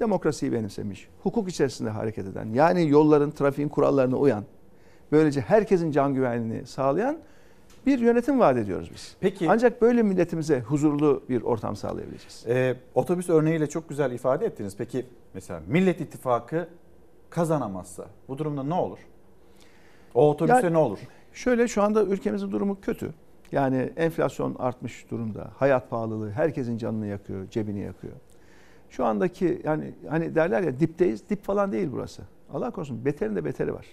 demokrasiyi benimsemiş, hukuk içerisinde hareket eden, yani yolların, trafiğin kurallarına uyan, böylece herkesin can güvenliğini sağlayan bir yönetim vaat ediyoruz biz. Peki. Ancak böyle milletimize huzurlu bir ortam sağlayabileceğiz. Ee, otobüs örneğiyle çok güzel ifade ettiniz. Peki mesela Millet İttifakı kazanamazsa bu durumda ne olur? O otobüse yani, ne olur? Şöyle şu anda ülkemizin durumu kötü. Yani enflasyon artmış durumda. Hayat pahalılığı herkesin canını yakıyor, cebini yakıyor. Şu andaki yani hani derler ya dipteyiz. Dip falan değil burası. Allah korusun beterin de beteri var.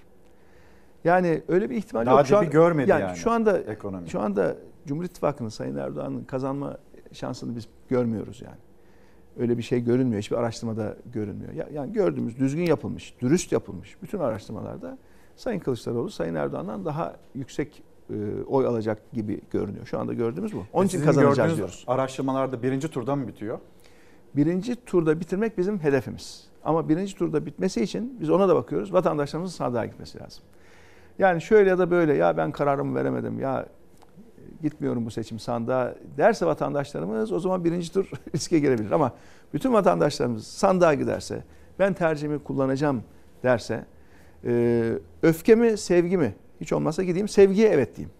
Yani öyle bir ihtimal Daha yok. Şu an, görmedi yani, yani şu anda ekonomi. Şu anda Cumhur İttifakı'nın Sayın Erdoğan'ın kazanma şansını biz görmüyoruz yani. Öyle bir şey görünmüyor. Hiçbir araştırmada görünmüyor. Yani gördüğümüz düzgün yapılmış, dürüst yapılmış bütün araştırmalarda Sayın Kılıçdaroğlu Sayın Erdoğan'dan daha yüksek e, oy alacak gibi görünüyor. Şu anda gördüğümüz bu. Onun için kazanacağız diyoruz. Araştırmalarda birinci turda mı bitiyor? Birinci turda bitirmek bizim hedefimiz. Ama birinci turda bitmesi için biz ona da bakıyoruz. Vatandaşlarımızın sandığa gitmesi lazım. Yani şöyle ya da böyle ya ben kararımı veremedim ya gitmiyorum bu seçim sandığa derse vatandaşlarımız o zaman birinci tur riske girebilir. Ama bütün vatandaşlarımız sandığa giderse ben tercihimi kullanacağım derse e, öfke mi sevgi mi hiç olmazsa gideyim sevgiye evet diyeyim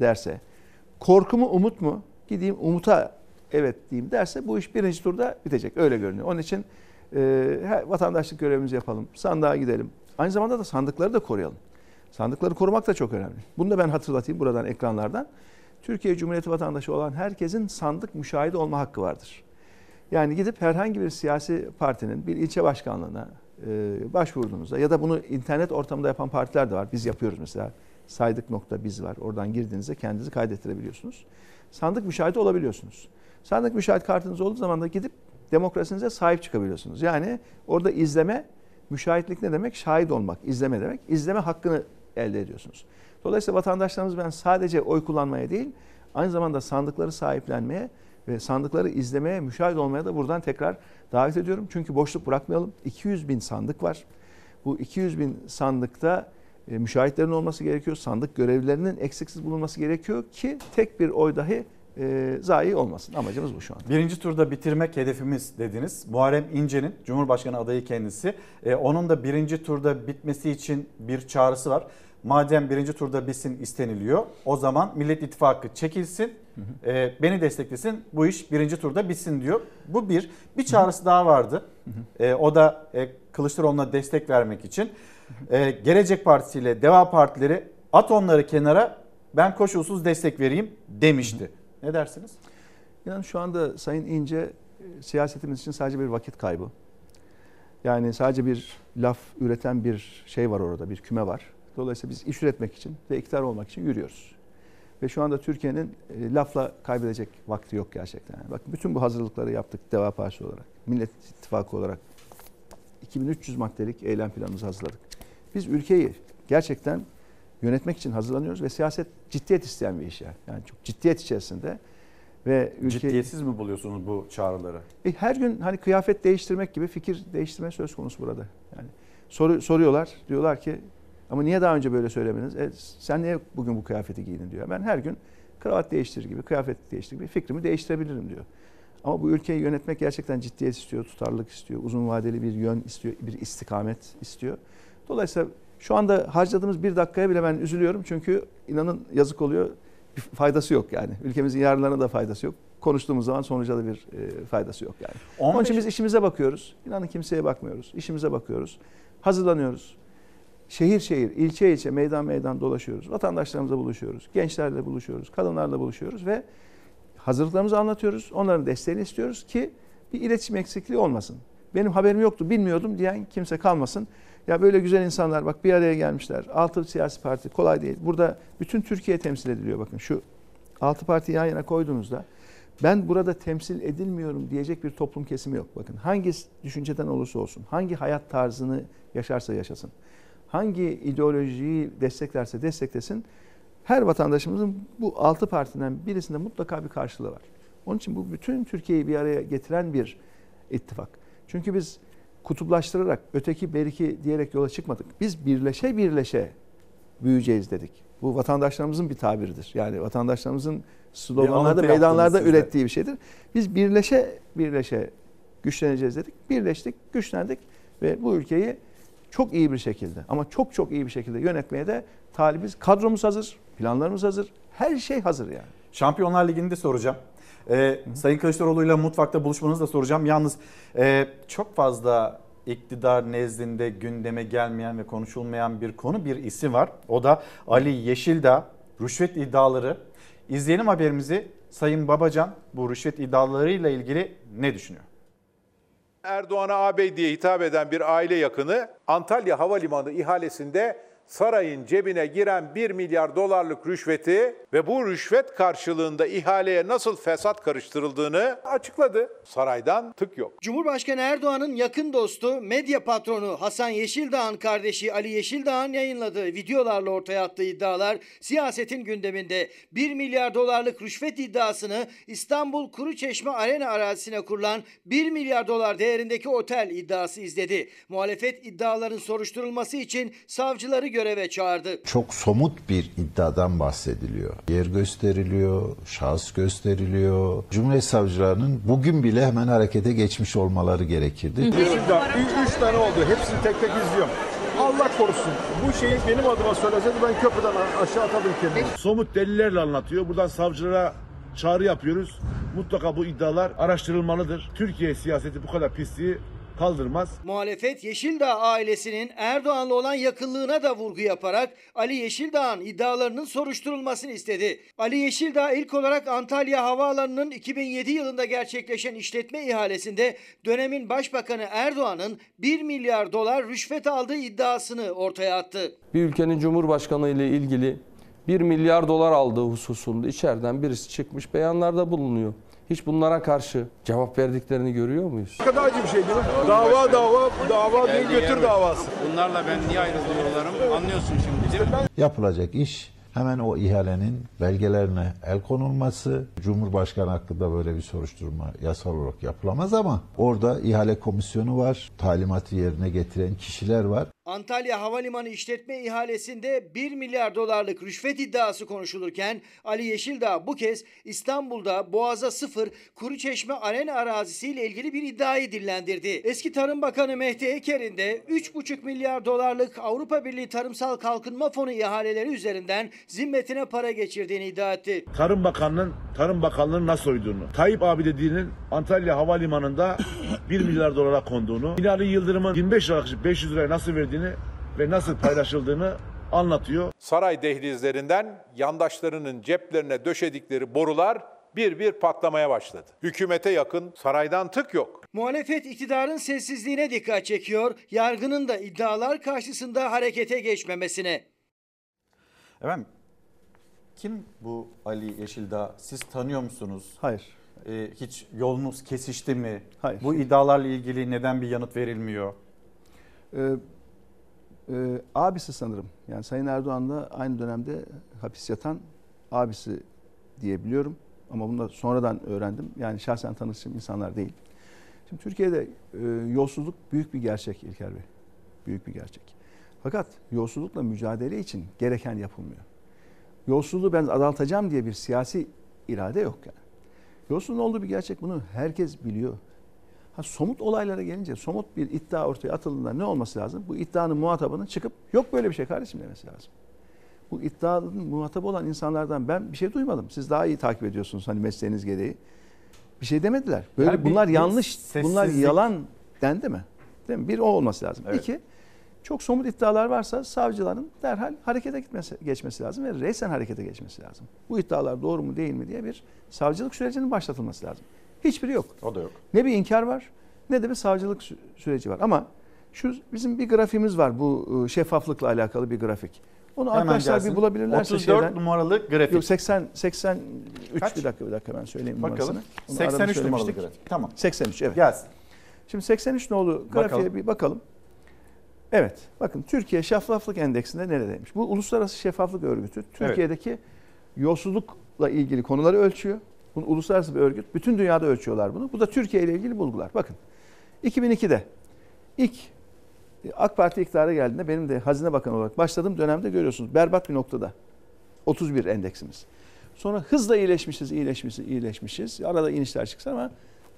derse korku mu umut mu gideyim umuta evet diyeyim derse bu iş birinci turda bitecek öyle görünüyor. Onun için e, vatandaşlık görevimizi yapalım. Sandığa gidelim. Aynı zamanda da sandıkları da koruyalım. Sandıkları korumak da çok önemli. Bunu da ben hatırlatayım buradan ekranlardan. Türkiye Cumhuriyeti vatandaşı olan herkesin sandık müşahidi olma hakkı vardır. Yani gidip herhangi bir siyasi partinin bir ilçe başkanlığına e, başvurduğunuzda ya da bunu internet ortamında yapan partiler de var. Biz yapıyoruz mesela. Saydık nokta biz var. Oradan girdiğinizde kendinizi kaydettirebiliyorsunuz. Sandık müşahidi olabiliyorsunuz. Sandık müşahit kartınız olduğu zaman da gidip demokrasinize sahip çıkabiliyorsunuz. Yani orada izleme, müşahitlik ne demek? Şahit olmak, izleme demek. İzleme hakkını elde ediyorsunuz. Dolayısıyla vatandaşlarımız ben sadece oy kullanmaya değil, aynı zamanda sandıkları sahiplenmeye ve sandıkları izlemeye, müşahit olmaya da buradan tekrar davet ediyorum. Çünkü boşluk bırakmayalım. 200 bin sandık var. Bu 200 bin sandıkta e, müşahitlerin olması gerekiyor. Sandık görevlilerinin eksiksiz bulunması gerekiyor ki tek bir oy dahi e, zayi olmasın. Amacımız bu şu an. Birinci turda bitirmek hedefimiz dediniz. Muharrem İnce'nin Cumhurbaşkanı adayı kendisi. Ee, onun da birinci turda bitmesi için bir çağrısı var. Madem birinci turda bitsin isteniliyor o zaman Millet İttifakı çekilsin, e, beni desteklesin, bu iş birinci turda bitsin diyor. Bu bir. Bir çağrısı daha vardı. E, o da e, Kılıçdaroğlu'na destek vermek için. E, Gelecek Partisi ile Deva Partileri at onları kenara ben koşulsuz destek vereyim demişti. Ne dersiniz? İnan şu anda Sayın İnce e, siyasetimiz için sadece bir vakit kaybı. Yani sadece bir laf üreten bir şey var orada, bir küme var. Dolayısıyla biz iş üretmek için ve iktidar olmak için yürüyoruz. Ve şu anda Türkiye'nin e, lafla kaybedecek vakti yok gerçekten. Yani bakın bütün bu hazırlıkları yaptık Deva Partisi olarak, Millet İttifakı olarak. 2300 maddelik eylem planımızı hazırladık. Biz ülkeyi gerçekten yönetmek için hazırlanıyoruz ve siyaset ciddiyet isteyen bir iş yani. Yani çok ciddiyet içerisinde ve ülke Ciddiyetsiz mi buluyorsunuz bu çağrıları? e, her gün hani kıyafet değiştirmek gibi fikir değiştirme söz konusu burada. Yani soru, soruyorlar, diyorlar ki ama niye daha önce böyle söylemediniz? E, sen niye bugün bu kıyafeti giydin diyor. Ben her gün kravat değiştirir gibi, kıyafet değiştirir gibi fikrimi değiştirebilirim diyor. Ama bu ülkeyi yönetmek gerçekten ciddiyet istiyor, tutarlılık istiyor, uzun vadeli bir yön istiyor, bir istikamet istiyor. Dolayısıyla şu anda harcadığımız bir dakikaya bile ben üzülüyorum. Çünkü inanın yazık oluyor. Bir faydası yok yani. Ülkemizin yararlarına da faydası yok. Konuştuğumuz zaman sonuca da bir e, faydası yok yani. Onun 15 için biz işimize bakıyoruz. İnanın kimseye bakmıyoruz. İşimize bakıyoruz. Hazırlanıyoruz. Şehir şehir, ilçe ilçe, meydan meydan dolaşıyoruz. Vatandaşlarımızla buluşuyoruz. Gençlerle buluşuyoruz. Kadınlarla buluşuyoruz ve hazırlıklarımızı anlatıyoruz. Onların desteğini istiyoruz ki bir iletişim eksikliği olmasın. Benim haberim yoktu, bilmiyordum diyen kimse kalmasın. Ya böyle güzel insanlar bak bir araya gelmişler. Altı siyasi parti kolay değil. Burada bütün Türkiye temsil ediliyor bakın şu altı parti yan yana koyduğunuzda ben burada temsil edilmiyorum diyecek bir toplum kesimi yok. Bakın hangi düşünceden olursa olsun, hangi hayat tarzını yaşarsa yaşasın, hangi ideolojiyi desteklerse desteklesin, her vatandaşımızın bu altı partiden birisinde mutlaka bir karşılığı var. Onun için bu bütün Türkiye'yi bir araya getiren bir ittifak. Çünkü biz kutuplaştırarak öteki beriki diyerek yola çıkmadık. Biz birleşe birleşe büyüyeceğiz dedik. Bu vatandaşlarımızın bir tabiridir. Yani vatandaşlarımızın sloganlarda, meydanlarda yaptınız siz de. ürettiği bir şeydir. Biz birleşe birleşe güçleneceğiz dedik. Birleştik, güçlendik ve bu ülkeyi çok iyi bir şekilde ama çok çok iyi bir şekilde yönetmeye de talibiz. Kadromuz hazır, planlarımız hazır. Her şey hazır yani. Şampiyonlar Ligi'ni de soracağım. Ee, Sayın Kılıçdaroğlu'yla mutfakta buluşmanızı da soracağım. Yalnız e, çok fazla iktidar nezdinde gündeme gelmeyen ve konuşulmayan bir konu bir isim var. O da Ali Yeşildağ. Rüşvet iddiaları. İzleyelim haberimizi. Sayın Babacan bu rüşvet iddialarıyla ilgili ne düşünüyor? Erdoğan'a ağabey diye hitap eden bir aile yakını Antalya Havalimanı ihalesinde sarayın cebine giren 1 milyar dolarlık rüşveti ve bu rüşvet karşılığında ihaleye nasıl fesat karıştırıldığını açıkladı. Saraydan tık yok. Cumhurbaşkanı Erdoğan'ın yakın dostu, medya patronu Hasan Yeşildağ'ın kardeşi Ali Yeşildağ'ın yayınladığı videolarla ortaya attığı iddialar siyasetin gündeminde. 1 milyar dolarlık rüşvet iddiasını İstanbul Kuruçeşme Arena arazisine kurulan 1 milyar dolar değerindeki otel iddiası izledi. Muhalefet iddiaların soruşturulması için savcıları göreve çağırdı. Çok somut bir iddiadan bahsediliyor. Yer gösteriliyor, şahıs gösteriliyor. Cumhuriyet savcılarının bugün bile hemen harekete geçmiş olmaları gerekirdi. Ü- üç tane oldu. Hepsini tek tek izliyorum. Allah korusun. Bu şeyi benim adıma söyleseydi ben köprüden aşağı atardım kendimi. Somut delillerle anlatıyor. Buradan savcılara çağrı yapıyoruz. Mutlaka bu iddialar araştırılmalıdır. Türkiye siyaseti bu kadar pisliği kaldırmaz. Muhalefet Yeşildağ ailesinin Erdoğan'la olan yakınlığına da vurgu yaparak Ali Yeşildağ'ın iddialarının soruşturulmasını istedi. Ali Yeşildağ ilk olarak Antalya Havaalanı'nın 2007 yılında gerçekleşen işletme ihalesinde dönemin Başbakanı Erdoğan'ın 1 milyar dolar rüşvet aldığı iddiasını ortaya attı. bir ülkenin cumhurbaşkanı ile ilgili 1 milyar dolar aldığı hususunda içeriden birisi çıkmış beyanlarda bulunuyor. Hiç bunlara karşı cevap verdiklerini görüyor muyuz? Ne kadar acı bir şey değil mi? Dava dava, dava değil götür davası. Bunlarla ben niye ayrılıyorum anlıyorsun şimdi değil mi? Yapılacak iş hemen o ihalenin belgelerine el konulması. Cumhurbaşkanı hakkında böyle bir soruşturma yasal olarak yapılamaz ama orada ihale komisyonu var. Talimatı yerine getiren kişiler var. Antalya Havalimanı işletme ihalesinde 1 milyar dolarlık rüşvet iddiası konuşulurken Ali Yeşildağ bu kez İstanbul'da Boğaz'a sıfır Kuruçeşme Arena arazisiyle ilgili bir iddiayı dillendirdi. Eski Tarım Bakanı Mehdi Eker'in de 3,5 milyar dolarlık Avrupa Birliği Tarımsal Kalkınma Fonu ihaleleri üzerinden zimmetine para geçirdiğini iddia etti. Tarım Bakanı'nın Tarım Bakanlığı'nın nasıl oyduğunu, Tayyip abi dediğinin Antalya Havalimanı'nda 1 milyar dolara konduğunu, Binali Yıldırım'ın 25 liralık 500 liraya nasıl verdiğini ve nasıl paylaşıldığını anlatıyor. Saray dehlizlerinden yandaşlarının ceplerine döşedikleri borular bir bir patlamaya başladı. Hükümete yakın saraydan tık yok. Muhalefet iktidarın sessizliğine dikkat çekiyor, yargının da iddialar karşısında harekete geçmemesine. Efendim kim bu Ali Yeşildağ? Siz tanıyor musunuz? Hayır. Ee, hiç yolunuz kesişti mi? Hayır. Bu iddialarla ilgili neden bir yanıt verilmiyor? Ee, e, abisi sanırım. Yani Sayın Erdoğan'la aynı dönemde hapis yatan abisi diyebiliyorum. Ama bunu da sonradan öğrendim. Yani şahsen tanıştığım insanlar değil. Şimdi Türkiye'de e, yolsuzluk büyük bir gerçek İlker Bey. Büyük bir gerçek. Fakat yolsuzlukla mücadele için gereken yapılmıyor. Yolsuzluğu ben azaltacağım diye bir siyasi irade yok yani. Yolsuzluğun olduğu bir gerçek bunu herkes biliyor. Ha, somut olaylara gelince somut bir iddia ortaya atıldığında ne olması lazım? Bu iddianın muhatabının çıkıp yok böyle bir şey kardeşim demesi lazım. Bu iddianın muhatabı olan insanlardan ben bir şey duymadım. Siz daha iyi takip ediyorsunuz hani mesleğiniz gereği. Bir şey demediler. Böyle Yani bunlar bir yanlış, bunlar sessizlik- yalan dendi mi? Değil mi? Bir o olması lazım. Evet. İki, çok somut iddialar varsa savcıların derhal harekete gitmesi, geçmesi lazım ve reysen harekete geçmesi lazım. Bu iddialar doğru mu değil mi diye bir savcılık sürecinin başlatılması lazım. Hiçbiri yok. O da yok. Ne bir inkar var ne de bir savcılık sü- süreci var. Ama şu bizim bir grafiğimiz var bu e, şeffaflıkla alakalı bir grafik. Onu Hemen arkadaşlar gelsin. bir bulabilirlerse 34 şeyden. numaralı grafik. Yok 80 83 Kaç? bir dakika bir dakika ben söyleyeyim Bakalım. numarasını. Onu 83 arada numaralı grafik. Tamam. 83 evet. Gelsin. Şimdi 83 nolu grafiğe Bakalım. bir bakalım. Evet bakın Türkiye şeffaflık endeksinde neredeymiş? Bu Uluslararası Şeffaflık Örgütü Türkiye'deki yolsuzlukla ilgili konuları ölçüyor. Bu uluslararası bir örgüt. Bütün dünyada ölçüyorlar bunu. Bu da Türkiye ile ilgili bulgular. Bakın 2002'de ilk AK Parti iktidara geldiğinde benim de Hazine Bakanı olarak başladığım dönemde görüyorsunuz berbat bir noktada. 31 endeksimiz. Sonra hızla iyileşmişiz, iyileşmişiz, iyileşmişiz. Arada inişler çıksa ama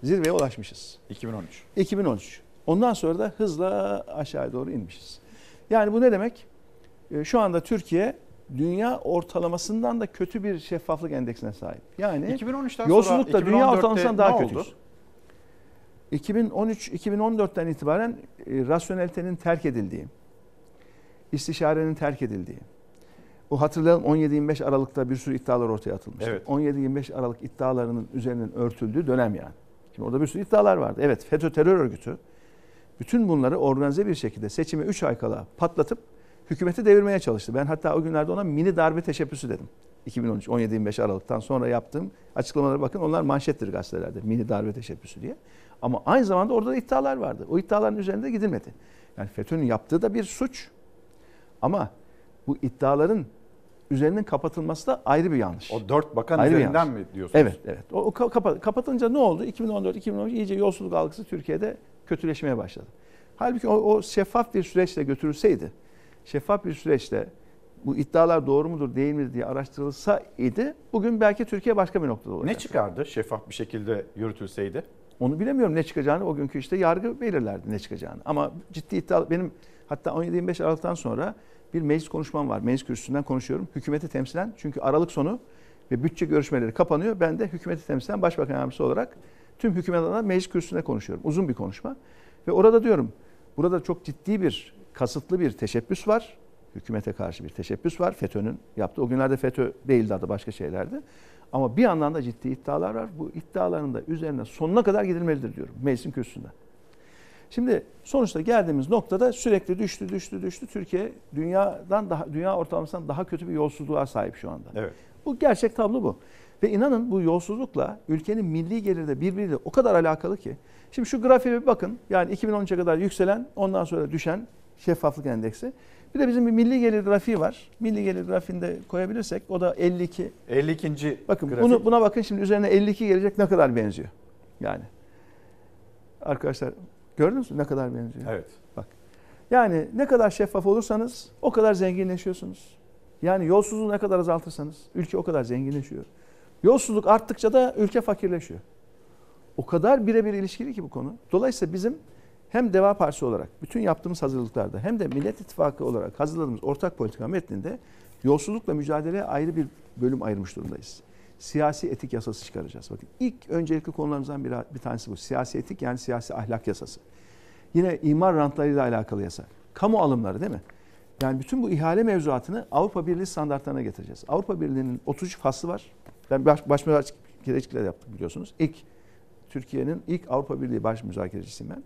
zirveye ulaşmışız. 2013. 2013. Ondan sonra da hızla aşağıya doğru inmişiz. Yani bu ne demek? Ee, Şu anda Türkiye dünya ortalamasından da kötü bir şeffaflık endeksine sahip. Yani 2013'ten yolsuzluk sonra da dünya 2014'te ortalamasından daha kötüyüz. 2013-2014'ten itibaren e, rasyonelitenin terk edildiği, istişarenin terk edildiği, o hatırlayalım 17-25 Aralık'ta bir sürü iddialar ortaya atılmıştı. Evet. 17-25 Aralık iddialarının üzerinin örtüldüğü dönem yani. Şimdi orada bir sürü iddialar vardı. Evet FETÖ terör örgütü bütün bunları organize bir şekilde seçime 3 ay kala patlatıp hükümeti devirmeye çalıştı. Ben hatta o günlerde ona mini darbe teşebbüsü dedim. 2013 17-25 Aralık'tan sonra yaptığım açıklamalara bakın onlar manşettir gazetelerde mini darbe teşebbüsü diye. Ama aynı zamanda orada da iddialar vardı. O iddiaların üzerinde gidilmedi. Yani FETÖ'nün yaptığı da bir suç. Ama bu iddiaların üzerinin kapatılması da ayrı bir yanlış. O dört bakan Ayrı üzerinden mi diyorsunuz? Evet, evet. O, o kapa- kapatınca ne oldu? 2014-2013 iyice yolsuzluk algısı Türkiye'de kötüleşmeye başladı. Halbuki o, o şeffaf bir süreçle götürülseydi, şeffaf bir süreçle bu iddialar doğru mudur değil midir diye araştırılsaydı bugün belki Türkiye başka bir noktada olacaktı. Ne çıkardı şeffaf bir şekilde yürütülseydi? Onu bilemiyorum ne çıkacağını o günkü işte yargı belirlerdi ne çıkacağını. Ama ciddi iddia benim hatta 17-25 Aralık'tan sonra bir meclis konuşmam var. Meclis kürsüsünden konuşuyorum. Hükümeti temsilen çünkü Aralık sonu ve bütçe görüşmeleri kapanıyor. Ben de hükümeti temsilen başbakan yardımcısı olarak tüm hükümet adına meclis kürsüsünde konuşuyorum. Uzun bir konuşma. Ve orada diyorum burada çok ciddi bir kasıtlı bir teşebbüs var. Hükümete karşı bir teşebbüs var. FETÖ'nün yaptığı. O günlerde FETÖ değildi adı başka şeylerdi. Ama bir yandan da ciddi iddialar var. Bu iddiaların da üzerine sonuna kadar gidilmelidir diyorum meclisin kürsüsünde. Şimdi sonuçta geldiğimiz noktada sürekli düştü, düştü, düştü. Türkiye dünyadan daha dünya ortalamasından daha kötü bir yolsuzluğa sahip şu anda. Evet. Bu gerçek tablo bu. Ve inanın bu yolsuzlukla ülkenin milli geliri de birbiriyle o kadar alakalı ki. Şimdi şu grafiğe bir bakın. Yani 2013'e kadar yükselen, ondan sonra düşen şeffaflık endeksi. Bir de bizim bir milli gelir grafiği var. Milli gelir grafiğinde koyabilirsek o da 52. 52. Bakın grafik. bunu buna bakın şimdi üzerine 52 gelecek ne kadar benziyor. Yani. Arkadaşlar gördünüz mü ne kadar benziyor? Evet. Bak. Yani ne kadar şeffaf olursanız o kadar zenginleşiyorsunuz. Yani yolsuzluğu ne kadar azaltırsanız ülke o kadar zenginleşiyor. Yolsuzluk arttıkça da ülke fakirleşiyor. O kadar birebir ilişkili ki bu konu. Dolayısıyla bizim hem Deva Partisi olarak bütün yaptığımız hazırlıklarda hem de Millet İttifakı olarak hazırladığımız ortak politika metninde yolsuzlukla mücadeleye ayrı bir bölüm ayırmış durumdayız. Siyasi etik yasası çıkaracağız. Bakın ilk öncelikli konularımızdan bir, bir tanesi bu. Siyasi etik yani siyasi ahlak yasası. Yine imar rantlarıyla alakalı yasa. Kamu alımları değil mi? Yani bütün bu ihale mevzuatını Avrupa Birliği standartlarına getireceğiz. Avrupa Birliği'nin 33 faslı var. Ben baş, baş müzakereçilikler yaptım biliyorsunuz. İlk Türkiye'nin ilk Avrupa Birliği baş müzakerecisiyim ben.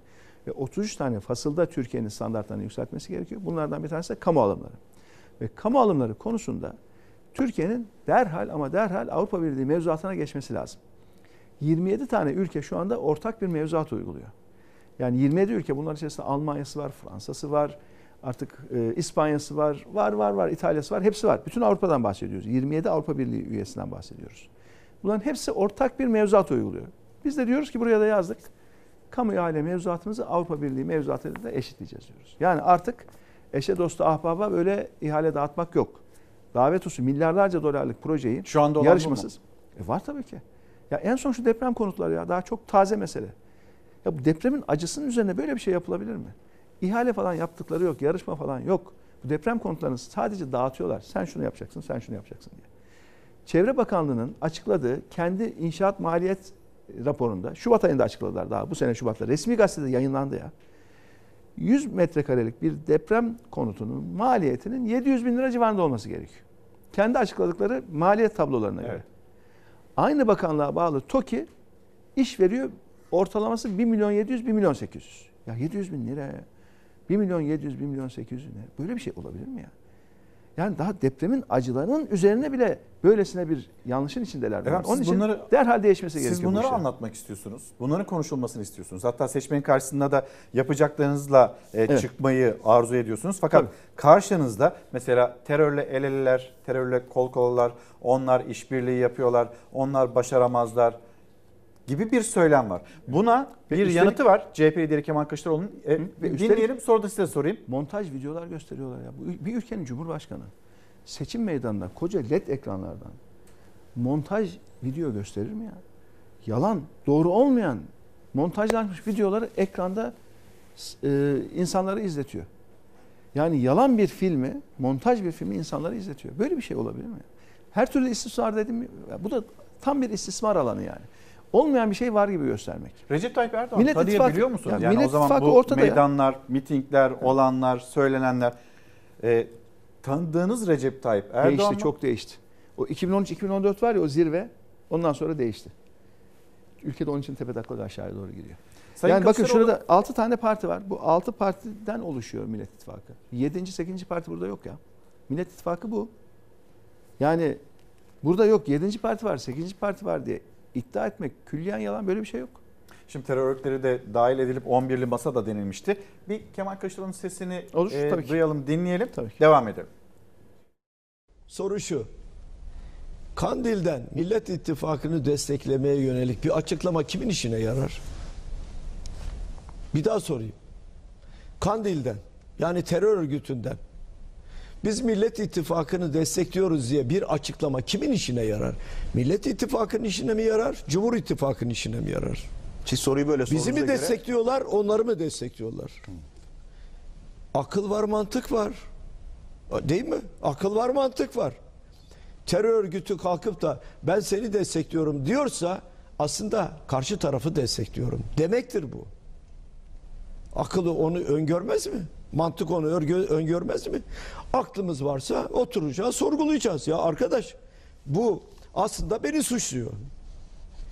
Ve 33 tane fasılda Türkiye'nin standartlarını yükseltmesi gerekiyor. Bunlardan bir tanesi de kamu alımları. Ve kamu alımları konusunda Türkiye'nin derhal ama derhal Avrupa Birliği mevzuatına geçmesi lazım. 27 tane ülke şu anda ortak bir mevzuat uyguluyor. Yani 27 ülke bunların içerisinde Almanya'sı var, Fransa'sı var, artık e, İspanya'sı var, var var var, İtalya'sı var, hepsi var. Bütün Avrupa'dan bahsediyoruz. 27 Avrupa Birliği üyesinden bahsediyoruz. Bunların hepsi ortak bir mevzuat uyguluyor. Biz de diyoruz ki buraya da yazdık. Kamu ihale mevzuatımızı Avrupa Birliği mevzuatıyla da eşitleyeceğiz diyoruz. Yani artık eşe dostu ahbaba böyle ihale dağıtmak yok. Davet usulü milyarlarca dolarlık projeyi Şu anda yarışmasız. E var tabii ki. Ya en son şu deprem konutları ya daha çok taze mesele. Ya bu depremin acısının üzerine böyle bir şey yapılabilir mi? İhale falan yaptıkları yok, yarışma falan yok. Bu deprem konutlarını sadece dağıtıyorlar. Sen şunu yapacaksın, sen şunu yapacaksın diye. Çevre Bakanlığı'nın açıkladığı kendi inşaat maliyet raporunda, Şubat ayında açıkladılar daha bu sene Şubat'ta. Resmi gazetede yayınlandı ya. 100 metrekarelik bir deprem konutunun maliyetinin 700 bin lira civarında olması gerekiyor. Kendi açıkladıkları maliyet tablolarına göre. Evet. Aynı bakanlığa bağlı TOKİ iş veriyor ortalaması 1 milyon 700, 1 milyon 800. Ya 700 bin lira ya. 1 milyon 700, 1 milyon 800 lira. Böyle bir şey olabilir mi ya? Yani daha depremin acılarının üzerine bile böylesine bir yanlışın içindeler. Efendim, Onun için bunları- derhal değişmesi gerekiyor. Siz bu bunları işlerin. anlatmak istiyorsunuz. Bunların konuşulmasını istiyorsunuz. Hatta seçmenin karşısında da yapacaklarınızla e, Evet. çıkmayı arzu ediyorsunuz. Fakat Tabii. karşınızda mesela terörle el eleler, terörle kol kolalar, onlar işbirliği yapıyorlar, onlar başaramazlar gibi bir söylem var. Buna bir üstelik- yanıtı var CHP lideri Kemal Kılıçdaroğlu'nun. E, üstelik- dinleyelim sonra da size sorayım. montaj videolar gösteriyorlar ya. Bu bir ülkenin cumhurbaşkanı seçim meydanında koca led ekranlardan montaj video gösterir mi ya? Yalan, doğru olmayan montajlanmış videoları ekranda e, insanları izletiyor. Yani yalan bir filmi, montaj bir filmi insanları izletiyor. Böyle bir şey olabilir mi? Her türlü istismar dedim mi? Bu da tam bir istismar alanı yani. Olmayan bir şey var gibi göstermek. Recep Tayyip Erdoğan Millet tanıyabiliyor İttifakı- musunuz? Ya yani Millet o zaman bu ortada ya. meydanlar, mitingler, olanlar, söylenenler e, tanıdığınız Recep Tayyip Erdoğan değişti, mı? çok değişti. O 2013-2014 var ya o zirve ondan sonra değişti. Ülkede onun için tepe taklak aşağıya doğru gidiyor. Sayın yani bakın şurada 6 tane parti var. Bu 6 partiden oluşuyor Millet İttifakı. 7. 8. parti burada yok ya. Millet İttifakı bu. Yani burada yok 7. parti var, 8. parti var diye iddia etmek külliyen yalan böyle bir şey yok. Şimdi terör örgütleri de dahil edilip 11'li masa da denilmişti. Bir Kemal Kılıçdaroğlu'nun sesini Olur, e, tabii ki. duyalım, dinleyelim. Tabii ki. Devam edelim. Soru şu. Kandil'den Millet İttifakı'nı desteklemeye yönelik bir açıklama kimin işine yarar? Bir daha sorayım. Kandil'den yani terör örgütünden biz Millet İttifakı'nı destekliyoruz diye bir açıklama kimin işine yarar? Millet İttifakı'nın işine mi yarar? Cumhur İttifakı'nın işine mi yarar? Siz soruyu böyle Bizi mi göre- destekliyorlar, onları mı destekliyorlar? Akıl var, mantık var. Değil mi? Akıl var, mantık var. Terör örgütü kalkıp da ben seni destekliyorum diyorsa aslında karşı tarafı destekliyorum demektir bu. Akıllı onu öngörmez mi? Mantık onu öngörmez mi? Aklımız varsa oturacağız, sorgulayacağız. Ya arkadaş bu aslında beni suçluyor.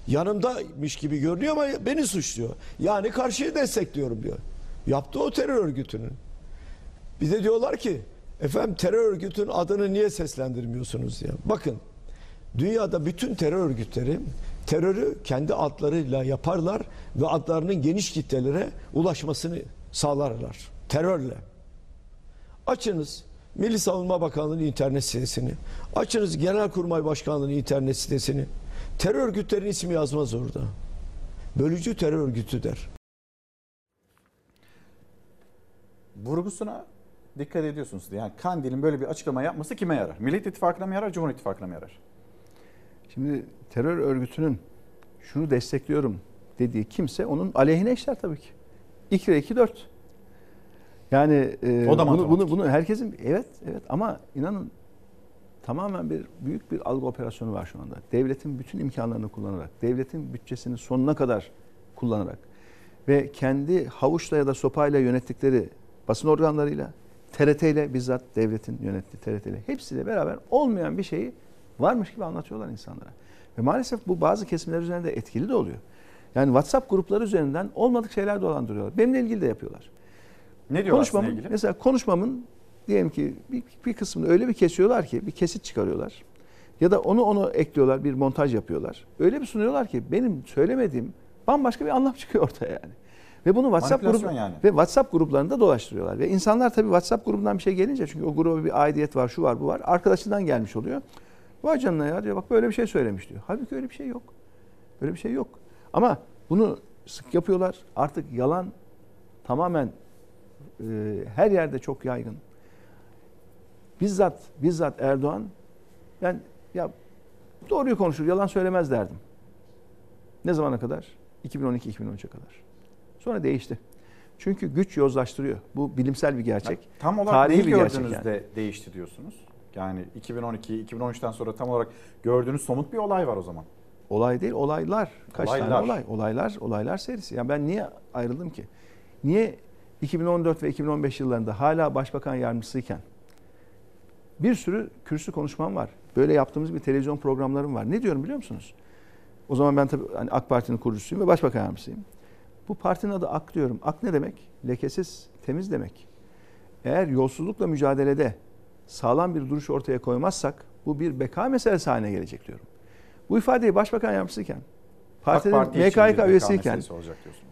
Yanımdaymış gibi görünüyor ama beni suçluyor. Yani karşıyı destekliyorum diyor. Yaptı o terör örgütünün. Bir de diyorlar ki efendim terör örgütünün adını niye seslendirmiyorsunuz diye. Bakın dünyada bütün terör örgütleri terörü kendi adlarıyla yaparlar ve adlarının geniş kitlelere ulaşmasını sağlarlar. Terörle. Açınız Milli Savunma Bakanlığı'nın internet sitesini. Açınız Genelkurmay Başkanlığı'nın internet sitesini. Terör örgütlerinin ismi yazmaz orada. Bölücü terör örgütü der. Vurgusuna dikkat ediyorsunuz. Yani Kandil'in böyle bir açıklama yapması kime yarar? Millet İttifakı'na mı yarar, Cumhur İttifakı'na mı yarar? Şimdi terör örgütünün şunu destekliyorum dediği kimse onun aleyhine işler tabii ki. 2 kere 2 4. Yani e, O da bunu, bunu, bunu herkesin evet evet ama inanın tamamen bir büyük bir algı operasyonu var şu anda. Devletin bütün imkanlarını kullanarak, devletin bütçesini sonuna kadar kullanarak ve kendi havuçla ya da sopayla yönettikleri basın organlarıyla, TRT ile bizzat devletin yönettiği TRT ile hepsiyle beraber olmayan bir şeyi varmış gibi anlatıyorlar insanlara. Ve maalesef bu bazı kesimler üzerinde etkili de oluyor. Yani WhatsApp grupları üzerinden olmadık şeyler dolandırıyorlar. Benimle ilgili de yapıyorlar. Ne diyorlar Konuşmamın, ilgili? Mesela konuşmamın diyelim ki bir, bir kısmını öyle bir kesiyorlar ki bir kesit çıkarıyorlar. Ya da onu onu ekliyorlar bir montaj yapıyorlar. Öyle bir sunuyorlar ki benim söylemediğim bambaşka bir anlam çıkıyor ortaya yani. Ve bunu WhatsApp grubu yani. ve WhatsApp gruplarında dolaştırıyorlar. Ve insanlar tabii WhatsApp grubundan bir şey gelince çünkü o gruba bir aidiyet var, şu var, bu var. Arkadaşından gelmiş oluyor. Vay canına ya diyor bak böyle bir şey söylemiş diyor. Halbuki öyle bir şey yok. Öyle bir şey yok. Ama bunu sık yapıyorlar. Artık yalan tamamen her yerde çok yaygın. Bizzat bizzat Erdoğan ben ya doğruyu konuşur, yalan söylemez derdim. Ne zamana kadar? 2012-2013'e kadar. Sonra değişti. Çünkü güç yozlaştırıyor. Bu bilimsel bir gerçek. Tam olarak Tarihi neyi bir gördüğünüzde yani. değişti diyorsunuz? Yani 2012, 2013'ten sonra tam olarak gördüğünüz somut bir olay var o zaman. Olay değil, olaylar. Kaç Olaylar. tane olay? Olaylar, olaylar serisi. Yani ben niye ayrıldım ki? Niye 2014 ve 2015 yıllarında hala başbakan yardımcısıyken bir sürü kürsü konuşmam var. Böyle yaptığımız bir televizyon programlarım var. Ne diyorum biliyor musunuz? O zaman ben tabii hani AK Parti'nin kurucusuyum ve başbakan yardımcısıyım. Bu partinin adı AK diyorum. AK ne demek? Lekesiz, temiz demek. Eğer yolsuzlukla mücadelede sağlam bir duruş ortaya koymazsak bu bir beka meselesi haline gelecek diyorum. Bu ifadeyi başbakan yardımcısıyken, partinin Parti MKYK üyesiyken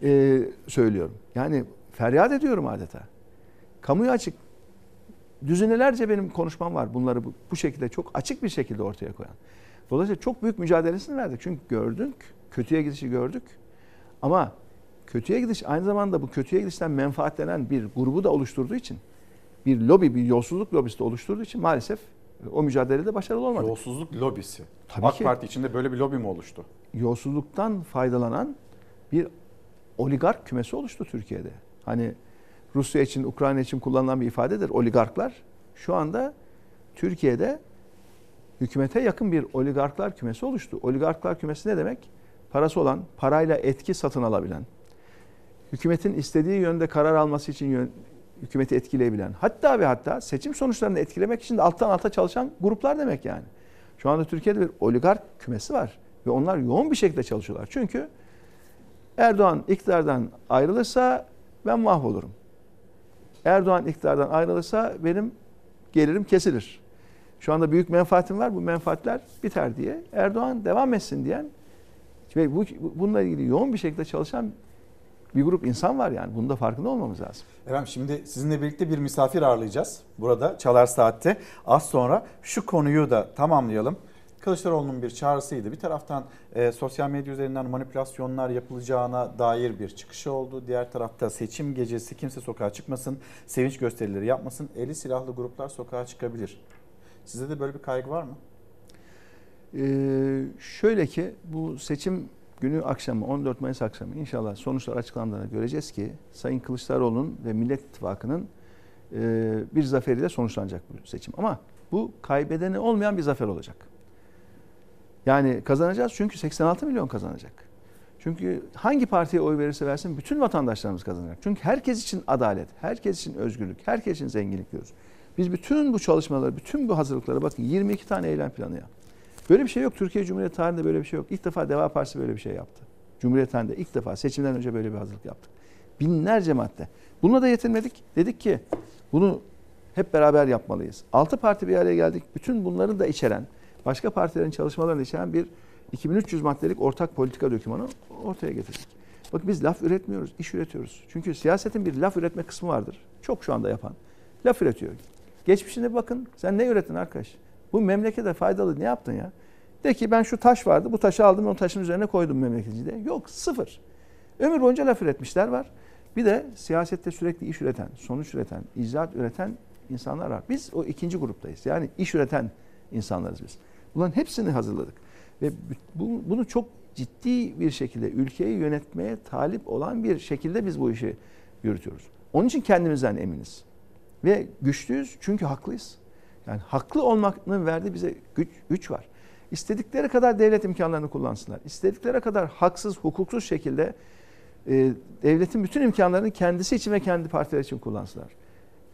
e, söylüyorum. Yani feryat ediyorum adeta. Kamuya açık düzinelerce benim konuşmam var bunları bu, bu şekilde çok açık bir şekilde ortaya koyan. Dolayısıyla çok büyük mücadelesini verdik. Çünkü gördük, kötüye gidişi gördük. Ama kötüye gidiş aynı zamanda bu kötüye gidişten menfaatlenen bir grubu da oluşturduğu için bir lobi, bir yolsuzluk lobisi de oluşturduğu için maalesef o mücadelede başarılı olmadık. Yolsuzluk lobisi. Tabii AK ki. Parti içinde böyle bir lobi mi oluştu? yolsuzluktan faydalanan bir oligark kümesi oluştu Türkiye'de. Hani Rusya için, Ukrayna için kullanılan bir ifadedir oligarklar. Şu anda Türkiye'de hükümete yakın bir oligarklar kümesi oluştu. Oligarklar kümesi ne demek? Parası olan, parayla etki satın alabilen, hükümetin istediği yönde karar alması için yön, hükümeti etkileyebilen, hatta ve hatta seçim sonuçlarını etkilemek için de alttan alta çalışan gruplar demek yani. Şu anda Türkiye'de bir oligark kümesi var ve onlar yoğun bir şekilde çalışıyorlar. Çünkü Erdoğan iktidardan ayrılırsa ben mahvolurum. Erdoğan iktidardan ayrılırsa benim gelirim kesilir. Şu anda büyük menfaatim var. Bu menfaatler biter diye Erdoğan devam etsin diyen ve bu bununla ilgili yoğun bir şekilde çalışan bir grup insan var yani. Bunun da farkında olmamız lazım. Efendim şimdi sizinle birlikte bir misafir ağırlayacağız. Burada Çalar Saat'te. Az sonra şu konuyu da tamamlayalım. Kılıçdaroğlu'nun bir çağrısıydı. Bir taraftan e, sosyal medya üzerinden manipülasyonlar yapılacağına dair bir çıkışı oldu. Diğer tarafta seçim gecesi kimse sokağa çıkmasın, sevinç gösterileri yapmasın. Eli silahlı gruplar sokağa çıkabilir. Sizde de böyle bir kaygı var mı? Ee, şöyle ki bu seçim günü akşamı 14 Mayıs akşamı inşallah sonuçlar açıklandığında göreceğiz ki Sayın Kılıçdaroğlu'nun ve Millet İttifakı'nın e, bir zaferiyle sonuçlanacak bu seçim. Ama bu kaybedeni olmayan bir zafer olacak. Yani kazanacağız çünkü 86 milyon kazanacak. Çünkü hangi partiye oy verirse versin bütün vatandaşlarımız kazanacak. Çünkü herkes için adalet, herkes için özgürlük, herkes için zenginlik diyoruz. Biz bütün bu çalışmaları, bütün bu hazırlıklara bakın 22 tane eylem planı ya. Böyle bir şey yok. Türkiye Cumhuriyeti tarihinde böyle bir şey yok. İlk defa Deva Partisi böyle bir şey yaptı. Cumhuriyet tarihinde ilk defa seçimden önce böyle bir hazırlık yaptık. Binlerce madde. Bununla da yetinmedik. Dedik ki bunu hep beraber yapmalıyız. Altı parti bir araya geldik. Bütün bunları da içeren, başka partilerin çalışmalarını içeren bir 2300 maddelik ortak politika dokümanı ortaya getirdik. Bak biz laf üretmiyoruz, iş üretiyoruz. Çünkü siyasetin bir laf üretme kısmı vardır. Çok şu anda yapan. Laf üretiyor. Geçmişine bakın. Sen ne ürettin arkadaş? Bu memlekete faydalı ne yaptın ya? De ki ben şu taş vardı, bu taşı aldım, o taşın üzerine koydum memleketçiliğe. Yok, sıfır. Ömür boyunca laf üretmişler var. Bir de siyasette sürekli iş üreten, sonuç üreten, icraat üreten insanlar var. Biz o ikinci gruptayız. Yani iş üreten insanlarız biz. Bunların hepsini hazırladık. Ve bu, bunu çok ciddi bir şekilde ülkeyi yönetmeye talip olan bir şekilde biz bu işi yürütüyoruz. Onun için kendimizden eminiz. Ve güçlüyüz çünkü haklıyız. Yani haklı olmanın verdiği bize güç, güç var. İstedikleri kadar devlet imkanlarını kullansınlar. İstedikleri kadar haksız, hukuksuz şekilde e, devletin bütün imkanlarını kendisi için ve kendi partileri için kullansınlar.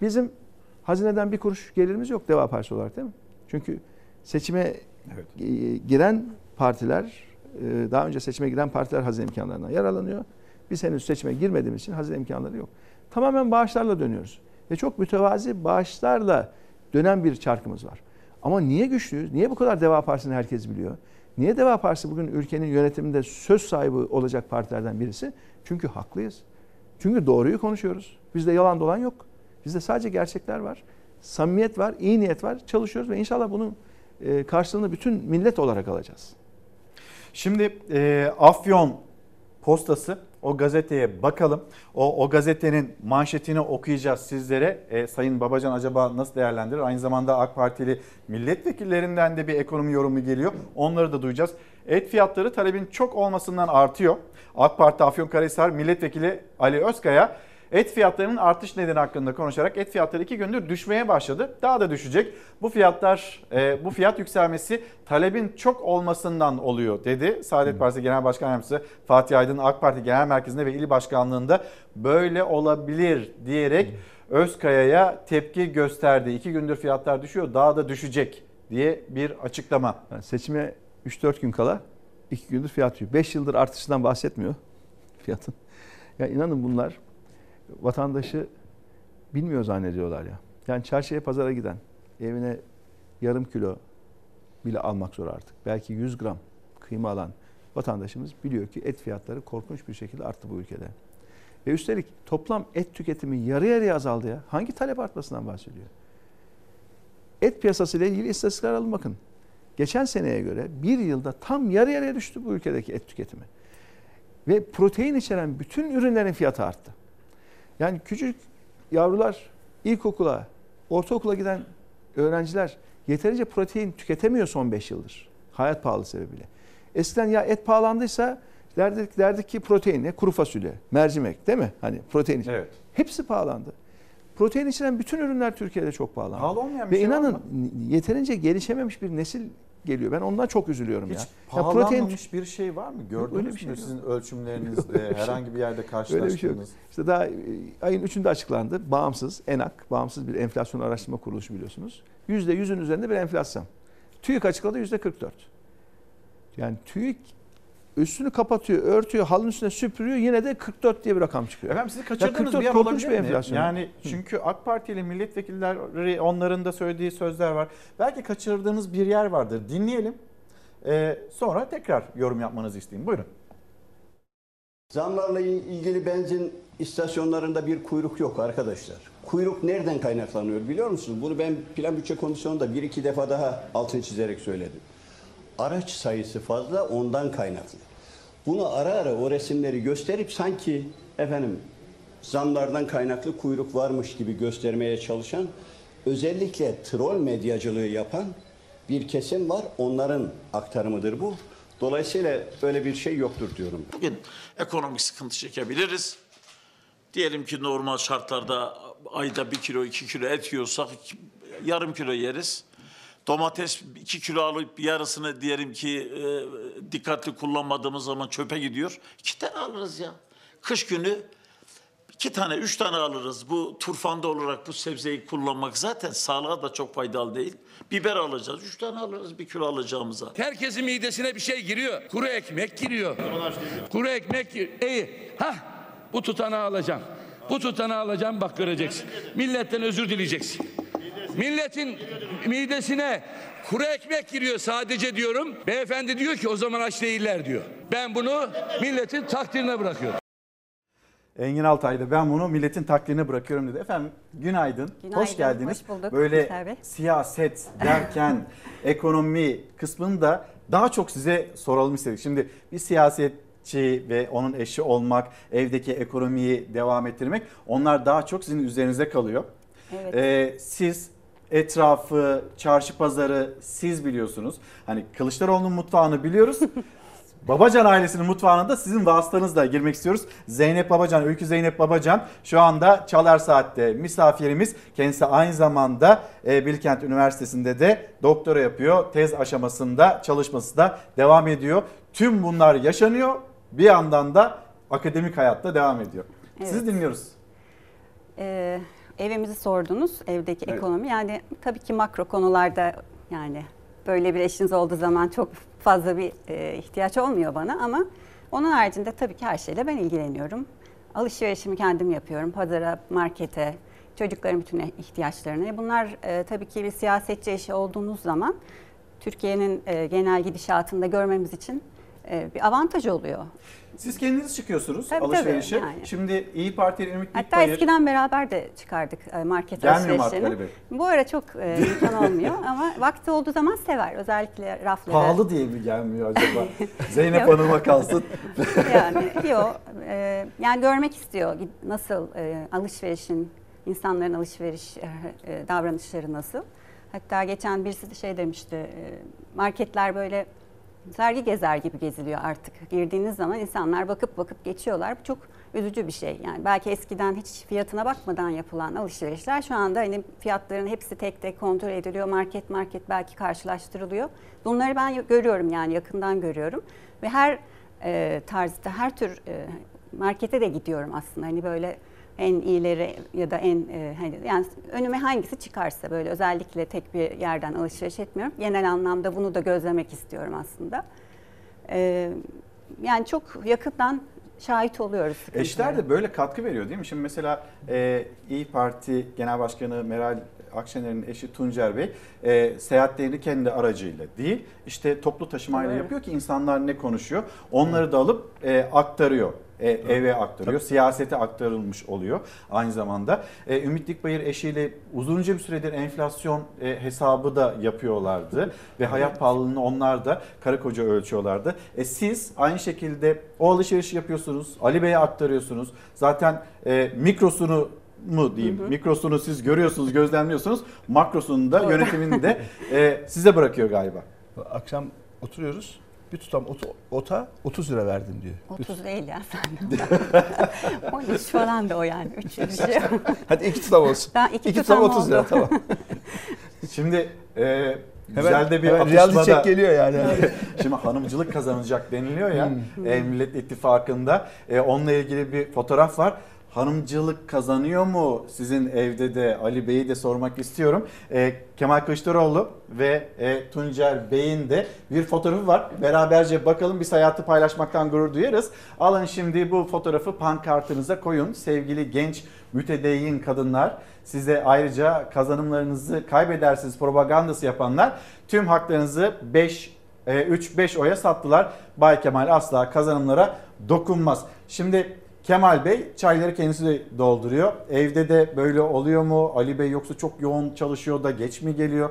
Bizim hazineden bir kuruş gelirimiz yok Deva Partisi olarak değil mi? Çünkü seçime evet. e, giren partiler, e, daha önce seçime giren partiler hazine imkanlarından yararlanıyor. Biz henüz seçime girmediğimiz için hazine imkanları yok. Tamamen bağışlarla dönüyoruz. Ve çok mütevazi bağışlarla dönen bir çarkımız var. Ama niye güçlüyüz? Niye bu kadar Deva Partisi'ni herkes biliyor? Niye Deva Partisi bugün ülkenin yönetiminde söz sahibi olacak partilerden birisi? Çünkü haklıyız. Çünkü doğruyu konuşuyoruz. Bizde yalan dolan yok. Bizde sadece gerçekler var. Samimiyet var, iyi niyet var. Çalışıyoruz ve inşallah bunun e, karşılığını bütün millet olarak alacağız. Şimdi e, Afyon postası o gazeteye bakalım. O, o gazetenin manşetini okuyacağız sizlere. E, Sayın Babacan acaba nasıl değerlendirir? Aynı zamanda AK Partili milletvekillerinden de bir ekonomi yorumu geliyor. Onları da duyacağız. Et fiyatları talebin çok olmasından artıyor. AK Parti Afyonkarahisar Milletvekili Ali Özkaya Et fiyatlarının artış nedeni hakkında konuşarak et fiyatları iki gündür düşmeye başladı. Daha da düşecek. Bu fiyatlar, e, bu fiyat yükselmesi talebin çok olmasından oluyor dedi. Saadet Partisi Genel Başkan Yardımcısı Fatih Aydın AK Parti Genel Merkezi'nde ve il başkanlığında böyle olabilir diyerek Özkaya'ya tepki gösterdi. İki gündür fiyatlar düşüyor daha da düşecek diye bir açıklama. Yani seçime 3-4 gün kala iki gündür fiyat düşüyor. 5 yıldır artışından bahsetmiyor fiyatın. Ya inanın bunlar vatandaşı bilmiyor zannediyorlar ya. Yani çarşıya pazara giden evine yarım kilo bile almak zor artık. Belki 100 gram kıyma alan vatandaşımız biliyor ki et fiyatları korkunç bir şekilde arttı bu ülkede. Ve üstelik toplam et tüketimi yarı yarıya azaldı ya. Hangi talep artmasından bahsediyor? Et piyasası ile ilgili istatistikler alın bakın. Geçen seneye göre bir yılda tam yarı yarıya düştü bu ülkedeki et tüketimi. Ve protein içeren bütün ürünlerin fiyatı arttı. Yani küçük yavrular ilkokula, ortaokula giden öğrenciler yeterince protein tüketemiyor son 5 yıldır. Hayat pahalı sebebiyle. Eskiden ya et pahalandıysa derdik, derdik ki protein ne? Kuru fasulye, mercimek değil mi? Hani protein. Evet. Hepsi pahalandı. Protein içeren bütün ürünler Türkiye'de çok pahalandı. Pahalı olmayan bir Ve şey inanın var mı? yeterince gelişememiş bir nesil geliyor. Ben ondan çok üzülüyorum Hiç ya. pahalanmamış ya protein bir şey var mı? Gördünüz Öyle bir mü şey yok. sizin ölçümlerinizde Öyle bir şey herhangi bir yerde Öyle bir şey yok. İşte daha e, ayın 3'ünde açıklandı. Bağımsız, ENAK, bağımsız bir enflasyon araştırma kuruluşu biliyorsunuz. %100'ün üzerinde bir enflasyon. TÜİK açıkladı %44. Yani TÜİK üstünü kapatıyor, örtüyor, halının üstüne süpürüyor yine de 44 diye bir rakam çıkıyor. Efendim sizi Ya kaçırdığınız 44 bir yer olabilir bir mi? enflasyon. Yani çünkü AK Parti ile milletvekilleri onların da söylediği sözler var. Belki kaçırdığınız bir yer vardır. Dinleyelim. Ee, sonra tekrar yorum yapmanızı isteyeyim. Buyurun. Zamlarla ilgili benzin istasyonlarında bir kuyruk yok arkadaşlar. Kuyruk nereden kaynaklanıyor biliyor musunuz? Bunu ben Plan Bütçe Komisyonu'nda bir iki defa daha altını çizerek söyledim. Araç sayısı fazla ondan kaynaklı. Bunu ara ara o resimleri gösterip sanki efendim zamlardan kaynaklı kuyruk varmış gibi göstermeye çalışan özellikle troll medyacılığı yapan bir kesim var. Onların aktarımıdır bu. Dolayısıyla böyle bir şey yoktur diyorum. Bugün ekonomik sıkıntı çekebiliriz. Diyelim ki normal şartlarda ayda bir kilo iki kilo et yiyorsak yarım kilo yeriz. Domates 2 kilo alıp yarısını diyelim ki e, dikkatli kullanmadığımız zaman çöpe gidiyor. İki tane alırız ya. Kış günü iki tane, üç tane alırız. Bu turfanda olarak bu sebzeyi kullanmak zaten sağlığa da çok faydalı değil. Biber alacağız. Üç tane alırız bir kilo alacağımıza. Herkesin midesine bir şey giriyor. Kuru ekmek giriyor. Kuru ekmek gir- İyi. Ha bu tutanağı alacağım. Bu tutanağı alacağım bak göreceksin. Milletten özür dileyeceksin. Milletin midesine kuru ekmek giriyor sadece diyorum. Beyefendi diyor ki o zaman aç değiller diyor. Ben bunu milletin takdirine bırakıyorum. Engin Altay da ben bunu milletin takdirine bırakıyorum dedi. Efendim günaydın, Günaydın, hoş geldiniz. hoş bulduk Böyle siyaset derken ekonomi kısmını da daha çok size soralım istedik. Şimdi bir siyasetçi ve onun eşi olmak, evdeki ekonomiyi devam ettirmek onlar daha çok sizin üzerinize kalıyor. Evet. Ee, siz etrafı, çarşı pazarı siz biliyorsunuz. Hani Kılıçdaroğlu'nun mutfağını biliyoruz. Babacan ailesinin mutfağına da sizin vasıtanızla girmek istiyoruz. Zeynep Babacan, Öykü Zeynep Babacan şu anda Çalar Saat'te misafirimiz. Kendisi aynı zamanda e, Bilkent Üniversitesi'nde de doktora yapıyor. Tez aşamasında çalışması da devam ediyor. Tüm bunlar yaşanıyor. Bir yandan da akademik hayatta devam ediyor. Sizi Evet. dinliyoruz. Ee, evimizi sordunuz, evdeki Evet. ekonomi. Yani tabii ki makro konularda yani böyle bir eşiniz olduğu zaman çok fazla bir e, ihtiyaç olmuyor bana ama onun haricinde tabii ki her şeyle ben ilgileniyorum. Alışverişimi kendim yapıyorum. Pazara, markete, çocukların bütün ihtiyaçlarını. Bunlar e, tabii ki bir siyasetçi eşi olduğunuz zaman Türkiye'nin e, genel gidişatında görmemiz için e, bir avantaj oluyor. Siz kendiniz çıkıyorsunuz Tabii, tabii, alışverişe. yani. Şimdi İyi Parti Ümit Hatta Dikbayır- eskiden beraber de çıkardık e, market Gelmiyor Bey? Bu ara çok e, imkan olmuyor ama vakti olduğu zaman sever. Özellikle rafları. Pahalı diye mi gelmiyor acaba? Zeynep. Hanım'a kalsın. yani yok. E, yani görmek istiyor nasıl e, alışverişin, insanların alışveriş e, e, davranışları nasıl. Hatta geçen birisi de şey demişti. e, marketler böyle sergi gezer gibi geziliyor artık. Girdiğiniz zaman insanlar bakıp bakıp geçiyorlar. Bu çok üzücü bir şey. Yani belki eskiden hiç fiyatına bakmadan yapılan alışverişler şu anda hani fiyatların hepsi tek tek kontrol ediliyor. Market market belki karşılaştırılıyor. Bunları ben görüyorum yani yakından görüyorum. Ve her e, tarzda her tür e, markete de gidiyorum aslında. Hani böyle en iyileri ya da en e, hani yani önüme hangisi çıkarsa böyle özellikle tek bir yerden alışveriş etmiyorum. Genel anlamda bunu da gözlemek istiyorum aslında. E, yani çok yakından şahit oluyoruz. Eşler de böyle katkı veriyor değil mi? Şimdi mesela e, İyi Parti Genel Başkanı Meral Akşener'in eşi Tuncer Bey e, seyahatlerini kendi aracıyla değil işte toplu taşımayla Evet. yapıyor ki insanlar ne konuşuyor onları da alıp e, aktarıyor. E, eve aktarıyor. Siyasete aktarılmış oluyor aynı zamanda. E, Ümit Dikbayır eşiyle uzunca bir süredir enflasyon e, hesabı da yapıyorlardı. Ve hayat pahalılığını onlar da karı koca ölçüyorlardı. E, siz aynı şekilde o alışverişi yapıyorsunuz. Ali Bey'e aktarıyorsunuz. Zaten e, mikrosunu mu diyeyim? Mikrosunu siz görüyorsunuz, gözlemliyorsunuz. Makrosunu da yönetimini de e, size bırakıyor galiba. Akşam oturuyoruz. Bir tutam ota, ota 30 lira verdim diyor. 30 değil ya sen. 13 falan da o yani. 3 bir şey. Hadi iki tutam olsun. Daha iki iki tutam tutam 30 lira oldu. tamam. Şimdi e, Hemen- güzel de bir hemen atışmada. check geliyor yani. Şimdi hanımcılık kazanacak deniliyor ya Hmm. e, Millet İttifakı'nda. E, onunla ilgili bir fotoğraf var. Hanımcılık kazanıyor mu sizin evde de Ali Bey'i de sormak istiyorum. E, Kemal Kılıçdaroğlu ve e, Tuncer Bey'in de bir fotoğrafı var. Beraberce bakalım biz hayatı paylaşmaktan gurur duyarız. Alın şimdi bu fotoğrafı pankartınıza koyun sevgili genç mütedeyyin kadınlar. Size ayrıca kazanımlarınızı kaybedersiniz propagandası yapanlar tüm haklarınızı 5 3-5 oya sattılar. Bay Kemal asla kazanımlara dokunmaz. Şimdi Kemal Bey çayları kendisi de dolduruyor. Evde de böyle oluyor mu? Ali Bey yoksa çok yoğun çalışıyor da geç mi geliyor?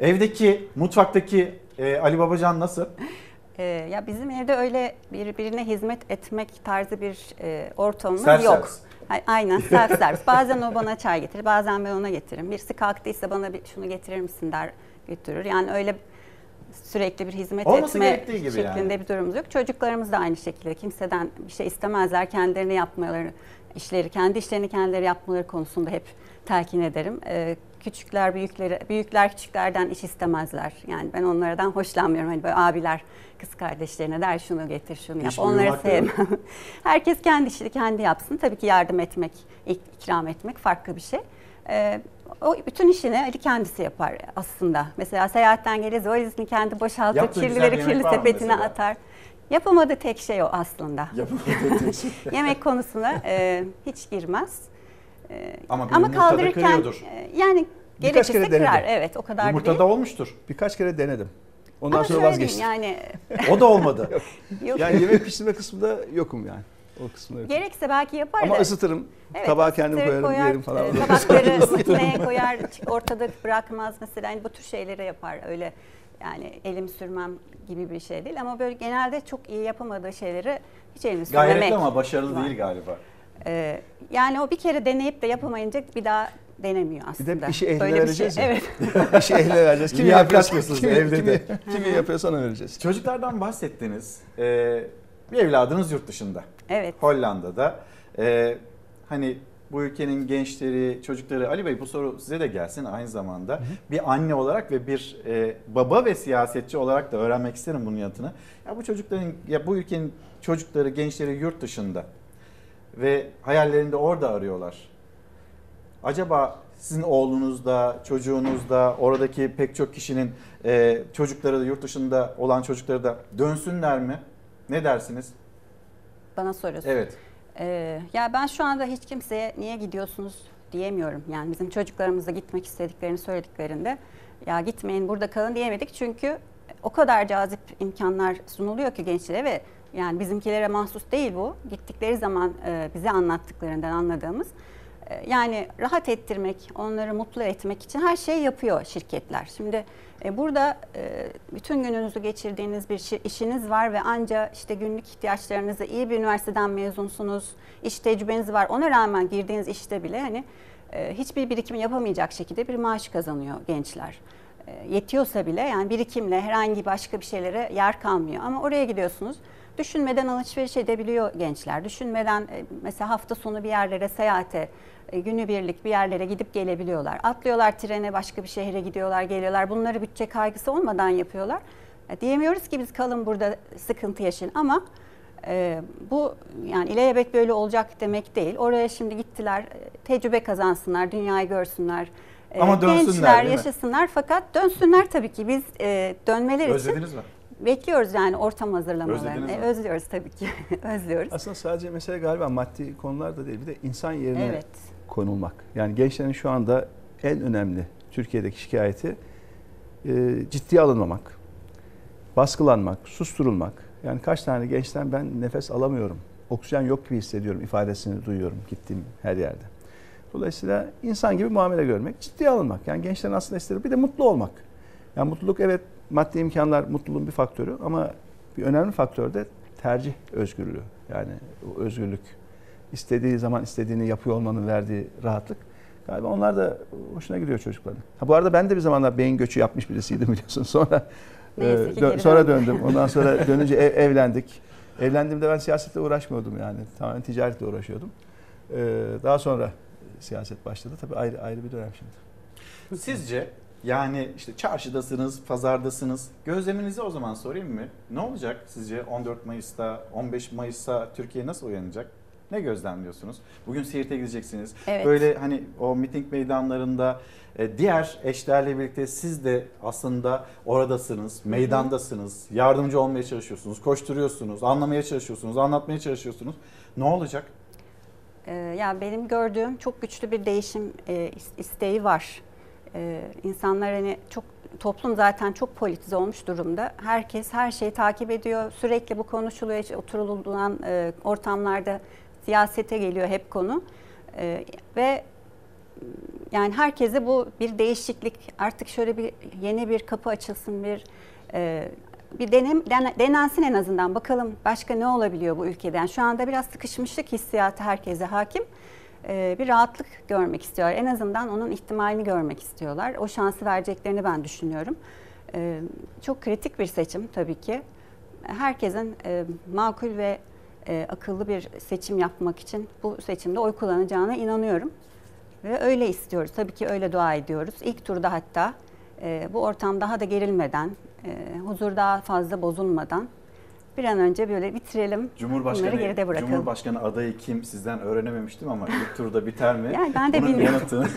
Evdeki, mutfaktaki e, Ali Babacan nasıl? Ee, ya bizim evde öyle birbirine hizmet etmek tarzı bir e, ortamımız Self yok. servis. Aynen self servis. Bazen o bana çay getirir, bazen ben ona getiririm. Birisi kalktıysa bana bir şunu getirir misin der götürür. Yani öyle sürekli bir hizmet Olması etme gibi şeklinde yani. bir durumumuz yok. Çocuklarımız da aynı şekilde kimseden bir şey istemezler. Kendilerini yapmaları işleri, kendi işlerini kendileri yapmaları konusunda hep telkin ederim. E, küçükler büyükleri, büyükler küçüklerden iş istemezler. Yani ben onlardan hoşlanmıyorum. Hani böyle abiler kız kardeşlerine der şunu getir şunu yap. İş Onları sevmem. Herkes kendi işini kendi yapsın. Tabii ki yardım etmek, ik- ikram etmek farklı bir şey. Ee, o bütün işini Ali kendisi yapar aslında. Mesela seyahatten geliriz valizini kendi boşaltır, Yaptığı kirlileri kirli sepetine mesela? atar. Yapamadığı tek şey o aslında. Yapamadığı tek şey. Yemek konusuna e, hiç girmez. E, Ama ama kaldırırken e, yani Birkaç gerekirse kere denedim. kırar. Evet o kadar da Yumurtada değil. olmuştur. Birkaç kere denedim. Ondan Ama sonra vazgeçtim. Yani O da olmadı. Yok. Yani yemek pişirme kısmında yokum yani. O kısmında yokum. Gerekse belki yapar Ama da. ısıtırım. Evet, Tabağa ısıtır, kendim koyarım, koyar, yerim falan. e, Tabakları makineye koyar, ortada bırakmaz mesela. Yani bu tür şeyleri yapar. Öyle yani elim sürmem gibi bir şey değil. Ama böyle genelde çok iyi yapamadığı şeyleri hiç elini sürmemek. Gayretli ama başarılı var. değil galiba. Ee, yani o bir kere deneyip de yapamayınca bir daha denemiyor Bir aslında. de işi ehline Böyle bir vereceğiz şey. ya. Evet. işi ehline vereceğiz. Kimi yapıyorsunuz evde kimi, de. kimi yapıyorsa ona vereceğiz. Çocuklardan bahsettiniz. Ee, bir evladınız yurt dışında. Evet. Hollanda'da. Ee, hani bu ülkenin gençleri, çocukları, Ali Bey bu soru size de gelsin aynı zamanda. Bir anne olarak ve bir e, baba ve siyasetçi olarak da öğrenmek isterim bunun yanıtını. Ya bu çocukların, ya bu ülkenin çocukları, gençleri yurt dışında ve hayallerini de orada arıyorlar. Acaba sizin oğlunuz da, çocuğunuz da, oradaki pek çok kişinin e, çocukları da, yurt dışında olan çocukları da dönsünler mi? Ne dersiniz? Bana soruyorsun. Evet. Ee, ya ben şu anda hiç kimseye niye gidiyorsunuz diyemiyorum. Yani bizim çocuklarımız da gitmek istediklerini söylediklerinde ya gitmeyin burada kalın diyemedik. Çünkü o kadar cazip imkanlar sunuluyor ki gençlere ve yani bizimkilere mahsus değil bu. Gittikleri zaman e, bize anlattıklarından anladığımız yani rahat ettirmek, onları mutlu etmek için her şeyi yapıyor şirketler. Şimdi e, burada e, bütün gününüzü geçirdiğiniz bir şi- işiniz var ve anca işte günlük ihtiyaçlarınızı iyi bir üniversiteden mezunsunuz, iş tecrübeniz var. Ona rağmen girdiğiniz işte bile hani e, hiçbir birikim yapamayacak şekilde bir maaş kazanıyor gençler. Yetiyorsa bile yani birikimle herhangi başka bir şeylere yer kalmıyor. Ama oraya gidiyorsunuz. Düşünmeden alışveriş edebiliyor gençler. Düşünmeden e, mesela hafta sonu bir yerlere seyahate, e, günübirlik bir yerlere gidip gelebiliyorlar. Atlıyorlar trene başka bir şehre gidiyorlar, geliyorlar. Bunları bütçe kaygısı olmadan yapıyorlar. E, diyemiyoruz ki biz kalın burada sıkıntı yaşayın ama e, bu yani ilelebet böyle olacak demek değil. Oraya şimdi gittiler, tecrübe kazansınlar, dünyayı görsünler. Ama dönsünler, Gençler yaşasınlar fakat dönsünler tabii ki biz e, dönmeler için Özlediniz mi? Bekliyoruz yani ortam hazırlamalarını. Özlediniz mi? Özlüyoruz tabii ki. özlüyoruz. Aslında sadece mesele galiba maddi konular da değil. Bir de insan yerine Evet. konulmak. Yani gençlerin şu anda en önemli Türkiye'deki şikayeti e, ciddiye alınmamak, baskılanmak, susturulmak. Yani kaç tane gençten ben nefes alamıyorum, oksijen yok gibi hissediyorum ifadesini duyuyorum gittiğim her yerde. Dolayısıyla insan gibi muamele görmek, ciddiye alınmak. Yani gençlerin aslında istediği bir de mutlu olmak. Yani mutluluk evet maddi imkanlar mutluluğun bir faktörü ama bir önemli faktör de tercih özgürlüğü. Yani o özgürlük istediği zaman istediğini yapıyor olmanın verdiği rahatlık. Galiba onlar da hoşuna gidiyor çocukların. Ha, bu arada ben de bir zamanlar beyin göçü yapmış birisiydim biliyorsun. Sonra Neyse e, dö- sonra döndüm. Ondan sonra dönünce ev- evlendik. Evlendiğimde ben siyasetle uğraşmıyordum yani. Tamamen ticaretle uğraşıyordum. E, daha sonra siyaset başladı. Tabii ayrı ayrı bir dönem şimdi. Sizce yani işte çarşıdasınız, pazardasınız. Gözleminizi o zaman sorayım mı? Ne olacak sizce 14 Mayıs'ta, 15 Mayıs'ta Türkiye nasıl uyanacak? Ne gözlemliyorsunuz? Bugün Siirt'e gideceksiniz. Evet. Böyle hani o miting meydanlarında e, diğer eşlerle birlikte siz de aslında oradasınız, meydandasınız, yardımcı olmaya çalışıyorsunuz, koşturuyorsunuz, anlamaya çalışıyorsunuz, anlatmaya çalışıyorsunuz. Ne olacak? Ee, ya benim gördüğüm çok güçlü bir değişim e, is- isteği var. Ee, insanlar hani çok toplum zaten çok politize olmuş durumda. Herkes her şeyi takip ediyor. Sürekli bu konuşuluyor. Hiç oturulan e, ortamlarda siyasete geliyor hep konu. Ee, ve yani herkese bu bir değişiklik artık şöyle bir yeni bir kapı açılsın bir e, bir denem dene- denensin en azından bakalım başka ne olabiliyor bu ülkeden. Şu anda biraz sıkışmışlık hissiyatı herkese hakim. E, bir rahatlık görmek istiyorlar. En azından onun ihtimalini görmek istiyorlar. O şansı vereceklerini ben düşünüyorum. E, çok kritik bir seçim tabii ki. Herkesin e, makul ve akıllı bir seçim yapmak için bu seçimde oy kullanacağına inanıyorum. Ve öyle istiyoruz. Tabii ki öyle dua ediyoruz. İlk turda hatta bu ortam daha da gerilmeden, huzur daha fazla bozulmadan bir an önce böyle bitirelim. Bunları Cumhurbaşkanı, geride bırakalım. Cumhurbaşkanı adayı kim sizden öğrenememiştim ama ilk turda biter mi? Yani ben de Bunun bilmiyorum. yanıtını-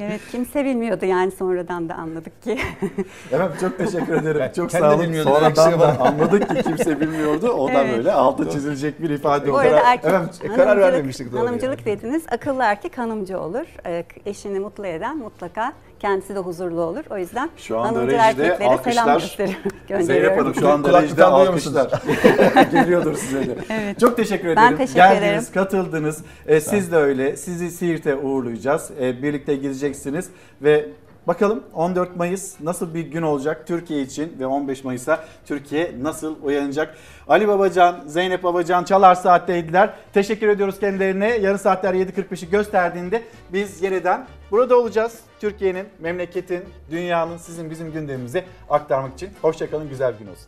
evet kimse bilmiyordu yani sonradan da anladık ki. Efendim çok teşekkür ederim. çok kendi sağ olun. bilmiyordum, Sonradan eksiği da var. anladık ki kimse bilmiyordu. O da Evet. böyle altı çizilecek bir ifade Bu oldu. arada erkek Efendim, e, karar vermemiştik doğru Hanımcılık dediniz. Akıllı erkek hanımcı olur. Ee, Eşini mutlu eden mutlaka kendisi de huzurlu olur. O yüzden Şu anda hanımcı rejide erkeklere selam alkışlar. gösteriyorum. Zeynep. Hanım şu anda rejide alkışlar geliyordur size de. Evet. Çok teşekkür Ben ederim. teşekkür Geldiniz, ederim. katıldınız. Ee, siz de öyle. Sizi Siirt'e uğurlayacağız. Ee, birlikte gideceksiniz ve Bakalım 14 Mayıs nasıl bir gün olacak Türkiye için ve 15 Mayıs'a Türkiye nasıl uyanacak? Ali Babacan, Zeynep Babacan Çalar Saat'teydiler. Teşekkür ediyoruz kendilerine. Yarın saatler 7.45'i gösterdiğinde biz yeniden burada olacağız. Türkiye'nin, memleketin, dünyanın sizin bizim gündemimize aktarmak için. Hoşçakalın, güzel bir gün olsun.